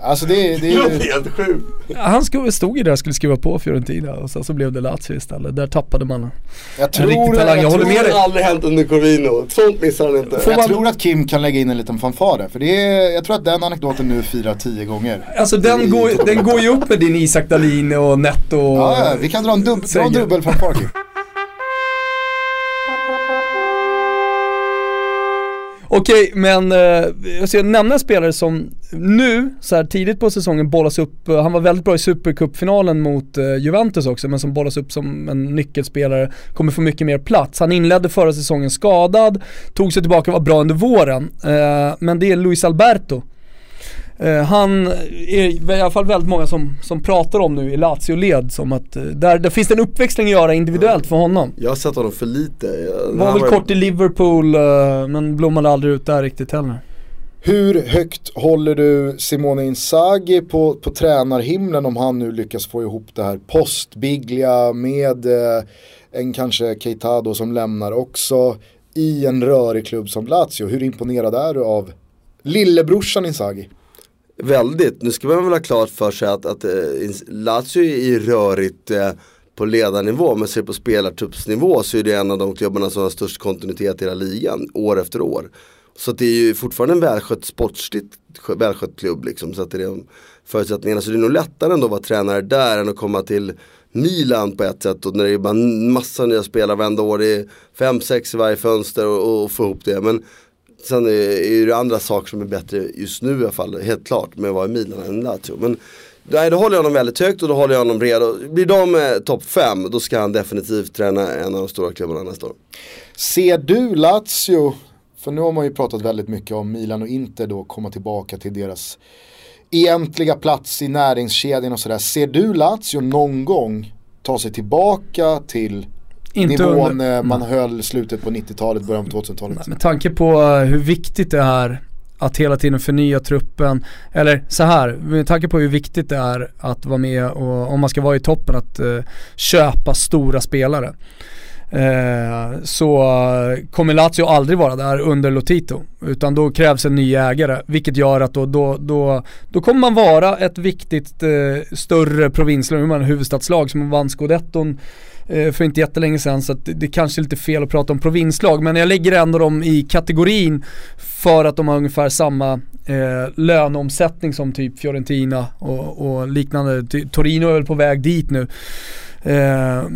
Alltså det, är- det Det är ju... helt sjukt. Han stod ju där och skulle skriva på Fiorentina och sen så blev det Lazio istället. Där tappade man Jag tror, riktig talang, jag jag, håller med Det dig. har aldrig hänt under Corvino, sånt missar han inte. Får jag man- tror att Kim kan lägga in en liten fanfar där. För det är, jag tror att den anekdoten nu firar tio gånger. Alltså den går, den går ju upp med din Isak Dahlin och Netto. Ja, ja, vi kan dra en, dub, dra en Säger. dubbelfanfar Kim. Okej, men eh, jag ska nämna en spelare som nu, så här tidigt på säsongen bollas upp, eh, han var väldigt bra i Supercupfinalen mot eh, Juventus också, men som bollas upp som en nyckelspelare, kommer få mycket mer plats. Han inledde förra säsongen skadad, tog sig tillbaka och var bra under våren. Eh, men det är Luis Alberto. Eh, han är i alla fall väldigt många som, som pratar om nu i Lazio-led som att eh, där, där finns det en uppväxling att göra individuellt för honom. Jag har sett honom för lite. Jag, Var väl kort i Liverpool eh, men blommade aldrig ut där riktigt heller. Hur högt håller du Simone Inzaghi på, på tränarhimlen om han nu lyckas få ihop det här post-Biglia med eh, en kanske Keitado som lämnar också i en rörig klubb som Lazio. Hur imponerad är du av lillebrorsan Inzaghi? Väldigt, nu ska man väl ha klart för sig att, att eh, Lazio är rörigt eh, på ledarnivå men ser på spelartruppsnivå så är det en av de klubbarna som har störst kontinuitet i hela ligan år efter år. Så att det är ju fortfarande en välskött sportsligt välskött klubb liksom så att det är de förutsättningarna. Så det är nog lättare ändå att vara tränare där än att komma till Milan på ett sätt och när det är bara massa nya spelare varenda år. Det är fem, sex i varje fönster och, och få ihop det. Men Sen är är det andra saker som är bättre just nu i alla fall, helt klart, med att vara i Milan än Lazio. Men nej, då håller jag honom väldigt högt och då håller jag honom redo. Blir de eh, topp 5, då ska han definitivt träna en av de stora klubbarna nästa år. Ser du Lazio, för nu har man ju pratat väldigt mycket om Milan och Inter då komma tillbaka till deras egentliga plats i näringskedjan och sådär. Ser du Lazio någon gång ta sig tillbaka till inte nivån under- eh, man höll slutet på 90-talet, början på 2000-talet? Med tanke på eh, hur viktigt det är att hela tiden förnya truppen, eller så här, med tanke på hur viktigt det är att vara med och om man ska vara i toppen att eh, köpa stora spelare. Så kommer Lazio aldrig vara där under Lotito. Utan då krävs en ny ägare. Vilket gör att då, då, då, då kommer man vara ett viktigt eh, större provinslag, huvudstadslag som vann scudetton Eh, för inte jättelänge sedan så att det, det kanske är lite fel att prata om provinslag men jag lägger ändå dem i kategorin för att de har ungefär samma eh, löneomsättning som typ Fiorentina och, och liknande. Torino är väl på väg dit nu. Eh,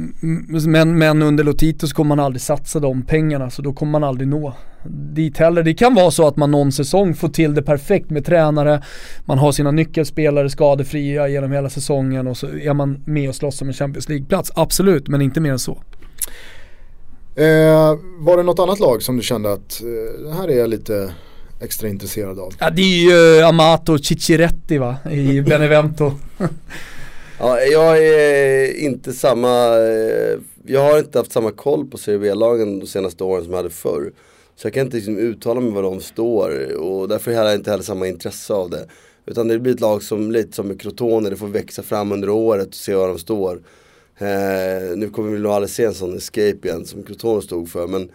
men, men under Lotito så kommer man aldrig satsa de pengarna så då kommer man aldrig nå dit heller. Det kan vara så att man någon säsong får till det perfekt med tränare, man har sina nyckelspelare skadefria genom hela säsongen och så är man med och slåss om en Champions League-plats. Absolut, men inte mer än så. Eh, var det något annat lag som du kände att eh, det här är jag lite extra intresserad av? Ja det är ju eh, Amato Cicciretti va, i Benevento. Ja, jag är inte samma, eh, jag har inte haft samma koll på Serie B-lagen de senaste åren som jag hade förr. Så jag kan inte liksom uttala mig var de står och därför har jag inte heller samma intresse av det. Utan det blir ett lag som, lite som med Crotone, det får växa fram under året och se var de står. Eh, nu kommer vi nog aldrig se en sån escape igen som Crotone stod för men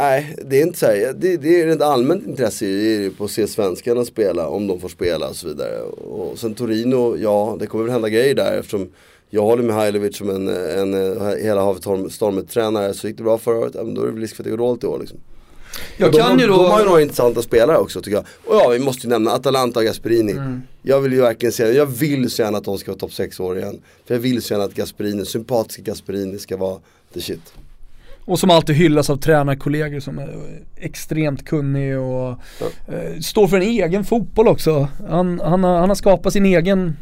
Nej, det är inte så här, det, det är ett allmänt intresse i- på att se svenskarna spela, om de får spela och så vidare. Och sen Torino, ja det kommer väl hända grejer där eftersom jag håller med Hajlovic som en, en, en hela havet stormet-tränare. Så gick det bra förra året, ja, men då är det väl risk för att det går dåligt i år liksom. Jag de, kan ju de, de har ju då, några intressanta spelare också tycker jag. Och ja, vi måste ju nämna Atalanta och Gasperini. Mm. Jag vill ju verkligen säga, jag vill så gärna att de ska vara topp 6 år igen. För jag vill så gärna att Gasperini, sympatiska Gasperini ska vara the shit. Och som alltid hyllas av tränarkollegor som är extremt kunnig och eh, står för en egen fotboll också. Han, han, har, han har skapat sin egen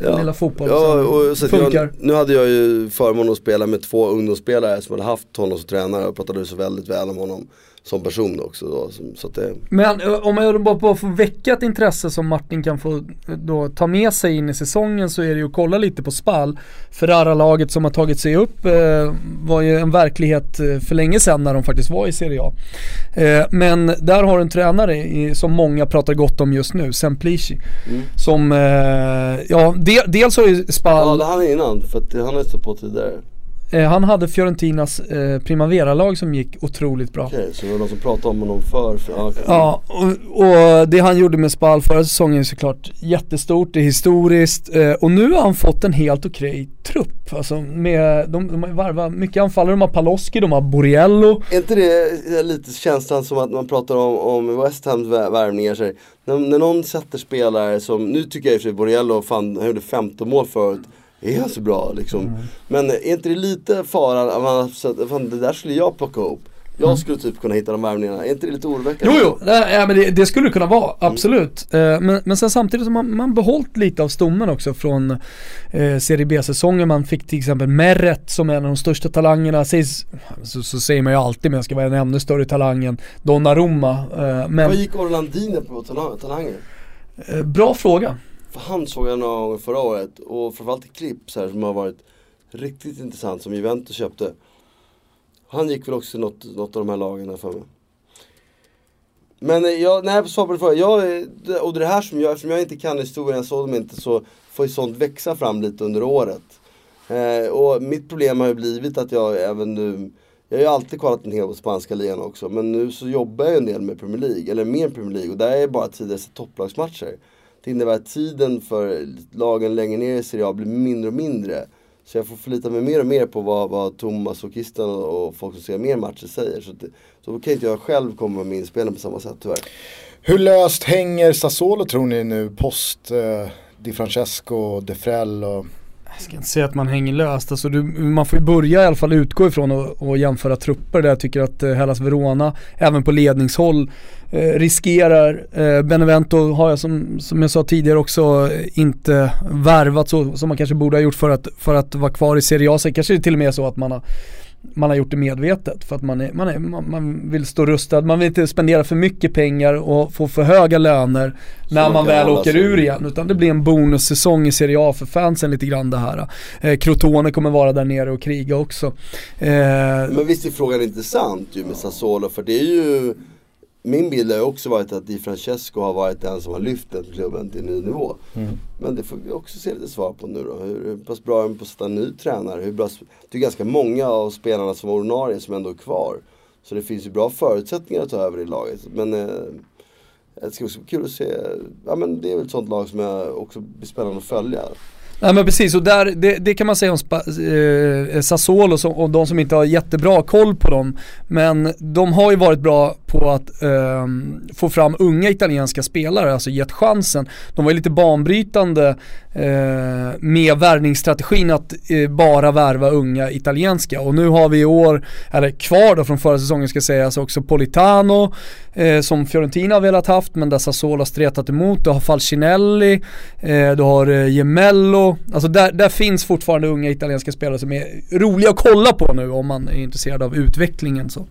eh, lilla fotboll Ja, och så funkar. jag, nu hade jag ju förmånen att spela med två ungdomsspelare som hade haft honom som tränare och pratade så väldigt väl om honom som person också. Då, som, så det, Men eh, om jag bara, bara får väcka ett intresse som Martin kan få eh, då ta med sig in i säsongen så är det ju att kolla lite på Spal. Ferrara-laget som har tagit sig upp eh, var ju en verklighet eh, för länge sedan när de faktiskt var i Serie A. Eh, men där har du en tränare i, som många pratar gott om just nu, Semplici. Mm. Som, eh, ja, de, dels har ju Spal... Ja, han innan, för att han har ju stått på tidigare. Eh, han hade Fiorentinas eh, Primavera-lag som gick otroligt bra. Okej, okay, så det var någon som pratade om honom för? för okay. Ja, och, och, det han gjorde med Spal förra säsongen är såklart jättestort, det är historiskt eh, och nu har han fått en helt okej okay trupp. Alltså med, de, de har varvat mycket anfallare, de har Paloski, de har Borriello. Är inte det lite känslan som att man pratar om, om West Hams värvningar? När, när någon sätter spelare som, nu tycker jag i och för sig Borriello, fan, han gjorde 15 mål förut är han så bra liksom? Mm. Men är inte det lite faran att man fan det där skulle jag plocka ihop. Jag mm. skulle typ kunna hitta de värvningarna, är inte det lite oroväckande? Jo, jo, ja, men det, det skulle det kunna vara, absolut. Mm. men, men sen samtidigt har man, man behållit lite av stommen också från eh, Serie B-säsongen. Man fick till exempel Meret som är en av de största talangerna. Sägs, så, så säger man ju alltid, men jag ska vara en ännu större talang än Donnarumma. Eh, men... Vad gick Orlandini på talanger? Eh, bra fråga. För han såg jag några gånger förra året och framförallt i klipp så här, som har varit riktigt intressant som Juventus köpte. Han gick väl också till något, något av de här lagen för mig. Men eh, jag, nej svar på din fråga, jag, och det är det här som jag, eftersom jag inte kan historien, jag såg dem inte, så får ju sånt växa fram lite under året. Eh, och mitt problem har ju blivit att jag även nu, jag har ju alltid kollat en hel på spanska ligan också, men nu så jobbar jag en del med Premier League, eller mer Premier League, och där är det bara tidigare topplagsmatcher. Det innebär att tiden för lagen längre ner i Serie A blir mindre och mindre. Så jag får förlita mig mer och mer på vad, vad Thomas och Christian och folk som ser mer matcher säger. Så, det, så då kan inte jag själv komma med inspelen på samma sätt tyvärr. Hur löst hänger Sassuolo tror ni nu post eh, Di Francesco, De Frel och jag ska inte säga att man hänger löst, alltså du, man får ju börja i alla fall utgå ifrån och, och jämföra trupper där jag tycker att eh, Hellas Verona, även på ledningshåll, eh, riskerar. Eh, Benevento har jag som, som jag sa tidigare också eh, inte värvat så som man kanske borde ha gjort för att, för att vara kvar i Serie A. Sen kanske det till och med är så att man har man har gjort det medvetet för att man, är, man, är, man, vill stå rustad, man vill inte spendera för mycket pengar och få för höga löner när man väl åker ur igen. Utan det blir en bonussäsong i Serie A för fansen lite grann det här. Eh, Crotone kommer vara där nere och kriga också. Eh, Men visst är frågan intressant ju med Sassuolo för det är ju min bild har också varit att Di Francesco har varit den som har lyft den klubben till en ny nivå. Mm. Men det får vi också se lite svar på nu då. Hur, hur pass bra är de på att sätta en ny tränare? Hur bra, det är ganska många av spelarna som var ordinarie som ändå är kvar. Så det finns ju bra förutsättningar att ta över i laget. Men eh, det ska också bli kul att se. Ja men det är väl ett sånt lag som jag också blir spännande att följa. Nej men precis, och där, det, det kan man säga om Spa, eh, Sassuolo som, och de som inte har jättebra koll på dem. Men de har ju varit bra på att eh, få fram unga italienska spelare, alltså gett chansen. De var ju lite banbrytande eh, med värvningsstrategin att eh, bara värva unga italienska. Och nu har vi i år, eller kvar då från förra säsongen ska sägas också Politano eh, som Fiorentina har velat haft men där Sassuolo har stretat emot. Du har Falcinelli, eh, du har eh, Gemello. Alltså där, där finns fortfarande unga italienska spelare som är roliga att kolla på nu om man är intresserad av utvecklingen. Så.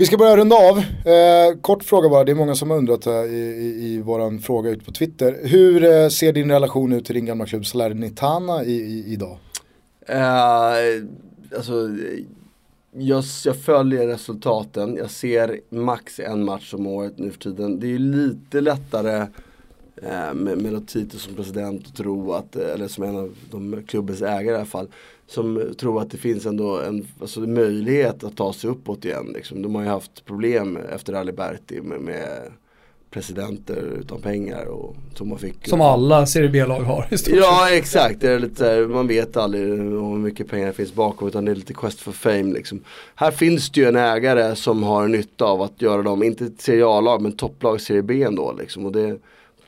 Vi ska börja runda av. Eh, kort fråga bara, det är många som har undrat eh, i, i, i våran fråga ut på Twitter. Hur eh, ser din relation ut till din gamla klubb Salernitana i, i, idag? Uh, alltså, jag, jag, följer resultaten, jag ser max en match om året nu för tiden. Det är ju lite lättare eh, med, med Lotito som president att tro att, eh, eller som en av de klubbens ägare i alla fall, som tror att det finns ändå en alltså, möjlighet att ta sig uppåt igen. Liksom. De har ju haft problem efter Aliberti med, med presidenter utan pengar och som man fick. Som alla Serie B-lag har i stort Ja exakt, det är lite man vet aldrig hur mycket pengar det finns bakom utan det är lite quest for fame liksom. Här finns det ju en ägare som har nytta av att göra dem, inte Serie A-lag men topplag Serie B ändå liksom. Och det,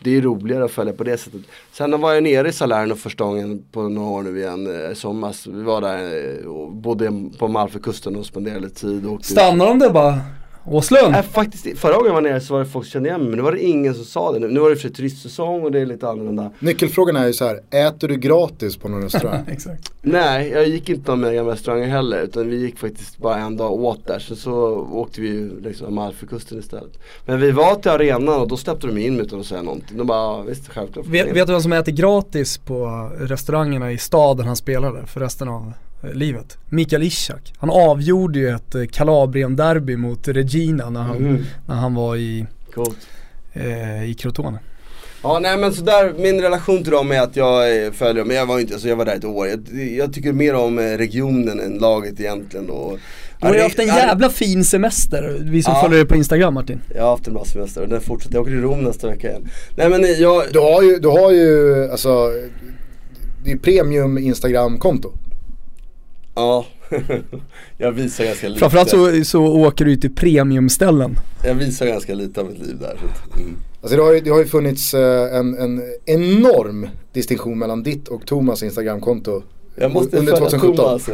det är roligare att följa på det sättet. Sen var jag nere i Salerno första gången på några år nu igen eh, i somras. Vi var där eh, och bodde på Malfökusten och spenderade lite tid. Stannade de där bara? Åslund? Äh, faktiskt, förra gången jag var nere så var det folk som kände igen mig men nu var det ingen som sa det. Nu, nu var det för turistsäsong och det är lite annorlunda. Nyckelfrågan är ju så här, äter du gratis på någon restaurang? Exakt. Nej, jag gick inte med gamla restauranger heller utan vi gick faktiskt bara en dag åt där. Så, så åkte vi liksom Amalfikusten istället. Men vi var till arenan och då släppte de in utan att säga någonting. De bara, visst självklart. Vet, vet du vem som äter gratis på restaurangerna i staden han spelade för resten av livet. Mikael Ishak. Han avgjorde ju ett eh, Kalabrien-derby mot Regina när han, Mm. när han var i, Coolt. eh, i Crotone. Ja nej men sådär, min relation till dem är att jag eh, följer dem, men jag var inte, alltså jag var där ett år. Jag, jag tycker mer om eh, regionen än laget egentligen och Du har ju haft en jävla fin semester, vi som Ja. följer dig på Instagram Martin. Jag har haft en bra semester och den fortsätter, jag åker till Rom nästa vecka igen. Nej men jag, Du har ju, du har ju alltså, det är premium Instagram-konto. Ja, jag visar ganska lite. Framförallt så, så åker du ju till premiumställen. Jag visar ganska lite av mitt liv där. Mm. Alltså det har ju, det har ju funnits eh, en, en enorm distinktion mellan ditt och Thomas Instagram-konto Jag måste under följa 2017. Thomas.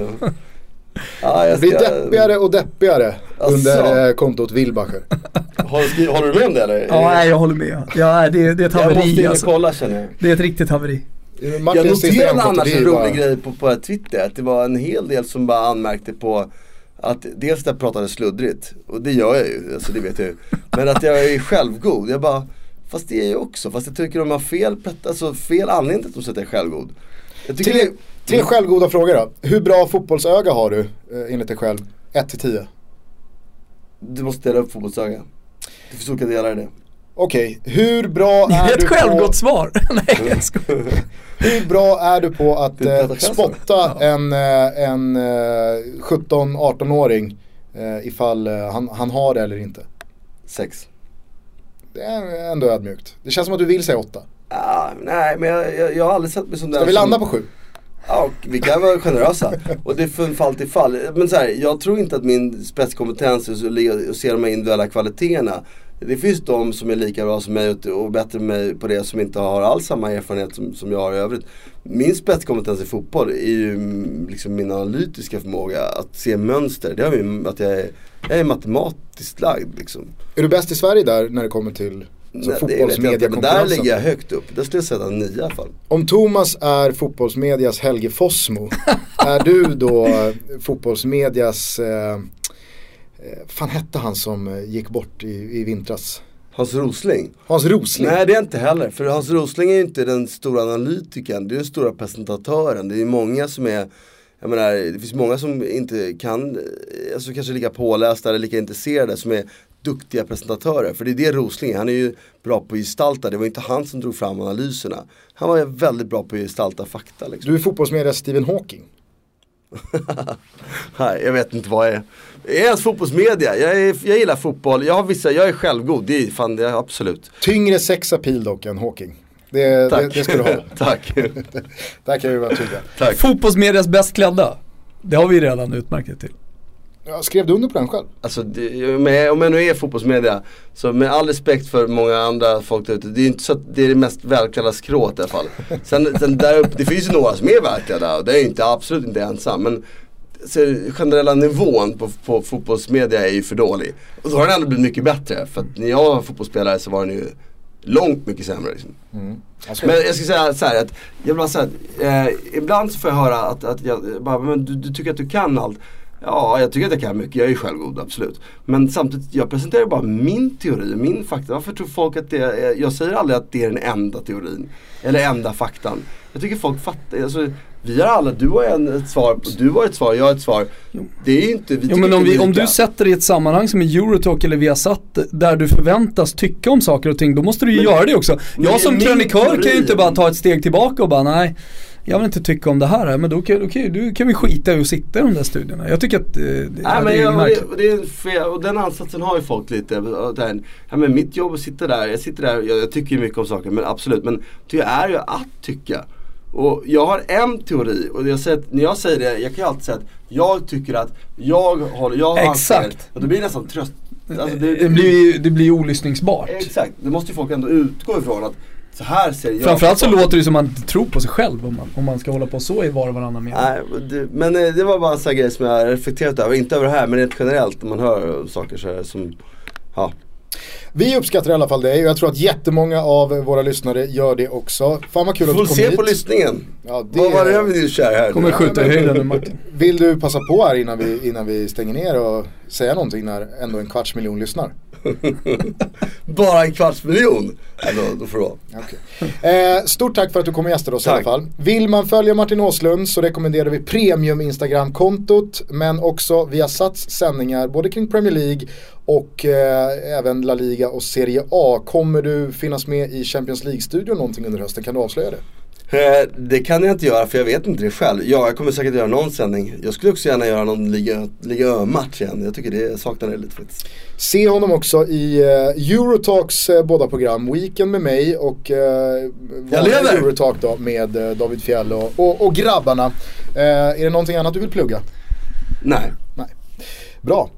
ja. Det jag blir ska, deppigare och deppigare Asså. under eh, kontot Wilbacher. Har, håller du med om det eller? Ja, nej, jag håller med. Ja, det, det är ett Jag måste in haveri och alltså. kolla känner jag. Det är ett riktigt haveri. Jag noterade annars en rolig grej på, på Twitter, att det var en hel del som bara anmärkte på att dels att jag pratade sluddrigt, och det gör jag ju, alltså det vet jag ju. Men att jag är självgod, jag bara, fast det är jag också, fast jag tycker de har fel, alltså fel anledning till att de säger att jag är självgod. Jag Tre, det, tre självgoda frågor då. Hur bra fotbollsöga har du eh, enligt dig själv? 1 till 10. du måste dela upp fotbollsöga. Det finns olika delar i det. Okej, hur bra Det är är ett du på... självgott svar. nej jag skojar. Hur bra är du på att Det är eh, spotta en, eh, en eh, 17-18-åring eh, ifall eh, han, han har det eller inte? Sex. Det är ändå ödmjukt. Det känns som att du vill säga 8. Ah, nej men jag, jag, jag har aldrig sett mig som den Ska vi som... landa på 7? Ja, vi kan vara generösa. Och det är från fall till fall. Men så här, jag tror inte att min spetskompetens är att se de här individuella kvaliteterna. Det finns de som är lika bra som mig och- bättre än mig på det som inte har alls samma erfarenhet som, som jag har i övrigt. Min spetskompetens i fotboll är ju mm, liksom min analytiska förmåga att se mönster. Det har ju att jag är, jag är matematiskt lagd liksom. Är du bäst i Sverige där när det kommer till Nej, men där ligger jag högt upp. Där skulle jag sätta en nia i alla fall. Om Thomas är fotbollsmedias Helge Fossmo, är du då fotbollsmedias, eh, fan hette han som eh, gick bort i, i vintras? Hans Rosling. Hans Rosling? Nej det är inte heller, för Hans Rosling är ju inte den stora analytikern, det är den stora presentatören. Det är många som är, jag menar, det finns många som inte kan, eh, alltså kanske lika pålästa eller lika intresserade som är duktiga presentatörer. För det är det Rosling är, han är ju bra på att gestalta, det var inte han som drog fram analyserna. Han var väldigt bra på att gestalta fakta liksom. Du är fotbollsmedias Stephen Hawking. Nej, jag vet inte vad jag är. Jag är ens fotbollsmedia, jag, är, jag gillar fotboll, jag har vissa, jag är självgod, det är fan det är absolut. Tyngre sexapil dock än Hawking. Det, det, Tack. det ska du ha. Tack. Där kan vi vara tydliga. Tack. Fotbollsmedias bäst klädda. Det har vi redan utmärkt det till. Ja, skrev du under på den själv? Alltså det, med, om jag nu är fotbollsmedia, så med all respekt för många andra folk där ute, det är inte så att det är det mest välklädda skrået i alla fall. Sen, sen där uppe, det finns ju några som är välklädda och det är inte, absolut inte ensam. Men så, generella nivån på, på fotbollsmedia är ju för dålig. Och då har den ändå blivit mycket bättre. För att när jag var fotbollsspelare så var den ju långt mycket sämre. Liksom. Alltså, Men jag ska säga så här att, jag vill bara säga att eh, ibland så får jag höra att, att jag bara, men du, du tycker att du kan allt. Ja, jag tycker att jag kan mycket, jag är självgod, absolut. Men samtidigt, jag presenterar bara min teori, min fakta. Varför tror folk att det är, jag säger aldrig att det är den enda teorin. Eller enda faktan. Jag tycker folk fattar, alltså, vi har alla, du har en, ett svar, du har ett svar, jag har ett svar. Det är ju inte, vi Jo men om, vi, om du sätter det i ett sammanhang som är Eurotalk eller Viasat där du förväntas tycka om saker och ting, då måste du ju Men- göra det också. Jag som krönikör kan ju inte bara ta ett steg tillbaka och bara nej, jag vill inte tycka om det här, men då kan, då kan, då kan vi skita i att sitta i de där studierna. Jag tycker att eh, det, ja, Nej, men det är jag, och, märkligt. det, och, det är fel, och den ansatsen har ju folk lite. och Där, ja, men mitt jobb är att sitta där, jag sitter där, jag, jag tycker ju mycket om saker men absolut. Men det är ju att tycka. Och jag har en teori och jag säger när jag säger det, jag kan ju alltid säga att jag tycker att jag håller, jag har Exakt. Och det blir nästan tröst. Alltså, det, blir ju det blir ju olyssningsbart. Exakt, det måste ju folk ändå utgå ifrån att så här ser jag Framförallt så på låter det som att man inte tror på sig själv om man, om man ska hålla på så i var och varannan mening. Nej, det, men eh, det var bara en sån här grej som jag reflekterat över. Inte över det här men rent generellt när man hör saker så här som, ja. Vi uppskattar i alla fall det och jag tror att jättemånga av våra lyssnare gör det också. Fan vad kul att du kom se hit. på lyssningen. Ja, det Vad var det blev kär här Kommer nu? skjuta i höjden nu Martin. Vill du passa på här innan vi, innan vi stänger ner och säga någonting när ändå en kvarts miljon lyssnar? Bara en kvarts miljon? Ja, då, då får vara. Okej. Eh, stort tack för att du kom och gästade oss i alla Tack. fall. Vill man följa Martin Åslund så rekommenderar vi premium Instagram-kontot men också via Sats sändningar både kring Premier League och eh, även La Liga och Serie A. Kommer du finnas med i Champions League-studion någonting under hösten? Kan du avslöja det? Eh, det kan jag inte göra för jag vet inte det själv. Ja, jag kommer säkert göra någon sändning. Jag skulle också gärna göra någon Liga, Liga Ö-match igen. Jag tycker det saknar det lite faktiskt. Se honom också i eh, Eurotalks eh, båda program, Weekend med mig och lever! Eurotalk då med eh, David Fjell och, och, och grabbarna. Är det någonting annat du vill plugga? Nej. Nej. Bra,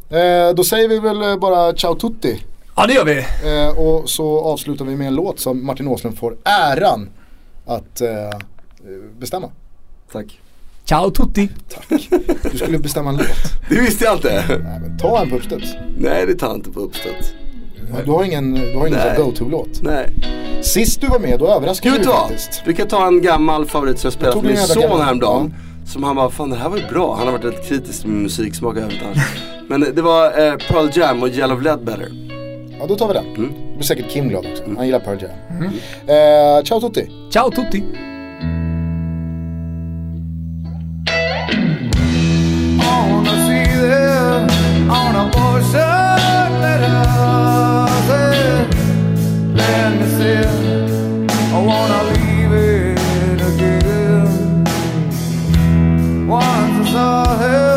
då säger vi väl bara ciao tutti. Ja det gör vi. Och så avslutar vi med en låt som Martin Åslund får äran att eh, bestämma. Tack. Ciao tutti. Du skulle bestämma en låt. Det visste jag inte. Nej, men ta en på uppstuds. Nej, det tar inte på uppstöt. Du har ingen, du har ingen go-to-låt. Nej. Sist du var med då överraskade du du faktiskt. Vi kan ta en gammal favorit som jag spelade för min du son häromdagen. Som han bara, fan det här var ju bra. Han har varit rätt kritisk med musiksmak och övrigt. Men det var eh, Pearl Jam och Yellow Ledbetter. Ja, då tar vi den. Mm. Det blir säkert Kim glad också. Han gillar Pearl Jam. Mm. Eh, ciao tutti. Ciao tutti. Once I saw her.